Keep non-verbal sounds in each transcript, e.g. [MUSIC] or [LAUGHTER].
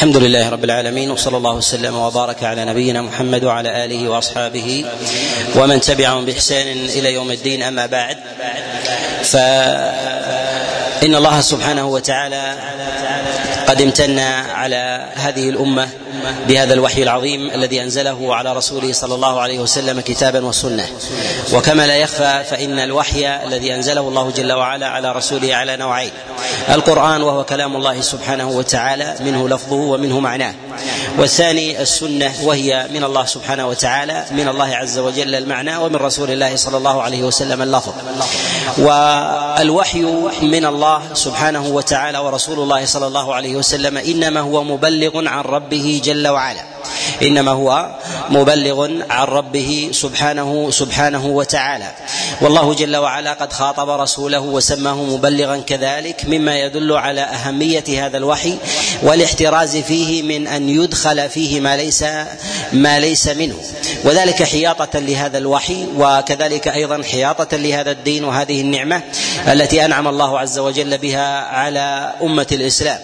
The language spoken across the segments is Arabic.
الحمد لله رب العالمين وصلى الله وسلم وبارك على نبينا محمد وعلى آله وأصحابه ومن تبعهم بإحسان إلى يوم الدين أما بعد فإن الله سبحانه وتعالى قد امتن على هذه الأمة بهذا الوحي العظيم الذي أنزله على رسوله صلى الله عليه وسلم كتابا وسنة. وكما لا يخفى فإن الوحي الذي أنزله الله جل وعلا على رسوله على نوعين. القرآن وهو كلام الله سبحانه وتعالى منه لفظه ومنه معناه. والثاني السنة وهي من الله سبحانه وتعالى من الله عز وجل المعنى ومن رسول الله صلى الله عليه وسلم اللفظ. والوحي من الله سبحانه وتعالى ورسول الله صلى الله عليه وسلم إنما هو مبلغ عن ربه جل وعلا. إنما هو مبلغ عن ربه سبحانه سبحانه وتعالى. والله جل وعلا قد خاطب رسوله وسماه مبلغا كذلك مما يدل على أهمية هذا الوحي والاحتراز فيه من أن يدخل فيه ما ليس ما ليس منه. وذلك حياطة لهذا الوحي وكذلك أيضا حياطة لهذا الدين وهذه النعمة التي أنعم الله عز وجل بها على أمة الإسلام.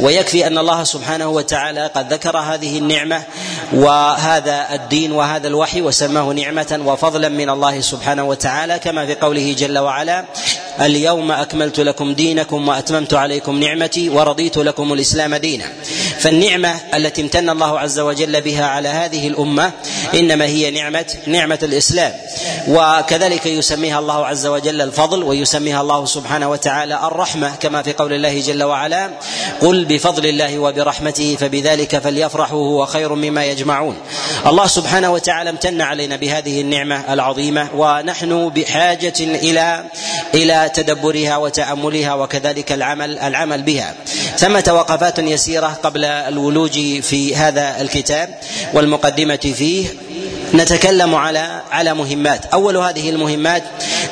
ويكفي أن الله سبحانه وتعالى قد ذكر هذه النعمة وهذا الدين وهذا الوحي وسماه نعمة وفضلا من الله سبحانه وتعالى كما في قوله جل وعلا اليوم أكملت لكم دينكم وأتممت عليكم نعمتي ورضيت لكم الإسلام دينا. فالنعمة التي امتن الله عز وجل بها على هذه الأمة إنما هي نعمة نعمة الإسلام. وكذلك يسميها الله عز وجل الفضل ويسميها الله سبحانه وتعالى الرحمة كما في قول الله جل وعلا قل بفضل الله وبرحمته فبذلك فليفرحوا هو خير مما يجمعون. الله سبحانه وتعالى امتن علينا بهذه النعمة العظيمة ونحن بحاجة إلى إلى تدبرها وتأملها وكذلك العمل العمل بها. ثمة وقفات يسيرة قبل الولوج في هذا الكتاب والمقدمة فيه. نتكلم على على مهمات. أول هذه المهمات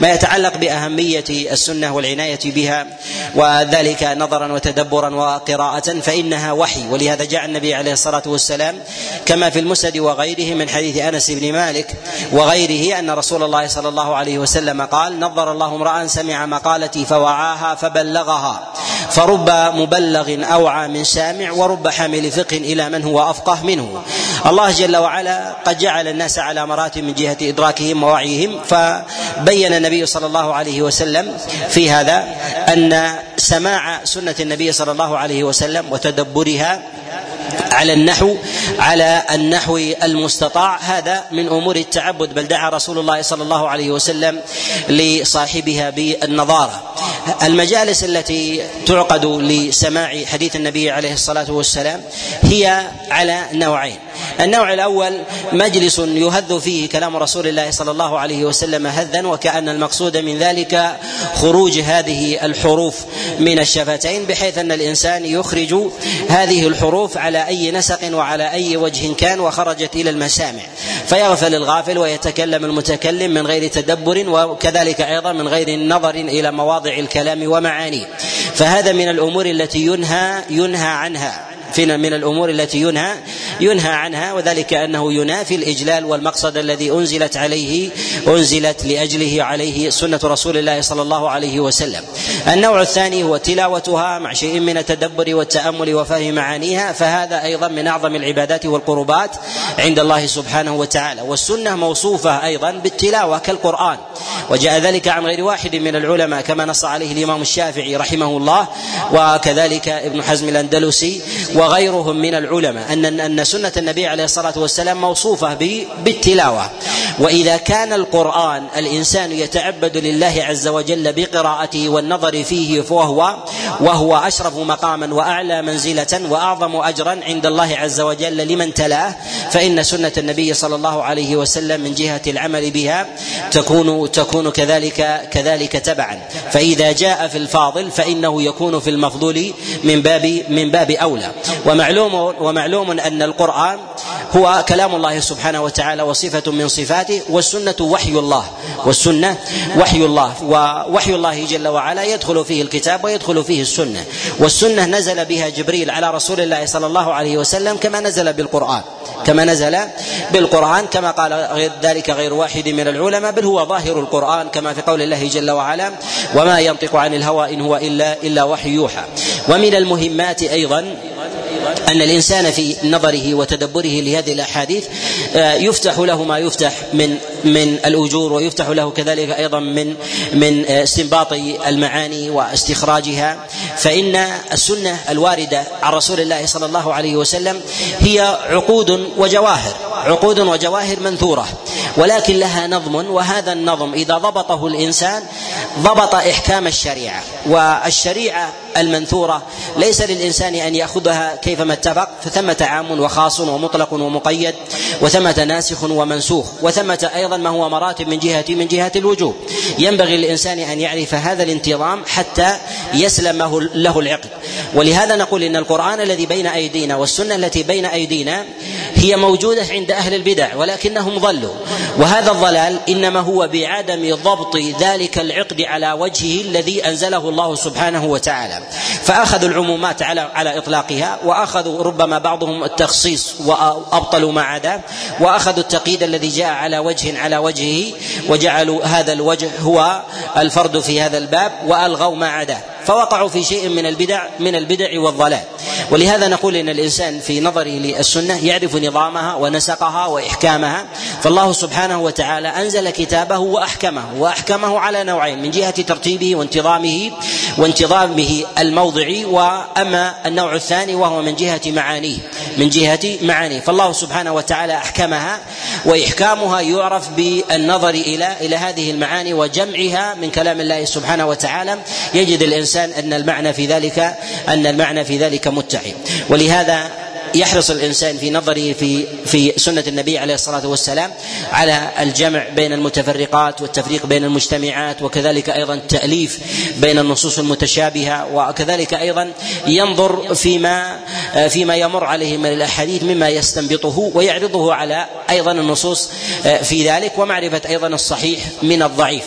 ما يتعلق بأهمية السنة والعناية بها وذلك نظرا وتدبرا وقراءة فإنها وحي. ولهذا جاء النبي عليه الصلاة والسلام كما في المسند وغيره من حديث أنس بن مالك وغيره أن رسول الله صلى الله عليه وسلم قال نظر الله امرا سمع مقالتي فوعاها فبلغها فرب مبلغ أوعى من سامع ورب حامل فقه إلى من هو أفقه منه. الله جل وعلا قد جعل الناس على مراتب من جهة إدراكهم ووعيهم فبين النبي صلى الله عليه وسلم في هذا أن سماع سنة النبي صلى الله عليه وسلم وتدبرها على النحو على النحو المستطاع. هذا من أمور التعبد. بل دعا رسول الله صلى الله عليه وسلم لصاحبها بالنظارة. المجالس التي تعقد لسماع حديث النبي عليه الصلاة والسلام هي على نوعين. النوع الأول مجلس يهذ فيه كلام رسول الله صلى الله عليه وسلم هذا وكأن المقصود من ذلك خروج هذه الحروف من الشفتين بحيث أن الإنسان يخرج هذه الحروف على أي نسق وعلى أي وجه كان وخرجت إلى المسامع. فيغفل الغافل ويتكلم المتكلم من غير تدبر وكذلك أيضا من غير نظر إلى مواضع الكلام ومعانيه. فهذا من الأمور التي ينهى ينهى عنها. فينا من الأمور التي ينهى ينهى عنها وذلك أنه ينافي الإجلال والمقصد الذي أنزلت عليه أنزلت لأجله عليه سنة رسول الله صلى الله عليه وسلم. النوع الثاني هو تلاوتها مع شيء من التدبر والتأمل وفهم معانيها فهذا أيضا من أعظم العبادات والقربات عند الله سبحانه وتعالى والسنة موصوفة أيضا بالتلاوة كالقرآن وجاء ذلك عن غير واحد من العلماء كما نص عليه الإمام الشافعي رحمه الله وكذلك ابن حزم الأندلسي وغيرهم من العلماء ان أن سنة النبي عليه الصلاة والسلام موصوفة بالتلاوة. وإذا كان القرآن الإنسان يتعبد لله عز وجل بقراءته والنظر فيه فهو وهو أشرف مقاما وأعلى منزلة وأعظم أجرا عند الله عز وجل لمن تلاه فإن سنة النبي صلى الله عليه وسلم من جهة العمل بها تكون تكون كذلك كذلك تبعا. فإذا جاء في الفاضل فإنه يكون في المفضول من باب من باب أولى. ومعلوم ومعلوم أن القرآن هو كلام الله سبحانه وتعالى وصفة من صفاته والسنة وحي الله. والسنة وحي الله. ووحي الله جل وعلا يدخل فيه الكتاب ويدخل فيه السنة. والسنة نزل بها جبريل على رسول الله صلى الله عليه وسلم كما نزل بالقرآن. كما نزل بالقرآن كما قال غير ذلك غير واحد من العلماء بل هو ظاهر القرآن كما في قول الله جل وعلا وما ينطق عن الهوى إن هو إلا إلا وحي يوحى. ومن المهمات أيضا أن الإنسان في نظره وتدبره لهذه الأحاديث آه، يفتح له ما يفتح من من الأجور ويفتح له كذلك أيضا من من آه، استنباط المعاني واستخراجها. فإن السنة الواردة عن رسول الله صلى الله عليه وسلم هي عقود وجواهر عقود وجواهر منثورة ولكن لها نظم وهذا النظم إذا ضبطه الإنسان ضبط إحكام الشريعة. والشريعة المنثورة ليس للإنسان أن يأخذها كيفما اتفق فثمة عام وخاص ومطلق ومقيد وثمة ناسخ ومنسوخ وثمة أيضا ما هو مراتب من جهه من جهة الوجوب. ينبغي للإنسان أن يعرف هذا الانتظام حتى يسلم له العقد ولهذا نقول إن القرآن الذي بين أيدينا والسنة التي بين أيدينا هي موجودة عند أهل البدع ولكنهم ضلوا. وهذا الضلال إنما هو بعدم ضبط ذلك العقد على وجهه الذي أنزله الله سبحانه وتعالى. فأخذوا العمومات على على إطلاقها واخذوا ربما بعضهم التخصيص وأبطلوا ما عدا وأخذوا التقييد الذي جاء على وجه على وجهه وجعلوا هذا الوجه هو الفرد في هذا الباب وألغوا ما عداه فوقعوا في شيء من البدع من البدع والضلال. ولهذا نقول إن الإنسان في نظره للسنة يعرف نظامها ونسقها وإحكامها. فالله سبحانه وتعالى أنزل كتابه وأحكمه وأحكمه على نوعين من جهة ترتيبه وانتظامه وانتظامه الموضعي وأما النوع الثاني وهو من جهة معانيه من جهة معانيه. فالله سبحانه وتعالى أحكمها وإحكامها يعرف بالنظر إلى إلى هذه المعاني وجمعها من كلام الله سبحانه وتعالى. يجد الإنسان أن المعنى في ذلك أن المعنى في ذلك متحد ولهذا يحرص الإنسان في نظره في في سنة النبي عليه الصلاة والسلام على الجمع بين المتفرقات والتفريق بين المجتمعات وكذلك أيضا التأليف بين النصوص المتشابهة وكذلك أيضا ينظر فيما فيما يمر عليه من الأحاديث مما يستنبطه ويعرضه على أيضا النصوص في ذلك ومعرفة أيضا الصحيح من الضعيف.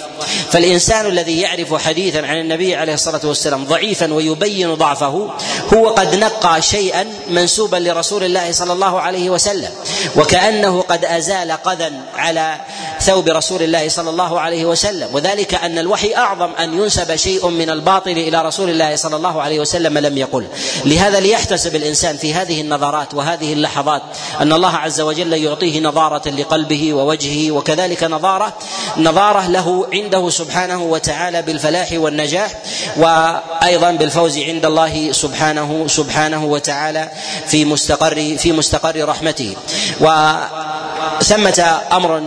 فالإنسان الذي يعرف حديثا عن النبي عليه الصلاة والسلام ضعيفا ويبين ضعفه هو قد نقى شيئا منسوبا لرسول الله صلى الله عليه وسلم وكأنه قد أزال قذا على ثوب رسول الله صلى الله عليه وسلم. وذلك أن الوحي أعظم أن ينسب شيء من الباطل إلى رسول الله صلى الله عليه وسلم لم يقل. لهذا ليحتسب الإنسان في هذه النظرات وهذه اللحظات أن الله عز وجل يعطيه نظارة لقلبه ووجهه وكذلك نظارة نظارة له عنده سبحانه وتعالى بالفلاح والنجاح وأيضا بالفوز عند الله سبحانه سبحانه وتعالى في مستقر في مستقر رحمته. وثمة أمر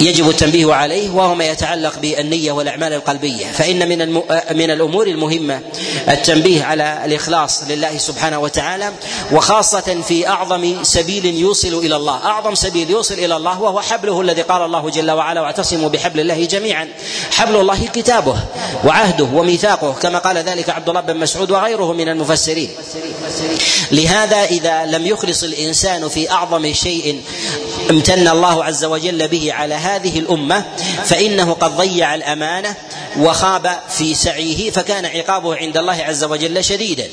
يجب التنبيه عليه وهو ما يتعلق بالنية والأعمال القلبية. فإن من من الأمور المهمة التنبيه على الإخلاص لله سبحانه وتعالى وخاصة في أعظم سبيل يوصل إلى الله. أعظم سبيل يوصل إلى الله وهو حبله الذي قال الله جل وعلا واعتصموا بحبل الله جميعا حبل الله كتابه وعهده وميثاقه كما قال ذلك عبد الله بن مسعود وغيره من المفسرين. لهذا إذا لم يخلص الإنسان في أعظم شيء امتن الله عز وجل به على هذه الأمة فإنه قد ضيع الأمانة وخاب في سعيه فكان عقابه عند الله عز وجل شديدا.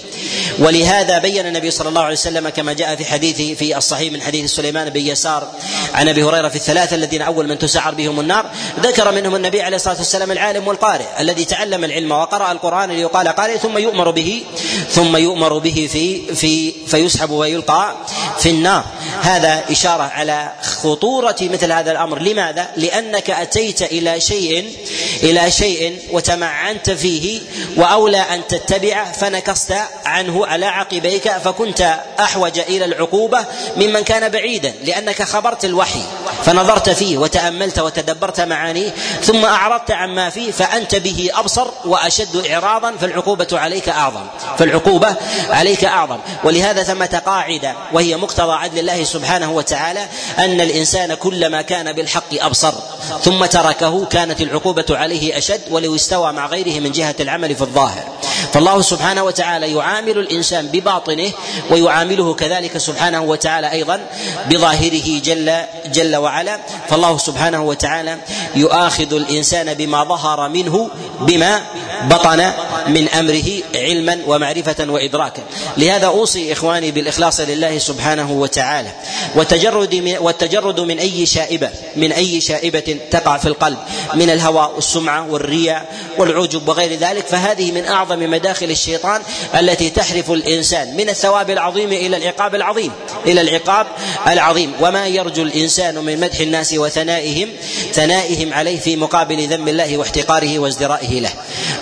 ولهذا بين النبي صلى الله عليه وسلم كما جاء في حديثه في الصحيح من حديث سليمان بن يسار عن أبي هريرة في الثلاثة الذين أول من تسعر بهم النار ذكر منهم النبي عليه الصلاة والسلام العالم والقارئ الذي تعلم العلم وقرأ القرآن ليقال قارئ ثم يؤمر به ثم يؤمر به في في فيسحب ويلقى في النار. هذا إشارة على خطورة مثل هذا الأمر لماذا؟ لأنك أتيت إلى شيء إلى شيء وتمعنت فيه وأولى أن تتبعه فنكصت عنه على عقبيك فكنت أحوج إلى العقوبة ممن كان بعيدا لأنك خبرت الوحي فنظرت فيه وتأملت وتدبرت معانيه ثم أعرضت عما فيه فأنت به أبصر وأشد إعراضا فالعقوبة عليك أعظم فالعقوبة عليك أعظم ولهذا ثمة قاعدة وهي مقتضى عدل الله سبحانه وتعالى أن الإنسان كلما كان بالحق أبصر ثم تركه كانت العقوبة عليه أشد ولو استوى مع غيره من جهة العمل في الظاهر. فالله سبحانه وتعالى يعامل الإنسان بباطنه ويعامله كذلك سبحانه وتعالى أيضا بظاهره جل جل وعلا. فالله سبحانه وتعالى يؤاخذ الإنسان بما ظهر منه بما بطن من أمره علما ومعرفة وادراكا. لهذا أوصي إخواني بالإخلاص لله سبحانه وتعالى. والتجرد من والتجرد من أي شائبة من أي شائبة تقع في القلب من الهوى والسمعة والرياء والعجب وغير ذلك فهذه من أعظم مداخل الشيطان التي تحرف الإنسان من الثواب العظيم إلى العقاب العظيم إلى العقاب العظيم. وما يرجو الإنسان من مدح الناس وثنائهم ثنائهم عليه في مقابل ذم الله واحتقاره وازدرائه له.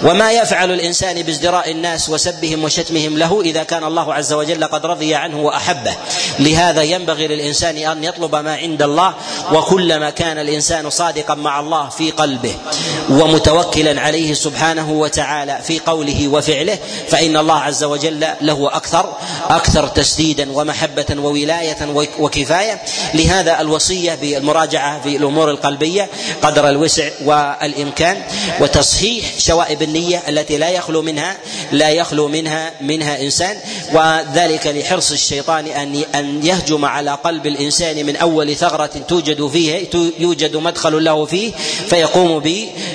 وما يفعل الإنسان بازدراء الناس وسبهم وشتمهم له إذا كان الله عز وجل قد رضي عنه وأحبه. لهذا ينبغي للإنسان أن يطلب ما عند الله وكلما كان الإنسان صادقا مع الله في قلبه ومتوكلا عليه سبحانه وتعالى في قوله وفعله فإن الله عز وجل له أكثر أكثر تسديدا ومحبة وولاية وكفاية. لهذا الوصية بالمراجعة في الأمور القلبية قدر الوسع والإمكان وتصحيح شوائب النية التي لا يخلو منها لا يخلو منها منها إنسان وذلك لحرص الشيطان أن أن يهجم على قلب الإنسان من أول ثغرة توجد فيه يوجد مدخل له فيه فيقوم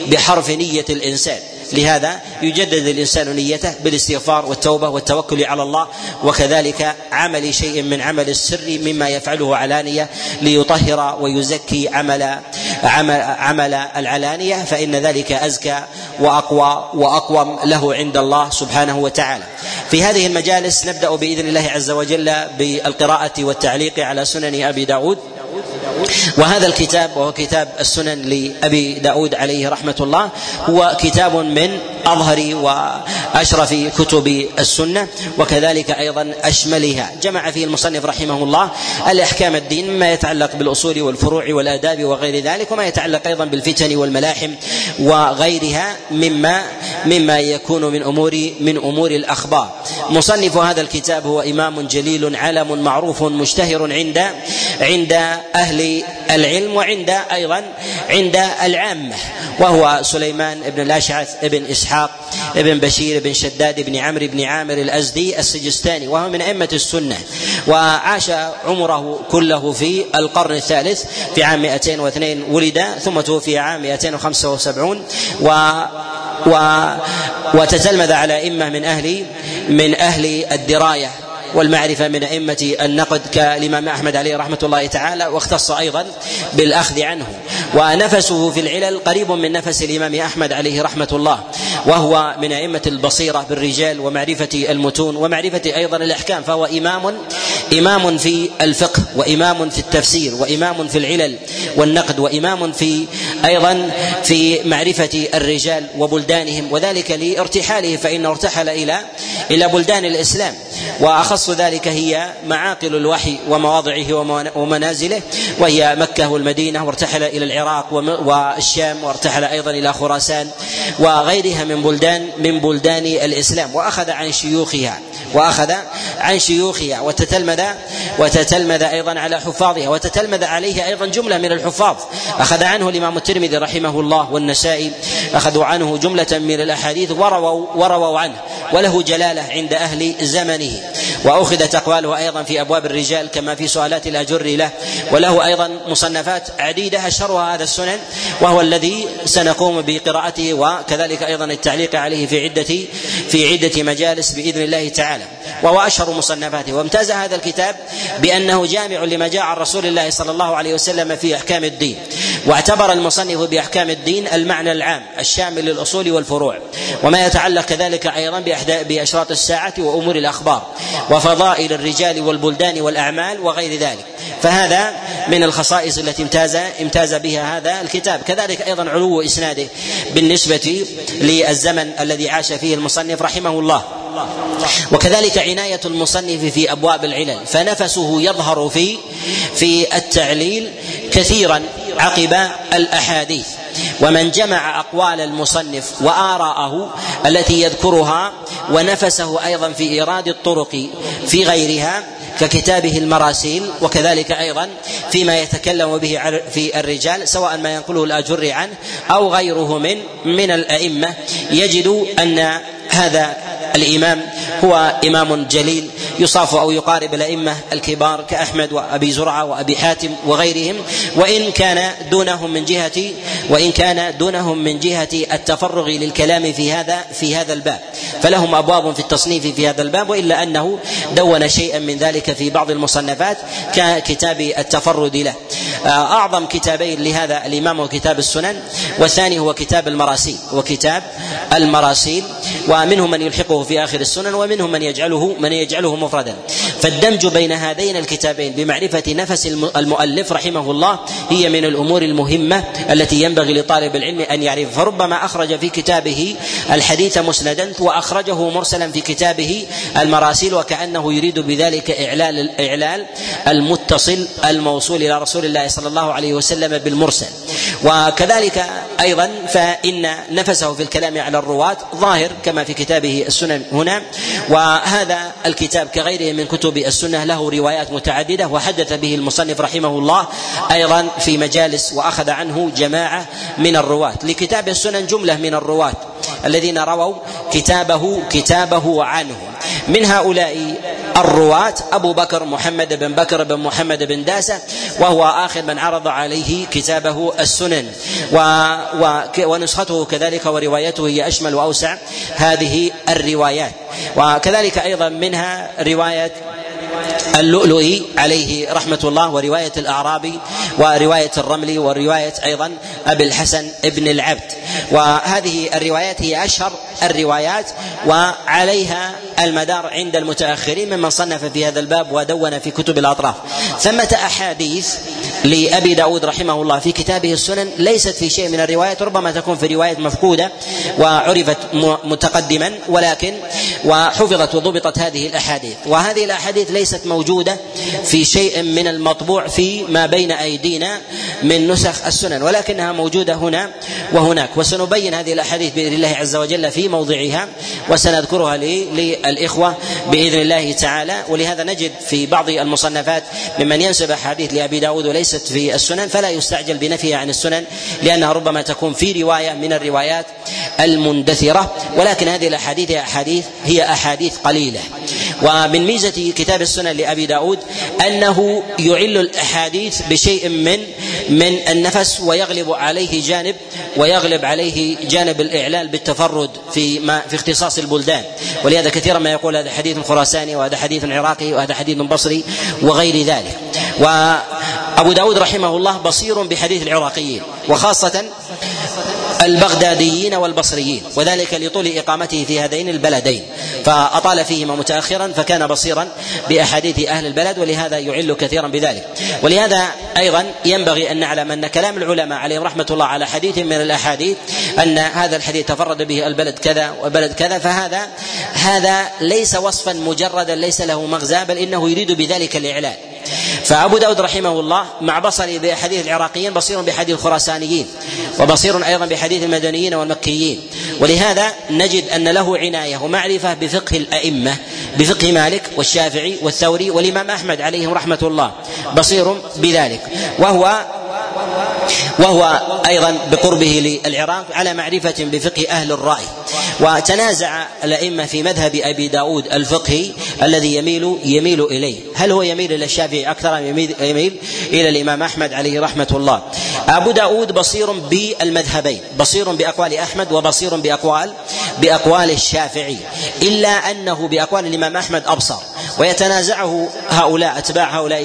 بحرف نية الإنسان. لهذا يجدد الإنسان نيته بالاستغفار والتوبة والتوكل على الله وكذلك عمل شيء من عمل السر مما يفعله علانية ليطهر ويزكي عمل عمل عمل العلانية فإن ذلك أزكى وأقوى وأقوم له عند الله سبحانه وتعالى. في هذه المجالس نبدأ بإذن الله عز وجل بالقراءة والتعليق على سنن أبي داود وهذا الكتاب وهو كتاب السنن لأبي داود عليه رحمة الله هو كتاب من أظهر وأشرف كتب السنة وكذلك أيضا أشملها. جمع فيه المصنف رحمه الله الأحكام الدين مما يتعلق بالأصول والفروع والآداب وغير ذلك وما يتعلق أيضا بالفتن والملاحم وغيرها مما مما يكون من أمور من أمور الأخبار. مصنف هذا الكتاب هو إمام جليل علم معروف مشتهر عند عند أهل العلم وعند أيضا عند العامة وهو سليمان بن الأشعث بن إسحاق. بن بشير بن شداد بن عمرو بن عامر الأزدي السجستاني وهو من أئمة السنة. وعاش عمره كله في القرن الثالث في عام 202 ولد ثم توفي عام 275 و و وتتلمذ على أئمة من أهل من أهل الدراية. والمعرفة من أئمة النقد كالإمام أحمد عليه رحمة الله تعالى واختص أيضا بالأخذ عنه. ونفسه في العلل قريب من نفس الإمام أحمد عليه رحمة الله وهو من أئمة البصيرة بالرجال ومعرفة المتون ومعرفة أيضا الأحكام فهو إمام إمام في الفقه وإمام في التفسير وإمام في العلل والنقد وإمام في أيضا في معرفة الرجال وبلدانهم. وذلك لارتحاله فإنه ارتحل إلى إلى بلدان الإسلام. وأخص ذلك هي معاقل الوحي ومواضعه ومنازله وهي مكة والمدينة وارتحل إلى العراق والشام وارتحل أيضا إلى خراسان وغيرها من بلدان من بلدان الإسلام. وأخذ عن شيوخها وأخذ عن شيوخها وتتلمذ وتتلمذ أيضا على حفاظها وتتلمذ عليه أيضا جملة من الحفاظ. أخذ عنه الإمام الترمذي رحمه الله والنسائي أخذوا عنه جملة من الأحاديث ورووا ورووا عنه وله جلالة عند أهل زمنه. وأخذت أقواله أيضا في أبواب الرجال كما في سؤالات الأجر له. وله أيضا مصنفات عديدة أشهرها هذا السنن وهو الذي سنقوم بقراءته وكذلك أيضا التعليق عليه في عدة في عدة مجالس بإذن الله تعالى. وهو أشهر مصنفاته. وامتاز هذا الكتاب بأنه جامع لما جاء عن رسول الله صلى الله عليه وسلم في أحكام الدين. واعتبر المصنف بأحكام الدين المعنى العام الشامل للأصول والفروع. وما يتعلق كذلك أيضا بأشراط الساعة وأمور الأخبار. وفضائل الرجال والبلدان والأعمال وغير ذلك. فهذا من الخصائص التي امتاز امتاز بها هذا الكتاب. كذلك أيضا علو إسناده بالنسبة للزمن الذي عاش فيه المصنف رحمه الله. وكذلك عناية المصنف في أبواب العلل. فنفسه يظهر في في التعليل كثيرا عقب الأحاديث. ومن جمع أقوال المصنف وآراءه التي يذكرها ونفسه أيضا في إيراد الطرق في غيرها ككتابه المراسيل وكذلك أيضا فيما يتكلم به في الرجال سواء ما ينقله الأجر عنه أو غيره من من الأئمة. يجد أن هذا الإمام هو إمام جليل يصاف أو يقارب الأئمة الكبار كأحمد وأبي زرعة وأبي حاتم وغيرهم. وإن كان دونهم من جهة وإن كان دونهم من جهة التفرغ للكلام في هذا في هذا الباب. فلهم أبواب في التصنيف في هذا الباب وإلا أنه دون شيئا من ذلك في بعض المصنفات ككتاب التفرد له. أعظم كتابين لهذا الإمام هو كتاب السنن والثاني هو كتاب المراسيل وكتاب المراسيل. ومنهم من يلحقه في آخر السنن ومنهم من يجعله من يجعله مفردا. فالدمج بين هذين الكتابين بمعرفة نفس المؤلف رحمه الله هي من الأمور المهمة التي ينبغي لطالب العلم أن يعرف فربما أخرج في كتابه الحديث مسندا وأخرجه مرسلا في كتابه المراسيل وكأنه يريد بذلك اعلال الاعلال المتصل الموصول إلى رسول الله صلى الله عليه وسلم بالمرسل. وكذلك أيضا فإن نفسه في الكلام على الرواة ظاهر كما في كتابه السنن هنا وهذا الكتاب كغيره من كتب السنة له روايات متعددة وحدث به المصنف رحمه الله أيضا في مجالس وأخذ عنه جماعة من الرواة. لكتاب السنن جملة من الرواة. الذين رووا كتابه كتابه عنه من هؤلاء الرواة أبو بكر محمد بن بكر بن محمد بن داسة وهو آخر من عرض عليه كتابه السنن. و و ونسخته كذلك وروايته هي أشمل وأوسع هذه الروايات. وكذلك أيضا منها رواية اللؤلؤي عليه رحمة الله ورواية الأعرابي ورواية الرملي ورواية أيضا أبي الحسن ابن العبد. وهذه الروايات هي أشهر الروايات وعليها المدار عند المتأخرين ممن صنف في هذا الباب ودون في كتب الأطراف. ثمة أحاديث لأبي داود رحمه الله في كتابه السنن ليست في شيء من الروايات ربما تكون في رواية مفقودة وعرفت متقدما ولكن وحفظت وضبطت هذه الأحاديث. وهذه الأحاديث ليست موجودة في شيء من المطبوع في ما بين أيدينا من نسخ السنن ولكنها موجودة هنا وهناك. وسنبين هذه الأحاديث بإذن الله عز وجل في موضعها وسنذكرها للإخوة بإذن الله تعالى. ولهذا نجد في بعض المصنفات ممن ينسب أحاديث لأبي داود وليست في السنن فلا يستعجل بنفيها عن السنن لأنها ربما تكون في رواية من الروايات المندثرة ولكن هذه الأحاديث هي أحاديث هي أحاديث قليلة. ومن ميزة كتاب السنن لأبي داود أنه يعل الأحاديث بشيء من من النفس ويغلب عليه جانب ويغلب عليه جانب الإعلال بالتفرد في ما في اختصاص البلدان. ولهذا كثيرا ما يقول هذا حديث خراساني وهذا حديث عراقي وهذا حديث بصري وغير ذلك. وأبو داود رحمه الله بصير بحديث العراقيين وخاصة البغداديين والبصريين وذلك لطول إقامته في هذين البلدين. فأطال فيهما متاخرا فكان بصيرا بأحاديث أهل البلد ولهذا يعل كثيرا بذلك. ولهذا أيضا ينبغي أن نعلم أن كلام العلماء عليهم رحمة الله على حديث من الأحاديث أن هذا الحديث تفرد به البلد كذا وبلد كذا فهذا هذا ليس وصفا مجردا ليس له مغزى بل إنه يريد بذلك الإعلان. فأبو داود رحمه الله مع بصري بحديث العراقيين بصير بحديث الخراسانيين وبصير أيضا بحديث المدنيين والمكيين. ولهذا نجد أن له عناية ومعرفة بفقه الأئمة بفقه مالك والشافعي والثوري والإمام أحمد عليهم رحمة الله بصير بذلك. وهو وهو أيضا بقربه للعراق على معرفة بفقه أهل الرأي. وتنازع الأئمة في مذهب أبي داود الفقهي الذي يميل يميل إليه. هل هو يميل إلى الشافعي أكثر أم يميل, إلى الإمام أحمد عليه رحمة الله؟ أبو داود بصير بالمذهبين بصير بأقوال أحمد وبصير باقوال بأقوال الشافعي إلا أنه بأقوال الإمام أحمد أبصر. ويتنازعه هؤلاء أتباع هؤلاء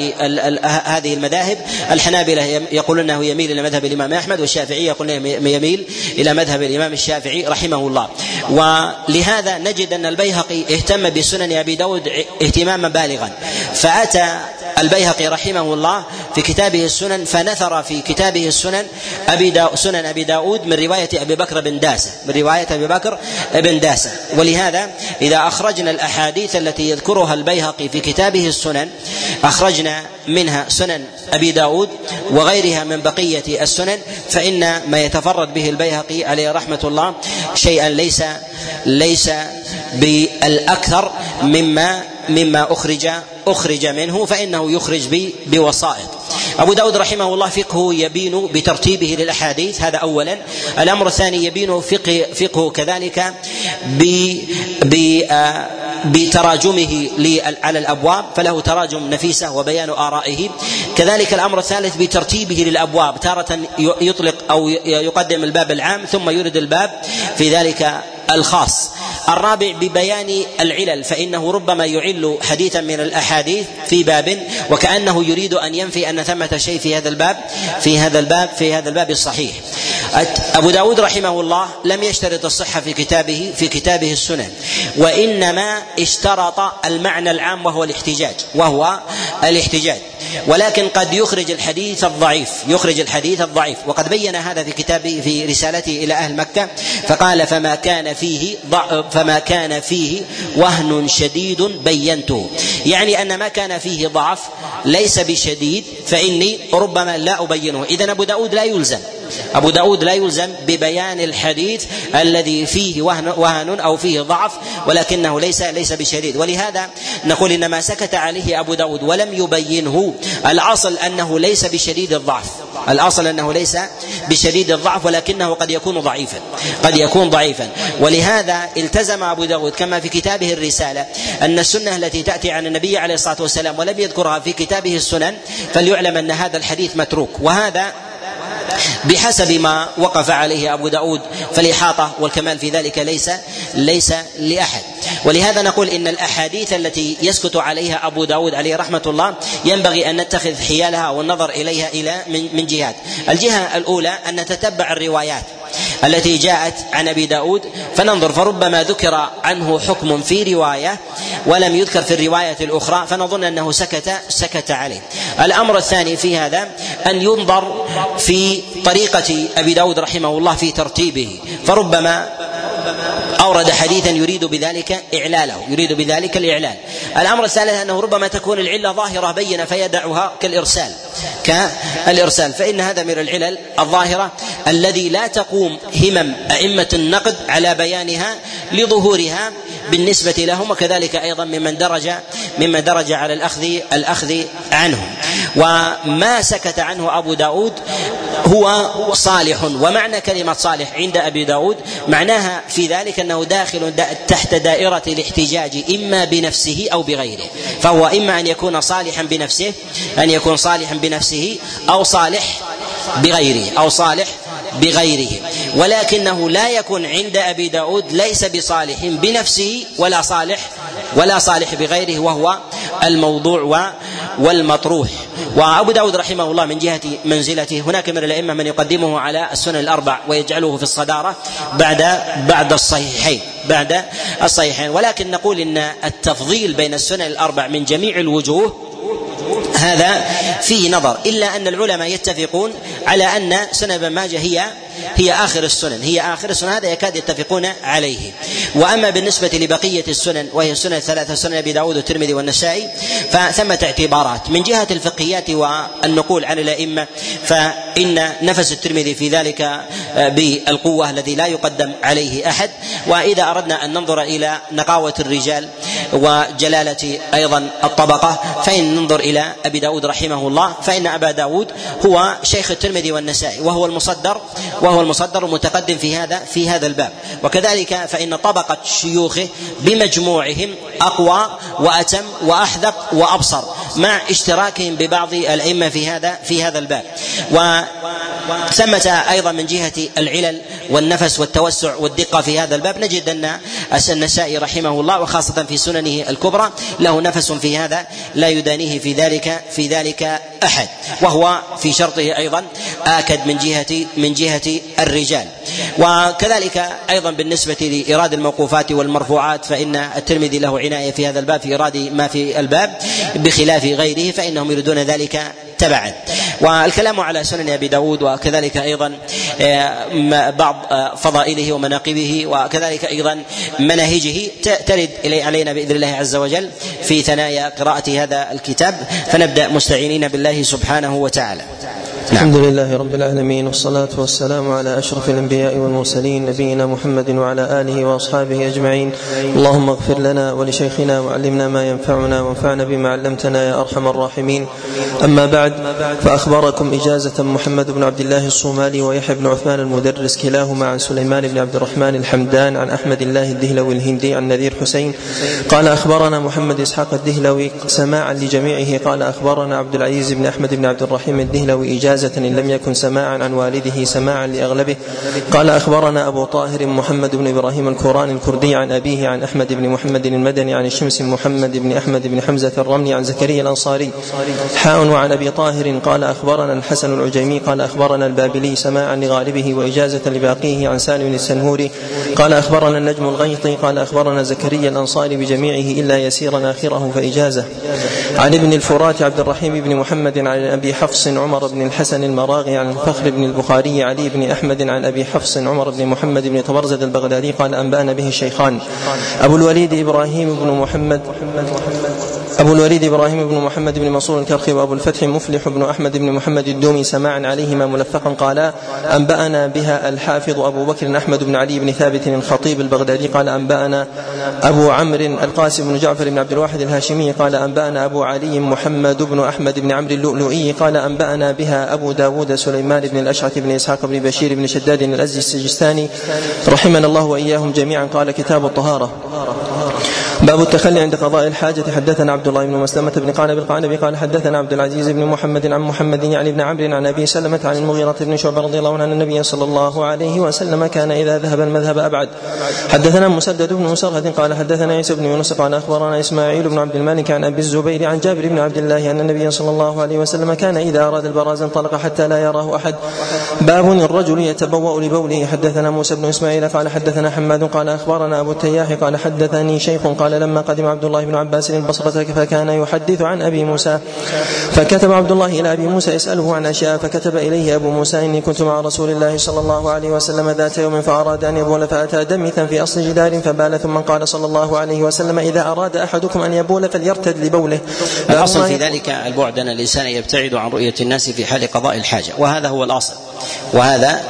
هذه المذاهب. الحنابلة يقولون إنه يميل إلى مذهب الإمام أحمد والشافعي يقول يميل إلى مذهب الإمام الشافعي رحمه الله. ولهذا نجد أن البيهقي اهتم بسنن أبي داود اهتماما بالغا. فأتى البيهقي رحمه الله في كتابه السنن فنثر في كتابه السنن أبي دا سنن أبي داود من رواية أبي بكر بن داسة من رواية أبي بكر بن داسة. ولهذا إذا أخرجنا الأحاديث التي يذكرها البيهقي في كتابه السنن أخرجنا منها سنن أبي داود وغيرها من بقية السنن فإن ما يتفرد به البيهقي عليه رحمة الله شيئا ليس ليس بالأكثر مما مما أخرج أخرج منه فإنه يخرج بوسائط. أبو داود رحمه الله فقهه يبين بترتيبه للأحاديث هذا أولا. الأمر الثاني يبين فقه فقهه كذلك ب آه، بتراجمه على الأبواب فله تراجم نفيسه وبيان آرائه. كذلك الأمر الثالث بترتيبه للأبواب تارة يطلق أو يقدم الباب العام ثم يرد الباب في ذلك الخاص. الرابع ببيان العلل فإنه ربما يعل حديثا من الأحاديث في باب وكأنه يريد أن ينفي أن ثمة شيء في هذا الباب في هذا الباب في هذا الباب الصحيح. أبو داود رحمه الله لم يشترط الصحة في كتابه في كتابه السنن. وإنما اشترط المعنى العام وهو الاحتجاج وهو الاحتجاج. ولكن قد يخرج الحديث الضعيف يخرج الحديث الضعيف. وقد بين هذا في كتابه في رسالته إلى أهل مكة فقال فما كان فيه فما كان فيه وهن شديد بينته. يعني أن ما كان فيه ضعف ليس بشديد فإني ربما لا أبينه. إذا أبو داود لا يلزم. أبو داود لا يلزم ببيان الحديث الذي فيه وهن, وهن أو فيه ضعف ولكنه ليس ليس بشديد. ولهذا نقول إن ما سكت عليه أبو داود ولم يبينه. الأصل أنه ليس بشديد الضعف. الأصل أنه ليس بشديد الضعف ولكنه قد يكون ضعيفا. قد يكون ضعيفا. ولهذا التزم أبو داود كما في كتابه الرسالة أن السنة التي تأتي عن النبي عليه الصلاة والسلام ولم يذكرها في كتابه السنن فليعلم أن هذا الحديث متروك. وهذا بحسب ما وقف عليه أبو داود فالإحاطة والكمال في ذلك ليس ليس لأحد. ولهذا نقول إن الأحاديث التي يسكت عليها أبو داود عليه رحمة الله ينبغي أن نتخذ حيالها والنظر إليها إلى من جهات. الجهة الأولى أن نتتبع الروايات. التي جاءت عن أبي داود فننظر فربما ذكر عنه حكم في رواية ولم يذكر في الرواية الأخرى فنظن أنه سكت سكت عليه. الأمر الثاني في هذا أن ينظر في طريقة أبي داود رحمه الله في ترتيبه فربما أورد حديثا يريد بذلك إعلاله يريد بذلك الإعلال. الأمر الثالث أنه ربما تكون العلة ظاهرة بينة فيدعها كالإرسال كالإرسال. فإن هذا من العلل الظاهرة الذي لا تقوم همم أئمة النقد على بيانها لظهورها بالنسبة لهم وكذلك أيضا ممن درج ممن درج على الأخذ الأخذ عنهم. وما سكت عنه أبو داود هو صالح. ومعنى كلمة صالح عند أبي داود معناها في ذلك أنه داخل تحت دائرة الاحتجاج إما بنفسه أو بغيره. فهو إما أن يكون صالحا بنفسه أن يكون صالحا بنفسه أو صالح بغيره أو صالح بغيره ولكنه لا يكون عند أبي داود ليس بصالح بنفسه ولا صالح ولا صالح بغيره وهو الموضوع والمطروح. وأبو داود رحمه الله من جهة منزلته هناك من الأئمة من يقدمه على السنن الأربع ويجعله في الصدارة بعد بعد الصحيحين بعد الصحيحين. ولكن نقول إن التفضيل بين السنن الأربع من جميع الوجوه هذا فيه نظر إلا أن العلماء يتفقون على أن سنن ابن ماجه هي هي آخر السنن هي آخر السنن هذا يكاد يتفقون عليه. وأما بالنسبة لبقية السنن وهي السنن الثلاثة سنن أبي داود والترمذي والنسائي فثمة اعتبارات. من جهة الفقهيات والنقول عن الأئمة فإن نفس الترمذي في ذلك آه، بالقوة الذي لا يقدم عليه أحد. وإذا أردنا أن ننظر إلى نقاوة الرجال وجلالة أيضا الطبقة فإن ننظر إلى أبي داود رحمه الله فإن أبا داود هو شيخ الترمذي والنسائي وهو المصدر وهو المصدر المتقدم في هذا في هذا الباب. وكذلك فإن طبقة شيوخه بمجموعهم أقوى وأتم وأحذق وأبصر مع اشتراكهم ببعض الأئمة في هذا في هذا الباب. وثمة أيضا من جهة العلل والنفس والتوسع والدقة في هذا الباب. نجد أن النسائي رحمه الله وخاصة في سننه الكبرى له نفس في هذا لا يدانيه في ذلك في ذلك أحد وهو في شرطه أيضا آكد من جهة من جهة الرجال. وكذلك أيضا بالنسبة لإيراد الموقوفات والمرفوعات فإن الترمذي له عناية في هذا الباب في إيراد ما في الباب بخلاف غيره فإنهم يريدون ذلك تبعا والكلام على سنن أبي داود وكذلك أيضا آه، بعض آه، فضائله ومناقبه وكذلك أيضا مناهجه ترد علينا بإذن الله عز وجل في ثنايا قراءة هذا الكتاب. فنبدأ مستعينين بالله سبحانه وتعالى. نعم. الحمد لله رب العالمين والصلاة والسلام على أشرف الأنبياء والمرسلين نبينا محمد وعلى آله وأصحابه أجمعين. اللهم اغفر لنا ولشيخنا وعلمنا ما ينفعنا وانفعنا بما علمتنا يا أرحم الراحمين. أما بعد فأخبركم إجازة محمد بن عبد الله الصومالي ويحيى بن عثمان المدرس كلاهما عن سليمان بن عبد الرحمن الحمدان عن أحمد الله الدهلوي الهندي عن نذير حسين. قال أخبرنا محمد إسحاق الدهلوي سماعا لجميعه. قال أخبرنا عبد العزيز بن أحمد بن عبد الرحيم الدهلوي إجازة إن لم يكن سماعا عن والده سماعا لأغلبه. قال أخبرنا أبو طاهر محمد بن إبراهيم الكوراني الكردي عن أبيه عن أحمد بن محمد المدني عن الشمس محمد بن أحمد بن حمزة الرملي عن زكريا الأنصاري. حاء وعن أبي طاهر قال أخبرنا الحسن العجيمي قال أخبرنا البابلي سماعا لغالبه وإجازة لباقيه عن سالم السنهوري. قال أخبرنا النجم الغيطي قال أخبرنا زكريا الأنصاري بجميعه إلا يسيرا آخره فإجازة. عن ابن الفرات عبد الرحيم بن محمد عن أبي حفص عمر بن الحسن المراغي عن الفخر بن البخاري علي بن أحمد عن أبي حفص عمر بن محمد بن طبرزد البغدادي قال أنبأنا به الشيخان. أبو الوليد إبراهيم بن محمد أبو الوليد إبراهيم بن محمد بن منصور الكرخي وأبو الفتح مفلح بن أحمد بن محمد الدومي سماعا عليهما ملفقا قالا أنبأنا بها الحافظ أبو بكر أحمد بن علي بن ثابت الخطيب البغدادي قال أنبأنا أبو عمرو القاسم بن جعفر بن عبد الواحد الهاشمي قال أنبأنا أبو علي محمد بن أحمد بن عمرو اللؤلؤي قال أنبأنا بها أبو داود سليمان بن الأشعث بن إسحاق بن بشير بن شداد الأزدي السجستاني رحمنا الله وإياهم جميعا قال كتاب الطهارة باب التخلي عند قضاء الحاجة. حدثنا عبد الله بن مسلمة بن قعنب القعنبي قال حدثنا عبد العزيز بن محمد عن محمد يعني بن عمرو عن أبي سلمة عن المغيرة بن شعبة رضي الله عنه أن النبي صلى الله عليه وسلم كان إذا ذهب المذهب أبعد. حدثنا مسدد بن مسرهد قال حدثنا عيسى بن يونس قال أخبرنا إسماعيل بن عبد الملك عن أبي الزبير عن جابر بن عبد الله أن النبي صلى الله عليه وسلم كان إذا أراد البراز انطلق حتى لا يراه أحد. باب الرجل يتبوأ لبوله. حدثنا موسى بن إسماعيل قال حدثنا حماد قال أخبرنا أبو التياح قال حدثني شيخ قال لما قدم عبد الله بن عباس البصرة فكان يحدث عن أبي موسى. فكتب عبد الله إلى أبي موسى يسأله عن أشياء فكتب إليه أبو موسى إني كنت مع رسول الله صلى الله عليه وسلم ذات يوم فأراد أن يبول فأتى دمثا في أصل جدار فبال ثم قال صلى الله عليه وسلم إذا أراد أحدكم أن يبول فليرتد لبوله. الأصل في ذلك البعد أن الإنسان يبتعد عن رؤية الناس في حال قضاء الحاجة وهذا هو الأصل. وهذا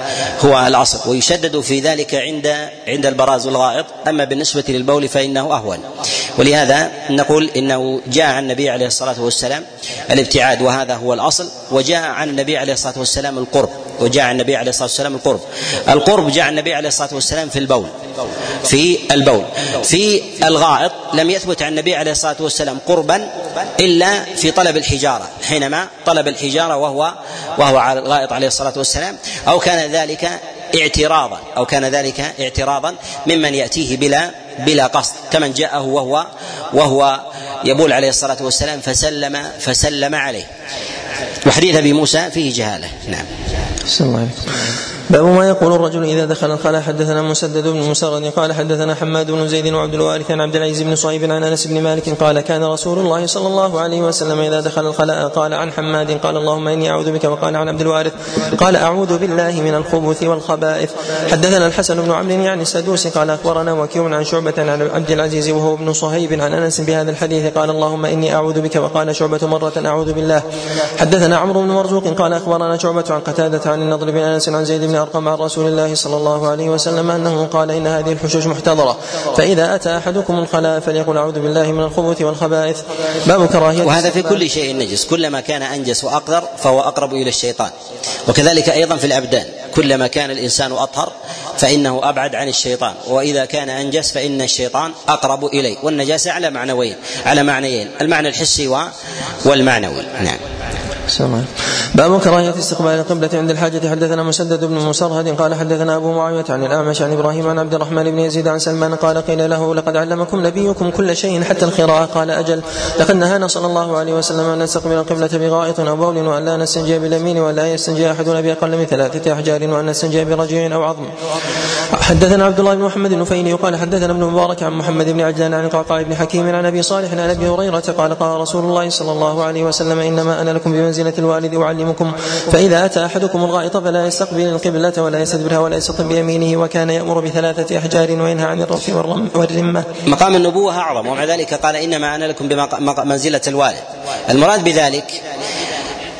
هو الأصل ويشدد في ذلك عند عند البراز والغائط. أما بالنسبة للبول فإنه أهون. ولهذا نقول إنه جاء عن النبي عليه الصلاة والسلام الابتعاد وهذا هو الأصل. وجاء عن النبي عليه الصلاة والسلام القرب. وجاء النبي عليه الصلاة والسلام القرب. القرب جاء النبي عليه الصلاة والسلام في البول في البول. في الغائط لم يثبت عن النبي عليه الصلاة والسلام قربا إلا في طلب الحجارة حينما طلب الحجارة وهو وهو على الغائط عليه الصلاة والسلام. أو كان ذلك اعتراضا أو كان ذلك اعتراضا ممن يأتيه بلا بلا قصد. كمن جاءه وهو وهو يبول عليه الصلاة والسلام فسلم فسلم عليه. وحديث أبي موسى فيه جهالة نعم. الله. باب ما يقول الرجل إذا دخل الخلاء حدثنا مسدد بن مسرد قال حدثنا حماد بن زيد وعبد الوارث عن عبد العزيز بن صهيب عن أنس بن مالك قال كان رسول الله صلى الله عليه وسلم إذا دخل الخلاء قال عن حماد قال اللهم إني أعوذ بك وقال عن عبد الوارث قال أعوذ بالله من الخبث والخبائث. حدثنا الحسن بن عمرو يعني السدوسي قال أخبرنا وكيع عن شعبة عن عبد العزيز وهو ابن صهيب عن أنس بهذا الحديث قال اللهم إني أعوذ بك وقال شعبة مرة أعوذ بالله. حدثنا عمرو بن مرزوق قال أخبرنا شعبة عن قتادة عن النضر بن أنس عن زيد بن ارقم عن رسول الله صلى الله عليه وسلم أنه قال إن هذه الحشوش محتضرة. فإذا أتى أحدكم الخلاء فليقل أعوذ بالله من الخبث والخبائث. باب كراهية وهذا في كل شيء نجس. كلما كان أنجس وأقدر فهو أقرب إلى الشيطان. وكذلك أيضا في الأبدان. كلما كان الإنسان أطهر فإنه أبعد عن الشيطان. وإذا كان أنجس فإن الشيطان أقرب إليه. والنجاسة على معنوين. على معنيين. المعنى الحسي والمعنوي. نعم. باب كراهية استقبال القبلة عند الحاجة. حدثنا مسدد بن مسرهد قال حدثنا أبو معاوية عن الأعمش عن إبراهيم عن عبد الرحمن بن يزيد عن سلمان قال قيل له لقد علمكم نبيكم كل شيء حتى القراءة. قال أجل. لقد نهانا صلى الله عليه وسلم أن نستقبل القبلة بغائط أو بول وأن لا نستنجي باليمين وأن لا يستنجي أحدنا بأقل من ثلاثة أحجار وأن نستنجي برجيع أو عظم. حدثنا عبد الله بن محمد النفيلي قال حدثنا ابن مبارك عن محمد بن عجلان عن قعقاع بن حكيم عن أبي صالح عن أبي هريرة قال قال رسول الله صلى الله عليه وسلم إنما أنا لكم بمنزلة الوالد أعلمكم فإذا أتى أحدكم الغائط فلا يستقبل القبلة ولا يستدبرها ولا يستطب بيمينه وكان يأمر بثلاثة أحجار وينهى عن الرف والرمة. مقام النبوة أعظم. ومع ذلك قال إنما أنا لكم بمنزلة الوالد. المراد بذلك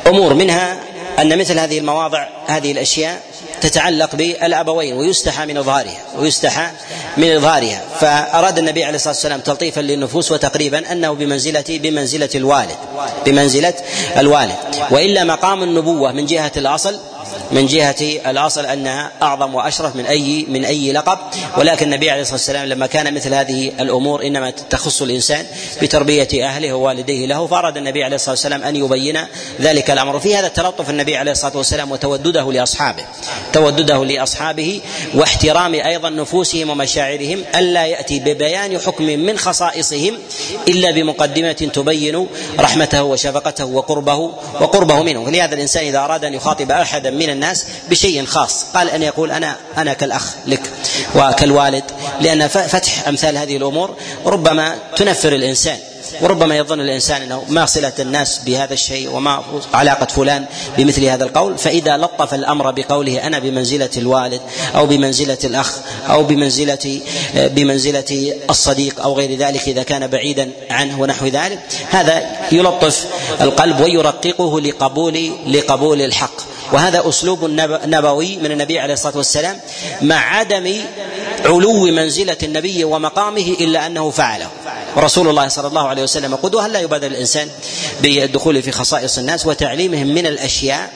أمور منها أن مثل هذه المواضع هذه الأشياء تتعلق بالأبوين ويستحى من إظهارها ويستحى من إظهارها. فأراد النبي عليه الصلاة والسلام تلطيفا للنفوس وتقريبا أنه بمنزله بمنزلة الوالد بمنزلة الوالد. وإلا مقام النبوة من جهة الأصل من جهة الأصل أنها أعظم وأشرف من أي من أي لقب. ولكن النبي عليه الصلاة والسلام لما كان مثل هذه الأمور إنما تخص الإنسان بتربية أهله ووالديه له فأراد النبي عليه الصلاة والسلام أن يبين ذلك الأمر. وفي هذا تلطف النبي عليه الصلاة والسلام وتودده لأصحابه تودده لأصحابه واحترام أيضا نفوسهم ومشاعرهم ألا يأتي ببيان حكم من خصائصهم إلا بمقدمة تبين رحمته وشفقته وقربه وقربه منه. لهذا الإنسان إذا أراد أن يخاطب أحدا من الناس بشيء خاص. قال أن يقول أنا أنا كالأخ لك وكالوالد لأن فتح أمثال هذه الأمور ربما تنفر الإنسان وربما يظن الإنسان أنه ما صلة الناس بهذا الشيء وما علاقة فلان بمثل هذا القول فإذا لطف الأمر بقوله أنا بمنزلة الوالد أو بمنزلة الأخ أو بمنزلة بمنزلة الصديق أو غير ذلك إذا كان بعيدا عنه ونحو ذلك هذا يلطف القلب ويرققه لقبول لقبول الحق. وهذا أسلوب نبوي من النبي عليه الصلاة والسلام مع عدم علو منزلة النبي ومقامه إلا أنه فعله. ورسول الله صلى الله عليه وسلم قدوه لا يبادر الإنسان بالدخول في خصائص الناس وتعليمهم من الأشياء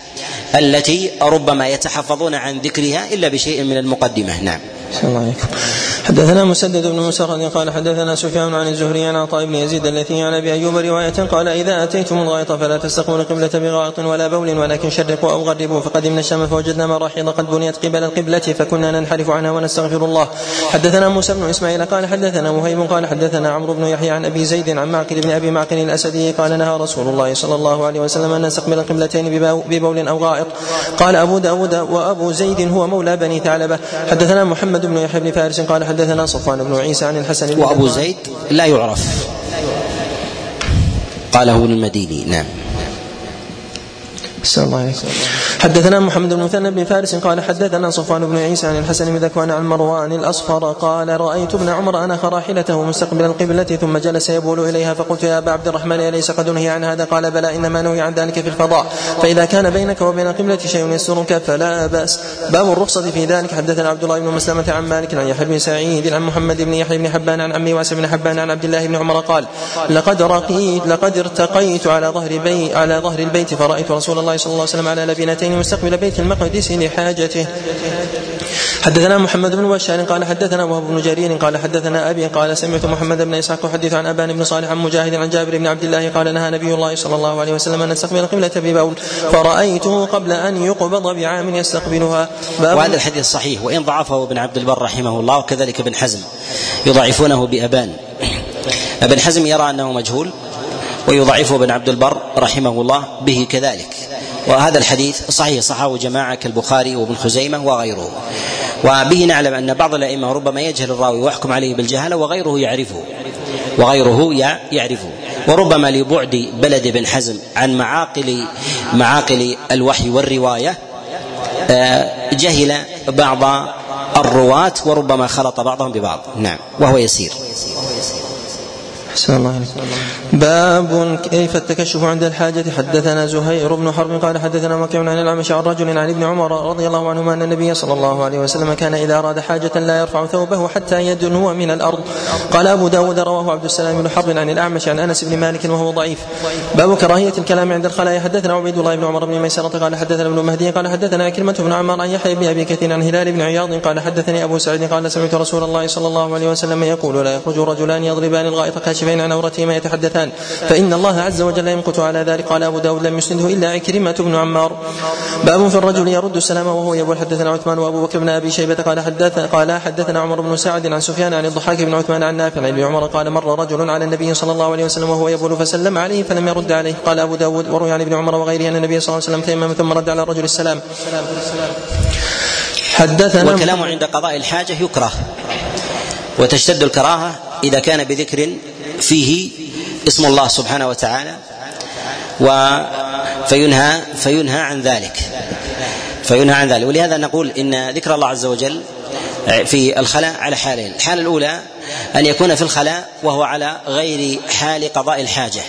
التي ربما يتحفظون عن ذكرها إلا بشيء من المقدمة نعم. الله حدثنا مسدد بن مسرد قال حدثنا سفيان عن الزهري عن عطاء بن يزيد التي عن أبي أيوب رواية قال إذا أتيتم الغائط فلا تستقبلوا القبله بغائط ولا بول ولكن شرقوا أو غربوا فقدمنا الشام فوجدنا مراحيض قد بنيت قبل القبلة فكنا ننحرف عنها ونستغفر الله. حدثنا موسى بن إسماعيل قال حدثنا مهيب قال حدثنا عمرو بن يحيى عن أبي زيد عن معقل بن أبي معقل الأسدي قال نهى رسول الله صلى الله عليه وسلم أن نستقبل القبلتين ببول أو غائط. قال أبو داود وأبو زيد هو مولى بني ثعلبة. حدثنا محمد بن يحيى بن فارس قال حدثنا صفوان بن عيسى عن الحسن وأبو زيد لا يعرف. قاله ابن المديني نعم. الله. عليكم حدثنا محمد بن مثنى بن فارس قال حدثنا صفوان بن عيسى عن الحسن بن ذكوان عن مروان الأصفر قال رأيت ابن عمر انخ راحلته مستقبل القبلة ثم جلس يبول إليها فقلت يا أبا عبد الرحمن أليس قد نهي عن هذا؟ قال بلى إنما نهي عن ذلك في الفضاء. فإذا كان بينك وبين القبلة شيء يسترك فلا بأس. باب الرخصة في ذلك. حدثنا عبد الله بن مسلمة عن مالك عن يحيى بن سعيد عن محمد بن يحيى بن حبان عن عمي واسع بن حبان عن عبد الله بن عمر قال لقد رقيت لقد ارتقيت على ظهر بي على ظهر البيت فرأيت رسول الله صلى الله عليه وسلم على لبنتين مستقبل بيت المقدس لحاجته. حدثنا محمد بن بشار قال حدثنا وهب بن جرير قال حدثنا أبي قال سمعت محمد بن إسحاق يحدث عن أبان بن صالح عن مجاهد عن جابر بن عبد الله قال نهى نبي الله صلى الله عليه وسلم أن نستقبل القبله ببول فرأيته قبل أن يقبض بعام يستقبلها. وهذا الحديث صحيح وإن ضعفه ابن عبد البر رحمه الله وكذلك ابن حزم يضعفونه بأبان. [CLEARS THROAT] ابن حزم يرى أنه مجهول ويضعفه ابن عبد البر رحمه الله به كذلك. وهذا الحديث صحيح صححه جماعة كالبخاري وابن خزيمة وغيره. وبه نعلم أن بعض الأئمة ربما يجهل الراوي ويحكم عليه بالجهالة وغيره يعرفه. وغيره يعرفه. وربما لبعد بلد بن حزم عن معاقل معاقل الوحي والرواية آه، جهل بعض الرواة وربما خلط بعضهم ببعض. نعم. وهو يسير. أحسن الله باب كيف التكشف عند الحاجة. حدثنا زهير بن حرب قال حدثنا مكي عن الأعمش عن رجل عن ابن عمر رضي الله عنهما أن النبي صلى الله عليه وسلم كان إذا أراد حاجة لا يرفع ثوبه حتى يدنو من الأرض. قال أبو داود رواه عبد السلام بن حرب عن الأعمش عن أنس بن مالك وهو ضعيف. باب كراهية الكلام عند الخلاء. حدثنا عبيد الله بن عمر بن ميسرة قال حدثنا ابن مهدي قال حدثنا كلمة بن عمار عن يحيى بن أبي كثير عن هلال بن عياض قال حدثني أبو سعيد قال سمعت رسول الله صلى الله عليه وسلم يقول لا يخرج رجلان يضربان الغائط كاشفين عن عورتهما يتحدثان. فإن الله عز وجل يمقت على ذلك. قال أبو داود لم يسنده إلا عكرمة بن عمار. باب في الرجل يرد السلام وهو يقول حدثنا عثمان وأبو بكر بن أبي شيبة قال حدث قال حدثنا عمر بن سعد عن سفيان عن الضحاك بن عثمان عن نافع عن عمر قال مر رجل على النبي صلى الله عليه وسلم وهو يبول فسلم عليه فلم يرد عليه. قال أبو داود وروي عن ابن عمر وغيره أن النبي صلى الله عليه وسلم تيمم ثم رد على الرجل السلام. حدثنا والكلام عند قضاء الحاجة يكره وتشتد الكراهة إذا كان بذكر فيه اسم الله سبحانه وتعالى و فينهى فينهى عن ذلك. فينهى عن ذلك. ولهذا نقول إن ذكر الله عز وجل في الخلاء على حالين. الحالة الأولى أن يكون في الخلاء وهو على غير حال قضاء الحاجة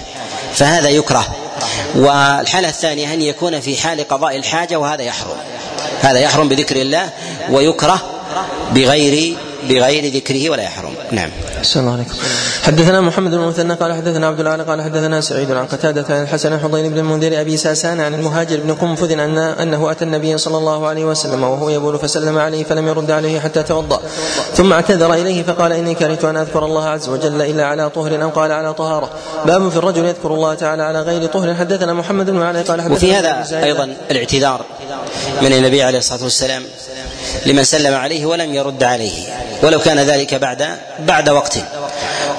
فهذا يكره. والحالة الثانية أن يكون في حال قضاء الحاجة وهذا يحرم. هذا يحرم بذكر الله ويكره بغير بغير ذكره ولا يحرم. نعم. السلام عليكم. حدثنا محمد بن المثنى قال حدثنا عبد الاعلى قال حدثنا سعيد عن قتادة عن الحسن حضين بن المنذر أبي ساسان عن المهاجر بن قنفذ أن أنه أتى النبي صلى الله عليه وسلم وهو يبول فسلم عليه فلم يرد عليه حتى توضأ. ثم اعتذر إليه فقال إني كرهت أن أذكر الله عز وجل إلا على طهر أو قال على طهارة. باب في الرجل يذكر الله تعالى على غير طهر. حدثنا محمد بن علي قال حدثنا وفي هذا أيضا الاعتذار من النبي عليه الصلاة والسلام. لمن سلم عليه ولم يرد عليه ولو كان ذلك بعد بعد وقت.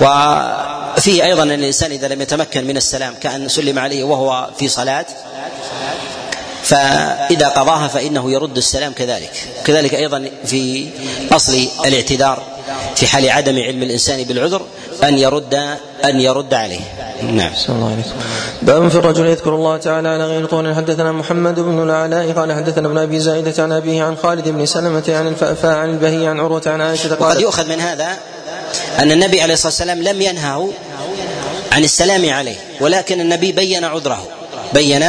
وفيه أيضا أن الإنسان إذا لم يتمكن من السلام كأن سلم عليه وهو في صلاة فإذا قضاها فإنه يرد السلام كذلك. كذلك أيضا في أصل الاعتذار في حال عدم علم الإنسان بالعذر أن يرد أن يرد عليه. نعم. صلى الله عليه باب في الرجل يذكر الله تعالى على غير طول. حدثنا محمد بن العلاء قال حدثنا ابن أبي زائدة عن أبيه عن خالد بن سلمة عن الفأفاء عن البهي عن عروة عن عائشة قال وقد يؤخذ من هذا أن النبي عليه الصلاة والسلام لم ينهه عن السلام عليه ولكن النبي بين عذره بين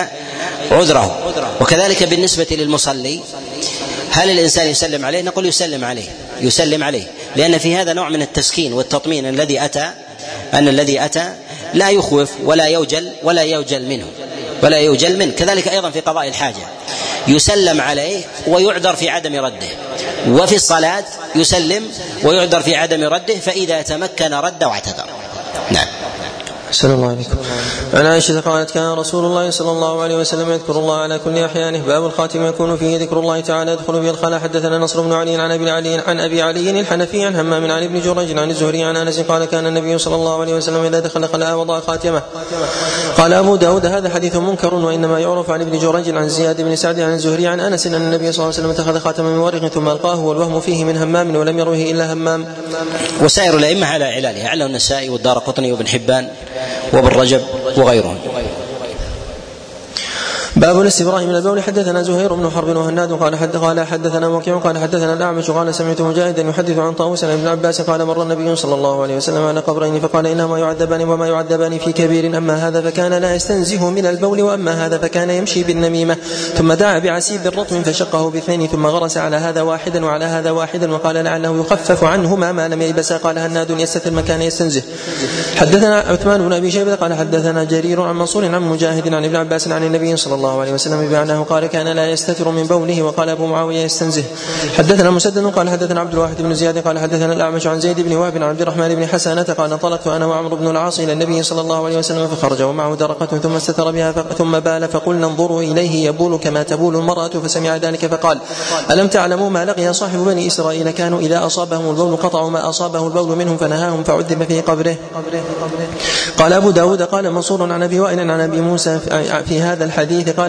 عذره. وكذلك بالنسبة للمصلي هل الإنسان يسلم عليه؟ نقول يسلم عليه يسلم عليه. لأن في هذا نوع من التسكين والتطمين الذي أتى أن الذي أتى لا يخوف ولا يوجل ولا يوجل منه ولا يوجل منه. كذلك أيضا في قضاء الحاجة. يسلم عليه ويعذر في عدم رده. وفي الصلاة يسلم ويعذر في عدم رده فإذا تمكن رد واعتذر. نعم. صلى الله عليكم. عن عائشة قالت كان رسول الله صلى الله عليه وسلم يذكر الله على كل أحيانه. باب الخاتم يكون فيه ذكر الله تعالى. يدخل به الخلاء. حدثنا نصر بن علي عن أبي علي عن أبي علي الحنفي عن همام عن ابن جريج عن الزهري عن أنس قال كان النبي صلى الله عليه وسلم إذا دخل خلاء وضع خاتمة. قال أبو داود هذا حديث منكر وإنما يعرف عن ابن جريج عن زياد بن سعد عن الزهري عن أنس أن النبي صلى الله عليه وسلم اتخذ خاتما من ورق ثم ألقاه والوهم فيه من همام ولم يروه إلا همام. وسائر الأئمة على علالها علّه النسائي والدار قطني وابن حبان. وابن رجب وغيرهم. باب الاستبراء من البول. حدثنا زهير بن حرب وهناد قال حد قال حدثنا وكيع قال حدثنا الأعمش قال سمعت مجاهدا يحدث عن طاووس عن ابن عباس قال مر النبي صلى الله عليه وسلم على قبرين فقال إنهما يعذبان وما يعذبان في كبير أما هذا فكان لا يستنزه من البول وأما هذا فكان يمشي بالنميمة. ثم دعا بعسيب رطب فشقه باثنين ثم غرس على هذا واحدا وعلى هذا واحدا وقال لعله يخفف عنهما ما لم ييبسا قال هناد يستثر مكان يستنزه. حدثنا عثمان بن أبي شيبة قال حدثنا جرير عن منصور عن مجاهد عن ابن عباس عن النبي صلى الله عليه وسلم بمعناه قال كان لا يستتر من بوله وقال أبو معاوية يستنزه. حدثنا مسدد قال حدثنا عبد الواحد بن زياد قال حدثنا الأعمش عن زيد بن وهب عن عبد الرحمن بن حسانه قال انطلقت أنا وعمرو بن العاص إلى النبي صلى الله عليه وسلم فخرج ومعه درقة ثم استتر بها ثم بال فقلنا انظروا إليه يبول كما تبول المرأة فسمع ذلك فقال ألم تعلموا ما لقي صاحب بني إسرائيل كانوا إذا أصابهم البول قطعوا ما أصابه البول منهم فنهاهم فعذب في قبره؟ قال أبو داود قال منصور عن أبي وائل عن أبي موسى في هذا الحديث قال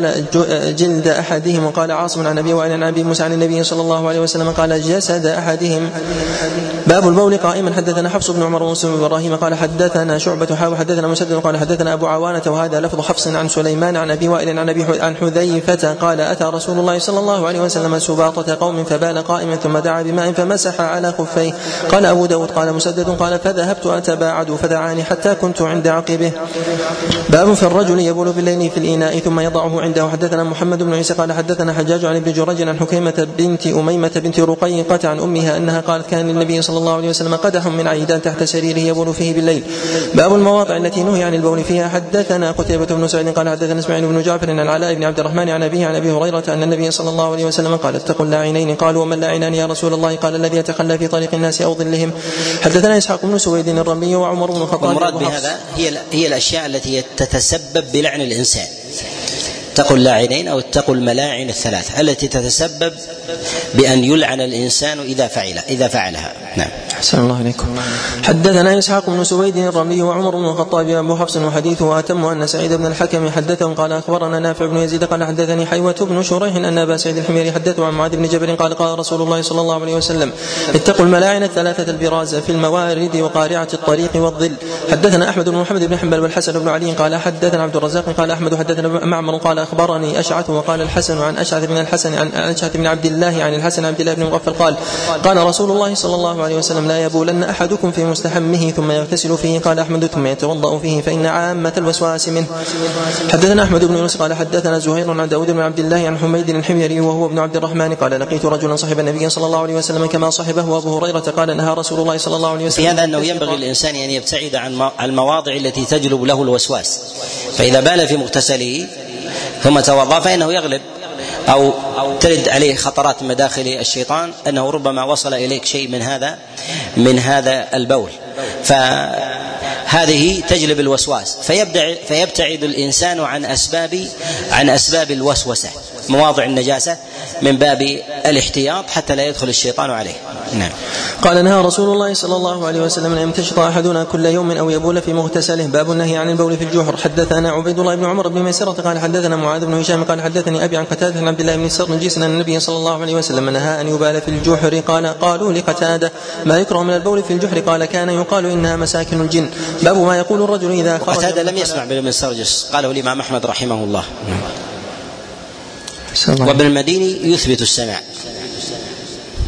جلد أحدهم وقال عاصم عن ابي وائل عن أبي موسى عن النبي صلى الله عليه وسلم قال جسد أحدهم. باب البول قائما حدثنا حفص بن عمر ومسلم بن إبراهيم قال حدثنا شعبة حاو حدثنا مسدد قال حدثنا أبو عوانة وهذا لفظ حفص عن سليمان عن أبي وائل عن أبي عن حذيفة قال أتى رسول الله صلى الله عليه وسلم سباطة قوم فبال قائما ثم دعا بماء فمسح على خفيه. قال أبو داود قال مسدد قال فذهبت أتباعد فدعاني حتى كنت عند عقبه. باب في الرجل يبول بالليل في الإناء ثم يضعه عنده حدثنا محمد بن عيسى قال حدثنا حجاج عن ابن جريج عن حكيمة بنت أميمة بنت رقيقة عن أمها أنها قالت كان للنبي صلى الله عليه وسلم قدح من عيدان تحت سريره يبول فيه بالليل. باب المواضع التي نهي عن البول فيها. حدثنا قتيبة بن سعيد قال حدثنا إسماعيل بن جعفر عن العلاء بن عبد الرحمن عن أبيه عن أبي هريرة أن النبي صلى الله عليه وسلم قال اتقوا اللاعنين. قالوا ومن لاعنان يا رسول الله؟ قال الذي يتخلى في طريق الناس أو ظلهم. حدثنا إسحاق بن سويد الرمي وعمر بن الخطاب المراد بهذا هي هي الأشياء التي تتسبب بلعن الإنسان. اتقوا اللاعنين أو اتقوا الملاعن الثلاث التي تتسبب بأن يلعن الإنسان إذا فعل إذا فعلها. نعم. أحسن الله عليكم حدثنا إسحاق بن سويد الرملي وعمر بن الخطاب أبو حفص وحديثه أتم أن سعيد بن الحكم حدثهم قال أخبرنا نافع بن يزيد قال حدثني حيوة بن شريح أن أبا سعيد الحميري حدثه عن معاذ بن جبل قال قال رسول الله صلى الله عليه وسلم اتقوا الملاعن الثلاثة البراز في الموارد وقارعة الطريق والظل. حدثنا أحمد بن محمد بن حنبل والحسن بن علي قال حدثنا عبد الرزاق قال أحمد حدثنا معمر قال اخبرني أشعث وقال الحسن عن أشعث بن الحسن عن أشعث بن عبد الله عن الحسن عبد الله بن مغفل قال قال رسول الله صلى الله عليه وسلم لا يبولن أحدكم في مستحمه ثم يغتسل فيه. قال أحمد ثم يتوضأ فيه فإن عامة الوسواس منه. حدثنا أحمد بن يونس قال حدثنا زهير عن داود بن عبد الله عن حميد الحميري وهو ابن عبد الرحمن قال لقيت رجلا صحب النبي صلى الله عليه وسلم كما صحبه أبو هريرة قال نهى رسول الله صلى الله عليه وسلم في هذا أنه ينبغي الانسان أن يبتعد عن المواضع التي تجلب له الوسواس. فإذا بال في مغتسله ثم توضأ فإنه يغلب أو ترد عليه خطرات مداخل الشيطان أنه ربما وصل إليك شيء من هذا من هذا البول. فهذه تجلب الوسواس. فيبتعد الإنسان عن اسباب عن أسباب الوسوسة. مواضع النجاسة من باب الاحتياط حتى لا يدخل الشيطان عليه. نعم. قال نهى رسول الله صلى الله عليه وسلم أن يمتشط أحدنا كل يوم أو يبول في مغتسله. باب النهي عن البول في الجحر حدثنا عبيد الله بن عمر بن ميسرة قال حدثنا معاذ بن هشام قال حدثني أبي عن قتادة عن عبد الله بن السرنجيس أن النبي صلى الله عليه وسلم نهى أن يبال في الجحر قال قالوا لقتادة ما يكره من البول في الجحر قال كان يقال إنها مساكن الجن. باب ما يقول الرجل إذا خرج قتادة لم يسمع بن سرجس قاله الإمام أحمد رحمه الله. وابن المديني يثبت السمع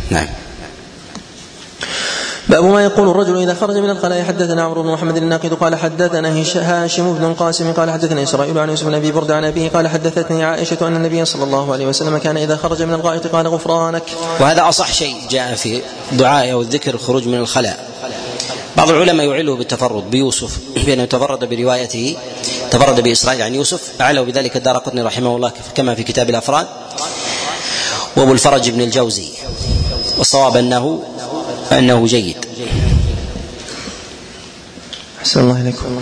نعم. باب ما يقول الرجل إذا خرج من الخلاء حدثنا عمرو بن محمد الناقد قال حدثنا هاشم بن القاسم قال حدثنا إسرائيل عن يوسف بن أبي برده عن أبيه قال حدثتني عائشة أن النبي صلى الله عليه وسلم كان إذا خرج من الغائط قال غفرانك. وهذا أصح شيء جاء في دعاء أو الذكر الخروج من الخلاء. بعض العلماء يعله بالتفرد بيوسف بأنه تفرد بروايته تفرد بإسرائيل عن يوسف أعله بذلك الدار قطني رحمه الله كما في كتاب الأفراد. وأبو الفرج بن الجوزي. والصواب أنه أنه جيد. أحسن الله إليكم.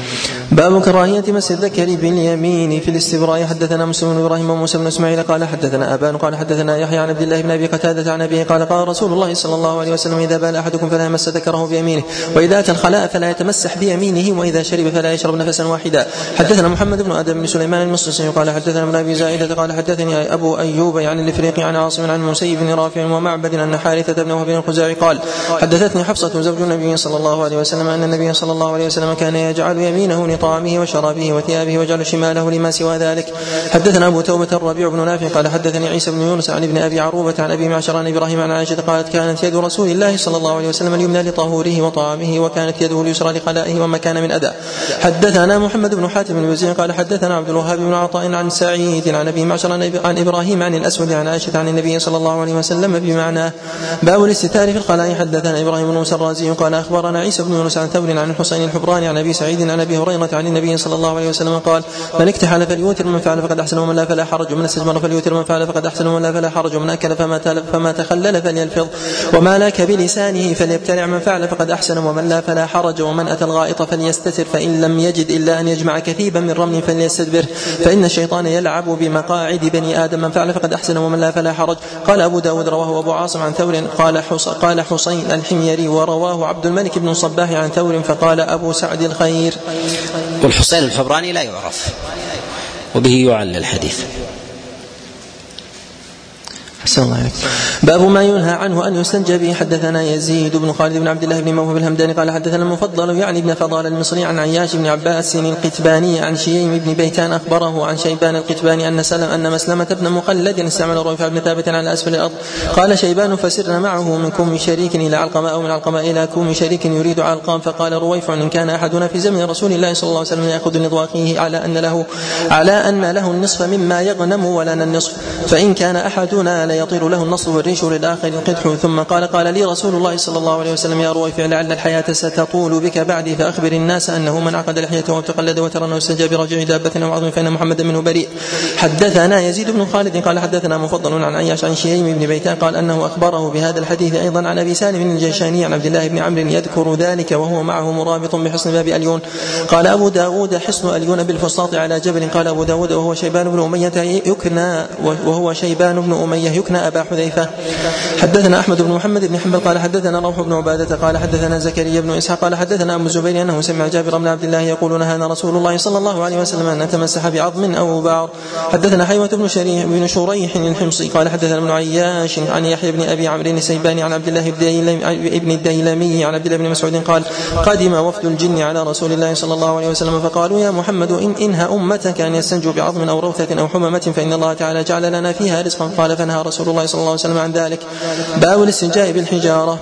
باب كراهية مس الذكر باليمين. في الاستبراء حدثنا مسلم بن إبراهيم وموسى بن إسماعيل قال حدثنا أبان قال حدثنا يحيى عن عبد الله بن أبي قتادة عن أبيه قال قال رسول الله صلى الله عليه وسلم إذا بال أحدكم فلا يمس ذكره بيمينه وإذا أتى الخلاء فلا يتمسح بيمينه وإذا شرب فلا يشرب نفسا واحدا. حدثنا محمد بن آدم بن سليمان المصري قال حدثنا ابن أبي زائدة قال حدثني أبو أيوب يعني الإفريقي عن عاصم عن المسيب بن رافع ومعبد أن حارثة بن وهب الخزاعي قال حدثتني حفصة زوج النبي صلى الله عليه وسلم أن النبي صلى الله عليه وسلم كان يجعل يمينه لطعامه وشرابه وثيابه ويجعل شماله لما سوى ذلك. حدثنا أبو توبة الربيع بن نافع قال حدثني عيسى بن يونس عن ابن أبي عروبة عن أبي معشر عن إبراهيم عن عائشة قالت كانت يد رسول الله صلى الله عليه وسلم اليمنى لطهوره وطعامه وكانت يده اليسرى لخلائه وما كان من اذى حدثنا محمد بن حاتم بن بزيع قال حدثنا عبد الوهاب بن عطاء عن سعيد عن أبي معشر عن إبراهيم عن الأسود عن عائشة عن النبي صلى الله عليه وسلم بمعناه باب الاستتار في الخلاء حدثنا إبراهيم بن موسى الرازي قال أخبرنا عيسى بن يونس عن ثور عن الحصين الحبراني عن أبي سعيد عن أبي عن النبي صلى الله عليه وسلم قال من اكتحل فليوتر من فعل فقد أحسن ومن لا فلا حرج ومن استجمر فليوتر من فعل فقد أحسن ومن لا فلا حرج ومن أكل فما فما تخلل فليلفظ وما لاك بلسانه فليبتلع من فعل فقد أحسن ومن لا فلا حرج ومن أتى الغائط فليستتر فإن لم يجد إلا أن يجمع كثيبا من رمل فليستدبر فإن الشيطان يلعب بمقاعد بني آدم من فعل فقد أحسن ومن لا فلا حرج. قال أبو داود رواه أبو عاصم عن ثور قال قال حسين الحميري ورواه عبد الملك بن صباح عن ثور فقال أبو سعد الخير. والحسين الحبراني لا يعرف. وبه يعلل الحديث. أحسن الله عليك باب ما ينهى عنه أن يستنجى به حدثنا يزيد بن خالد بن عبد الله بن موهب الهمداني قال حدثنا المفضل يعني ابن فضال المصري عن عياش بن عباس القتباني عن شييم بن بيتان أخبره عن شيبان القتباني أن سلم أن مسلمة بن مخلد استعمل رفع بن ثابت على أسفل الأرض. قال شيبان فسرنا معه من كوم شريك إلى علقمة أو من علقمة إلى كوم شريك يريد علقام. فقال رويفع إن كان أحدنا في زمن رسول الله صلى الله عليه وسلم يأخذ نضو أخيه على أن له على أن له النصف مما يغنم ولنا النصف فإن كان أحدنا ليطير له النصل والريش وللآخر القدح ثم قال قال لي رسول الله صلى الله عليه وسلم يا رويفع لعل الحياة ستطول بك بعدي فأخبر الناس أنه من عقد لحيته وتقلد وترا أو استنجى برجيع دابة أو عظم فإن محمدا منه بريء. حدثنا يزيد بن خالد قال حدثنا مفضل عن عياش عن شيم بن بيتان قال أنه أخبره بهذا الحديث أيضا عن أبي سالم الجيشاني عن عبد الله بن عمرو يذكر ذلك وهو معه مرابط بحصن باب أليون. قال أبو داود حصن أليون بالفسطاط على جبل. قال أبو داود وهو شيبان بن أمية يكنى وهو شيبان بن أمية يكنى أبا حذيفة. حدثنا أحمد بن محمد بن حنبل قال حدثنا روح بن عبادة قال حدثنا زكريا بن إسحاق قال حدثنا أبو الزبير أنه سمع جابر بن عبد الله يقول نهانا رسول الله صلى الله عليه وسلم أن نتمسح بعظم أو بعر حدثنا حيوة بن شريح بن شريح الحمصي قال حدثنا ابن عياش عن يحيى بن أبي عمرو السيباني عن عبد الله بن الديلمي عن عبد الله بن مسعود قال قدم وفد الجن على رسول الله صلى الله عليه وسلم فقالوا يا محمد إن انهى أمتك أن يستنجوا بعظم أو روثة أو حممه فإن الله تعالى جعل لنا فيها رزقا. قال فنهى رسول الله صلى الله عليه وسلم عن ذلك. باب الاستنجاء بالحجارة.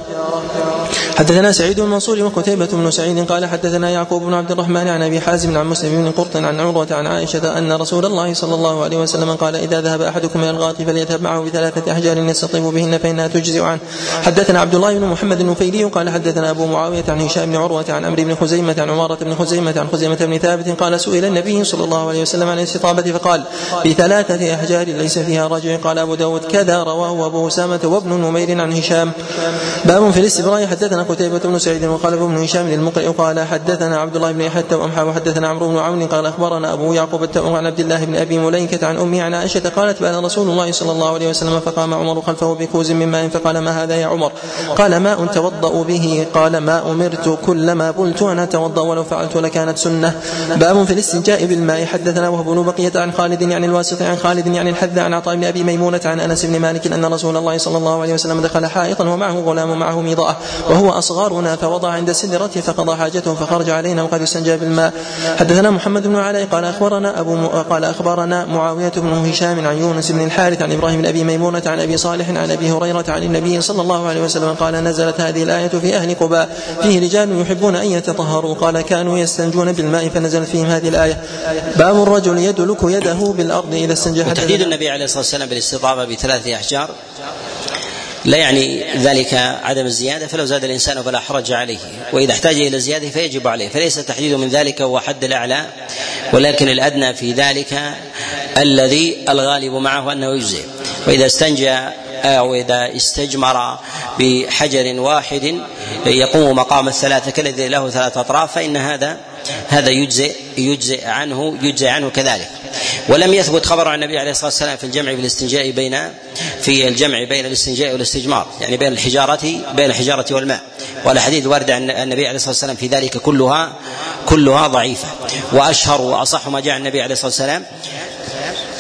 حدثنا سعيد بن منصور وقتيبة بن سعيد قال حدثنا يعقوب بن عبد الرحمن عن أبي حازم عن مسلم بن قرط عن عروة عن عائشة أن رسول الله صلى الله عليه وسلم قال إذا ذهب أحدكم إلى الغاط فليذهب معه بثلاثة أحجار يستطيب بهن فانها تجزئ عنه. حدثنا عبد الله بن محمد النفيلي قال حدثنا أبو معاوية عن هشام بن عروة عن عمرو بن خزيمة عن عمارة بن خزيمة عن خزيمة بن ثابت قال سئل النبي صلى الله عليه وسلم عن الاستطابة فقال بثلاثة أحجار ليس فيها رجع قال أبو داود كذا رواه أبو أسامة وابن نمير عن هشام. باب في الاستبراء. حدثنا قتيبة بن سعيد وقال ابن هشام للمقرئ قال حدثنا عبد الله بن يحيى التوأم وحدثنا عمرو بن عون قال أخبرنا أبو يعقوب التوأم عن عبد الله بن أبي مليكة عن أمي عن عائشة قالت بأن رسول الله صلى الله عليه وسلم فقام عمر خلفه بكوز من ماء فقال ما هذا يا عمر؟ قال ماء توضأ به. قال ما أمرت كلما قلت أن أتوضأ ولو فعلت لكانت سنة. باب في الاستنجاء بالماء. حدثنا وهب بن بقية عن خالد يعني الواسط عن خالد يعني الحذا عن عطاء بن أبي ميمونة عن أنس بن مالك أن رسول الله صلى الله عليه وسلم دخل حائطا ومعه غلام معه ميضاء وهو اصغرنا فوضع عند سدرته فقضى حاجته فخرج علينا وقد استنجى بالماء. حدثنا محمد بن علي قال أخبرنا أبو م... قال أخبرنا معاوية بن هشام عن يونس بن الحارث عن إبراهيم بن أبي ميمونة عن أبي صالح عن أبي هريرة عن النبي صلى الله عليه وسلم قال نزلت هذه الآية في أهل قباء. فيه رجال يحبون أن يتطهروا. قال كانوا يستنجون بالماء فنزلت فيهم هذه الآية. باب الرجل يدلك يده بالأرض إذا استنجى. وتحديد النبي عليه الصلاة والسلام بالاستطابة بثلاثه أحجار لا يعني ذلك عدم الزيادة فلو زاد الإنسان فلا حرج عليه وإذا احتاج إلى الزيادة فيجب عليه فليس التحديد من ذلك هو حد الأعلى ولكن الأدنى في ذلك الذي الغالب معه أنه يجزئ. وإذا استنجى أو إذا استجمر بحجر واحد يقوم مقام الثلاثة كالذي له ثلاث أطراف فإن هذا هذا يجزئ يجزئ عنه يجزئ عنه كذلك. ولم يثبت خبر عن النبي عليه الصلاة والسلام في الجمع بالاستنجاء بين في الجمع بين الاستنجاء والاستجمار. يعني بين الحجاره بين الحجارة والماء. والاحاديث الوارده عن النبي عليه الصلاة والسلام في ذلك كلها كلها ضعيفة. وأشهر وأصح ما جاء عن النبي عليه الصلاة والسلام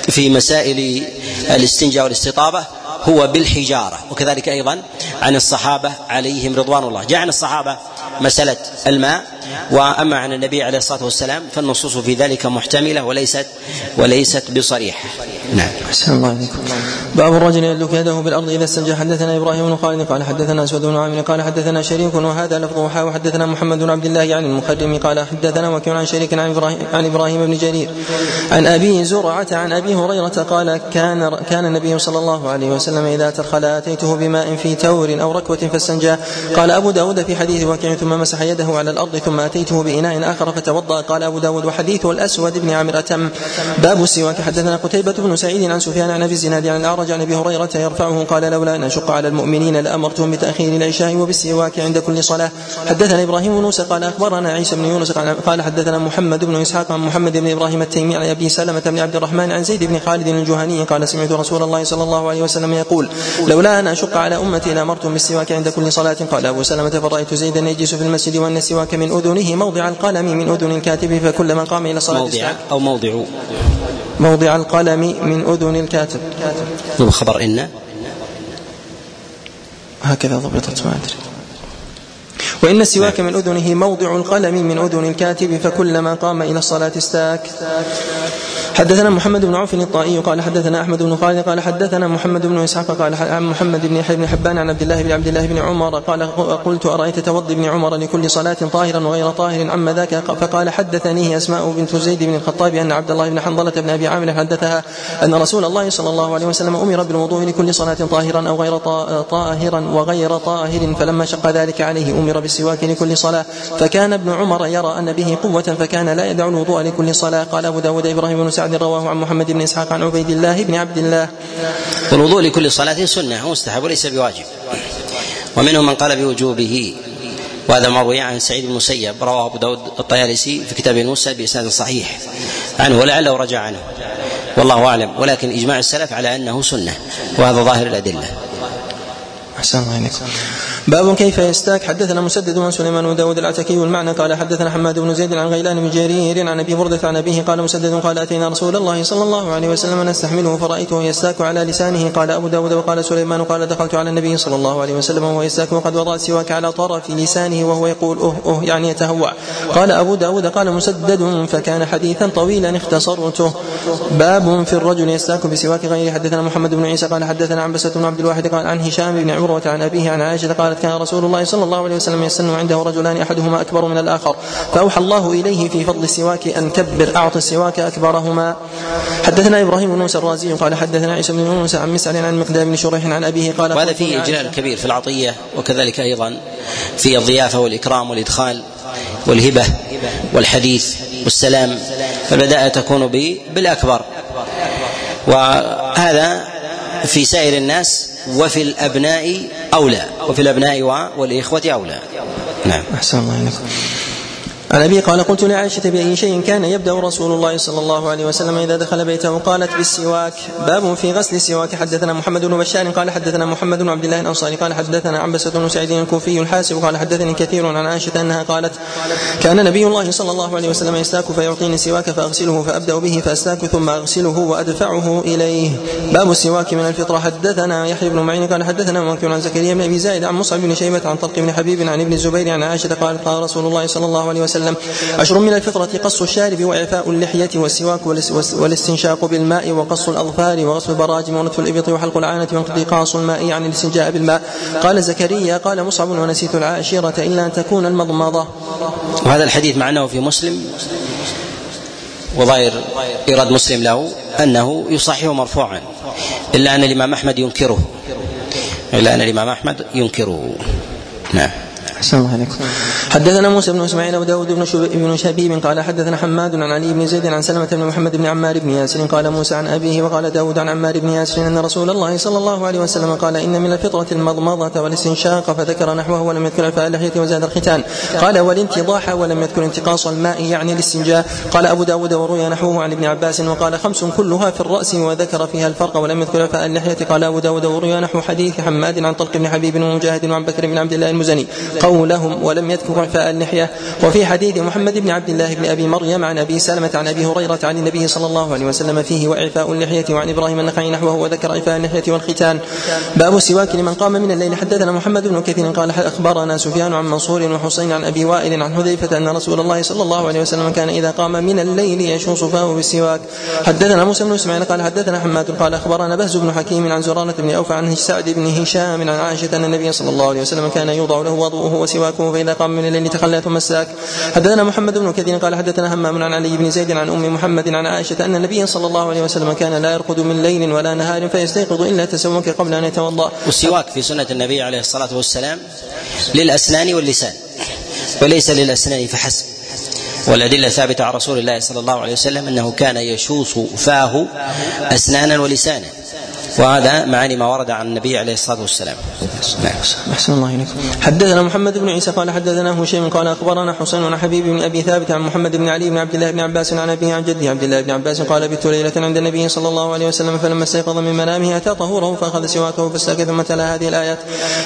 في مسائل الاستنجاء والاستطابة هو بالحجارة. وكذلك أيضا عن الصحابة عليهم رضوان الله. جاء عن الصحابة مسألة الماء وأما عن النبي عليه الصلاة والسلام فالنصوص في ذلك محتملة وليست وليست بصريحة. نعم. أحسن الله عليكم. باب الرجل يدلك يده بالارض إذا استنجى حدثنا إبراهيم بن خالد قال حدثنا أسود بن عامر قال حدثنا شريك وهذا لفظه وحدثنا محمد بن عبد الله عن المخرم قال حدثنا وكيع عن شريك عن إبراهيم عن إبراهيم بن جرير عن أبي زرعة عن أبي هريرة قال كان كان النبي صلى الله عليه وسلم إذا ترخل آتيته بماء في تور أو ركوة فاستنجى قال أبو داود في حديث وكيع ثم مسح يده على الأرض ثم أتيته بإناء آخر فتوضأ. قال أبو داود وحديثه الأسود بن عامر أتم. باب السواك. حدثنا قتيبة بن سعيد عن سفيان عن أبي الزناد عن الأعرج عن أبي هريرة يرفعه. قال لولا أن أشق على المؤمنين لأمرتهم بتأخير العشاء وبالسواك عند كل صلاة. حدثنا إبراهيم بن موسى قال أخبرنا عيسى بن يونس قال حدثنا محمد بن إسحاق عن محمد بن إبراهيم التيمي عن أبي سلمة بن عبد الرحمن عن زيد بن خالد الجهني قال سمعت رسول الله صلى الله عليه وسلم يقول لولا أن أشق على أمتي لأمرتهم بالسواك عند كل صلاة. قال أبو سلمة فرأيت زيدا يجلس في المسجد وأن السواك من أذنه موضع القلم من أذن الكاتب فكلما قام إلى الصلاة موضع أو موضع. موضع القلم من أذن الكاتب. خبر إن. هكذا ضبطت ما أدري. وإن السواك من أذنه موضع القلم من أذن الكاتب فكلما قام إلى الصلاة استاك. حدثنا محمد بن عوف الطائي قال حدثنا أحمد بن خالد قال حدثنا محمد بن إسحاق قال عن محمد بن يحيى بن حبان عن عبد الله بن عبد الله بن عمر قال قلت أرأيت توضي ابن عمر لكل صلاة طاهرا وغير طاهر عما ذاك؟ فقال حدثنيه أسماء بنت زيد بن الخطاب أن عبد الله بن حنظلة بن أبي عامر حدثها أن رسول الله صلى الله عليه وسلم أمر بالوضوء لكل صلاة طاهرا أو غير طاهرا وغير طاهر فلما شق ذلك عليه أمر بالسواك لكل صلاة. فكان ابن عمر يرى أن به قوة فكان لا يدع الوضوء لكل صلاة. قال أبو داود إبراهيم بن سعد رواه عن محمد بن إسحاق عن عبيد الله بن عبد الله. والوضوء لكل صلاة سنة مستحب وليس بواجب. ومنهم من قال بوجوبه وهذا ما روي عن سعيد بن المسيب رواه أبو داود الطيالسي في كتابه الموسى بإسناد صحيح. عنه ولعله رجع عنه. والله أعلم. ولكن إجماع السلف على أنه سنة وهذا ظاهر الأدلة. أحسن الله باب كيف يستاك؟ حدثنا مسدد وسليمان بن داود العتكي والمعنى قال حدثنا حماد بن زيد عن غيلان بن جرير عن أبي بردة عن أبيه قال مسدد قال أتينا رسول الله صلى الله عليه وسلم نستحمله فرأيته يستاك على لسانه. قال أبو داود وقال سليمان قال دخلت على النبي صلى الله عليه وسلم وهو يستاك وقد وضع السواك على طرف لسانه وهو يقول أه أه يعني يتهوع قال أبو داود قال مسدد فكان حديثا طويلا اختصرته. باب في الرجل يستاك بسواك غيره حدثنا محمد بن عيسى قال حدثنا عن بن عبد الواحد قال عن هشام بن عروة عن أبيه عن عائشة قال قالت كان رسول الله صلى الله عليه وسلم يستن عنده رجلان أحدهما أكبر من الآخر. فأوحى الله إليه في فضل السواك أن كبر اعط السواك أكبرهما. حدثنا إبراهيم بن موسى الرازي قال حدثنا عيسى بن موسى عن مسعر عن مقدام بن شريح عن أبيه قال وهذا فيه إجلال كبير في العطية وكذلك أيضا في الضيافة والإكرام والإدخال والهبة والحديث والسلام فالبداءة تكون بالأكبر. وهذا في سائر الناس وفي الأبناء أولى وفي الأبناء والإخوة أولى. نعم. أحسن الله إليكم. عن أبي قال قلت لعائشة بأي شيء كان يبدأ رسول الله صلى الله عليه وسلم إذا دخل بيته؟ قالت بالسواك. باب في غسل السواك. حدثنا محمد بن بشار قال حدثنا محمد بن عبد الله الأنصاري قال حدثنا عنبسة بن سعيد الكوفي الحاسب قال حدثني كثير عن عائشة أنها قالت كان نبي الله صلى الله عليه وسلم يستاك فيعطيني السواك فأغسله فأبدأ به فأستاك ثم أغسله وأدفعه إليه. باب السواك من الفطرة. حدثنا يحيى بن معين قال حدثنا مكي عن زكريا بن أبي زائدة عن مصعب بن شيبة عن طلق بن حبيب عن ابن الزبير عن عائشة قالت قال رسول الله صلى الله عليه وسلم وسلم. عشر من الفطرة قص الشارب وإعفاء اللحية والسواك والاستنشاق بالماء وقص الأظفار وغسل البراجم ونتف الإبط وحلق العانة وانتقاص الماء يعني الاستنجاء بالماء. قال زكريا قال مصعب ونسيت العاشرة إلا أن تكون المضمضة. وهذا الحديث معناه في مسلم وظاهر إيراد مسلم له أنه يصححه مرفوعا إلا أن الإمام أحمد ينكره. إلا أن الإمام أحمد ينكره. نعم. أحسن الله عليكم حدثنا موسى بن إسماعيل وداود بن بن شبيب قال حدثنا حماد عن علي بن زيد عن سلمة بن محمد بن عمار بن ياسر قال موسى عن أبيه وقال داود عن عمار بن ياسر أن رسول الله صلى الله عليه وسلم قال إن من الفطرة المضمضة والاستنشاق فذكر نحوه ولم يذكر إعفاء اللحية وزاد الختان. قال والانتضاح ولم يذكر انتقاص الماء يعني الاستنجاء. قال أبو داود وروي نحوه عن ابن عباس وقال خمس كلها في الرأس وذكر فيها الفرق ولم يذكر إعفاء اللحية قال أبو داود وروي نحو حديث حماد عن طلق بن حبيب ومجاهد وعن بكر بن عبد الله المزني. قولهم ولم يذكر إعفاء اللحية وفي حديث محمد بن عبد الله بن أبي مريم عن أبي سلمة عن أبي هريرة عن النبي صلى الله عليه وسلم فيه وإعفاء اللحية وعن إبراهيم النخعي نحوه وذكر إعفاء اللحية والختان. باب السواك لمن قام من الليل. حدثنا محمد بن كثير قال أخبرنا سفيان عن منصور وحسين عن أبي وائل عن حذيفة أن رسول الله صلى الله عليه وسلم كان إذا قام من الليل يشوص فاه بالسواك. حدثنا موسى بن إسماعيل قال حدثنا حماد قال أخبرنا بهز بن حكيم عن زرانة بن أوفى عن سعد بن هشام عن عائشة أن النبي صلى الله عليه وسلم كان يوضع له وضوءه وسواكه فإذا قام من الليل تخلى ثم الساك حدثنا محمد بن كثير قال حدثنا همام عن علي بن زيد عن أم محمد عن عائشة أن النبي صلى الله عليه وسلم كان لا يرقد من ليل ولا نهار فيستيقظ إلا تسوك قبل أن يتوضأ. والسواك في سنة النبي عليه الصلاة والسلام للأسنان واللسان وليس للأسنان فحسب. والأدلة ثابتة عن رسول الله صلى الله عليه وسلم أنه كان يشوص فاه أسنانا ولسانا. وهذا معاني ما ورد عن النبي عليه الصلاة والسلام. نعم. أحسن الله إليكم. حدثنا محمد بن عيسى قال حدثنا هشيم قال أخبرنا حسين عن حبيب بن أبي ثابت عن محمد بن علي بن عبد الله بن عباس عن أبيه عن جده عبد الله بن عباس قال بت ليلة عند النبي صلى الله عليه وسلم فلما استيقظ من منامه أتى طهوره فأخذ سواكه فاستاك ثم تلا هذه الآيات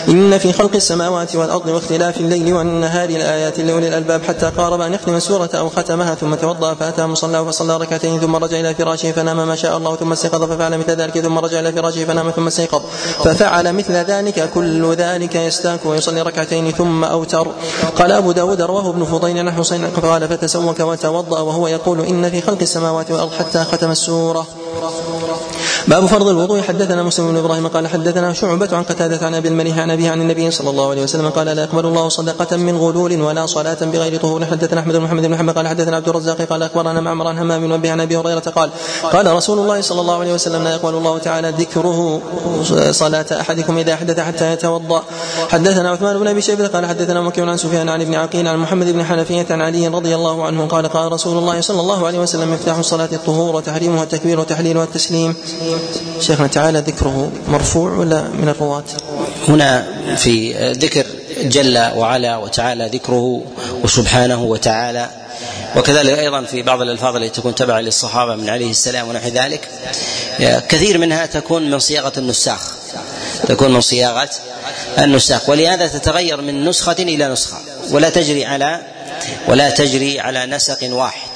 إن في خلق السماوات والأرض واختلاف الليل والنهار لآيات لأولي الألباب حتى قارب أن يختم السوره أو ختمها ثم توضأ فأتى مصلاه فصلى ركعتين ثم رجع إلى فراشه فنام ما شاء الله ثم استيقظ ففعل مثل ذلك ثم رجع إلى فراشه فنام ثم استيقظ. ففعل مثل ذلك كل ذلك يستاك ويصلي ركعتين ثم أوتر. قال أبو داود رواه ابن فضيل نحو حسين قال فتسوك وتوضأ وهو يقول إن في خلق السماوات والأرض حتى ختم السورة. باب فرض الوضوء. حدثنا مسلم بن إبراهيم قال حدثنا شعبة عن قتادة عن أبي المليح عن ابي عن النبي صلى الله عليه وسلم قال لا يقبل الله صدقة من غلول ولا صلاة بغير طهور. حدثنا أحمد بن محمد بن محمد قال حدثنا عبد الرزاق قال أخبرنا معمر عن همام بن عن أبي هريرة قال قال رسول الله صلى الله عليه وسلم لا يقبل الله تعالى ذكره صلاة أحدكم إذا أحدث حتى يتوضأ. حدثنا عثمان بن أبي شيبة قال حدثنا مكي عن سفيان عن ابن عقيل عن محمد بن حنفية عن علي رضي الله عنه قال قال رسول الله صلى الله عليه وسلم مفتاح الصلاة الطهور وتحريمها التكبير وتحليلها التسليم. شيخنا تعالى ذكره مرفوع ولا من الرواة؟ هنا في ذكر جل وعلا وتعالى ذكره وسبحانه وتعالى. وكذلك أيضا في بعض الألفاظ التي تكون تبعا للصحابة من عليه السلام ونحو ذلك. كثير منها تكون من صياغة النساخ. تكون من صياغة النساخ. ولهذا تتغير من نسخة إلى نسخة. ولا تجري على ولا تجري على نسق واحد.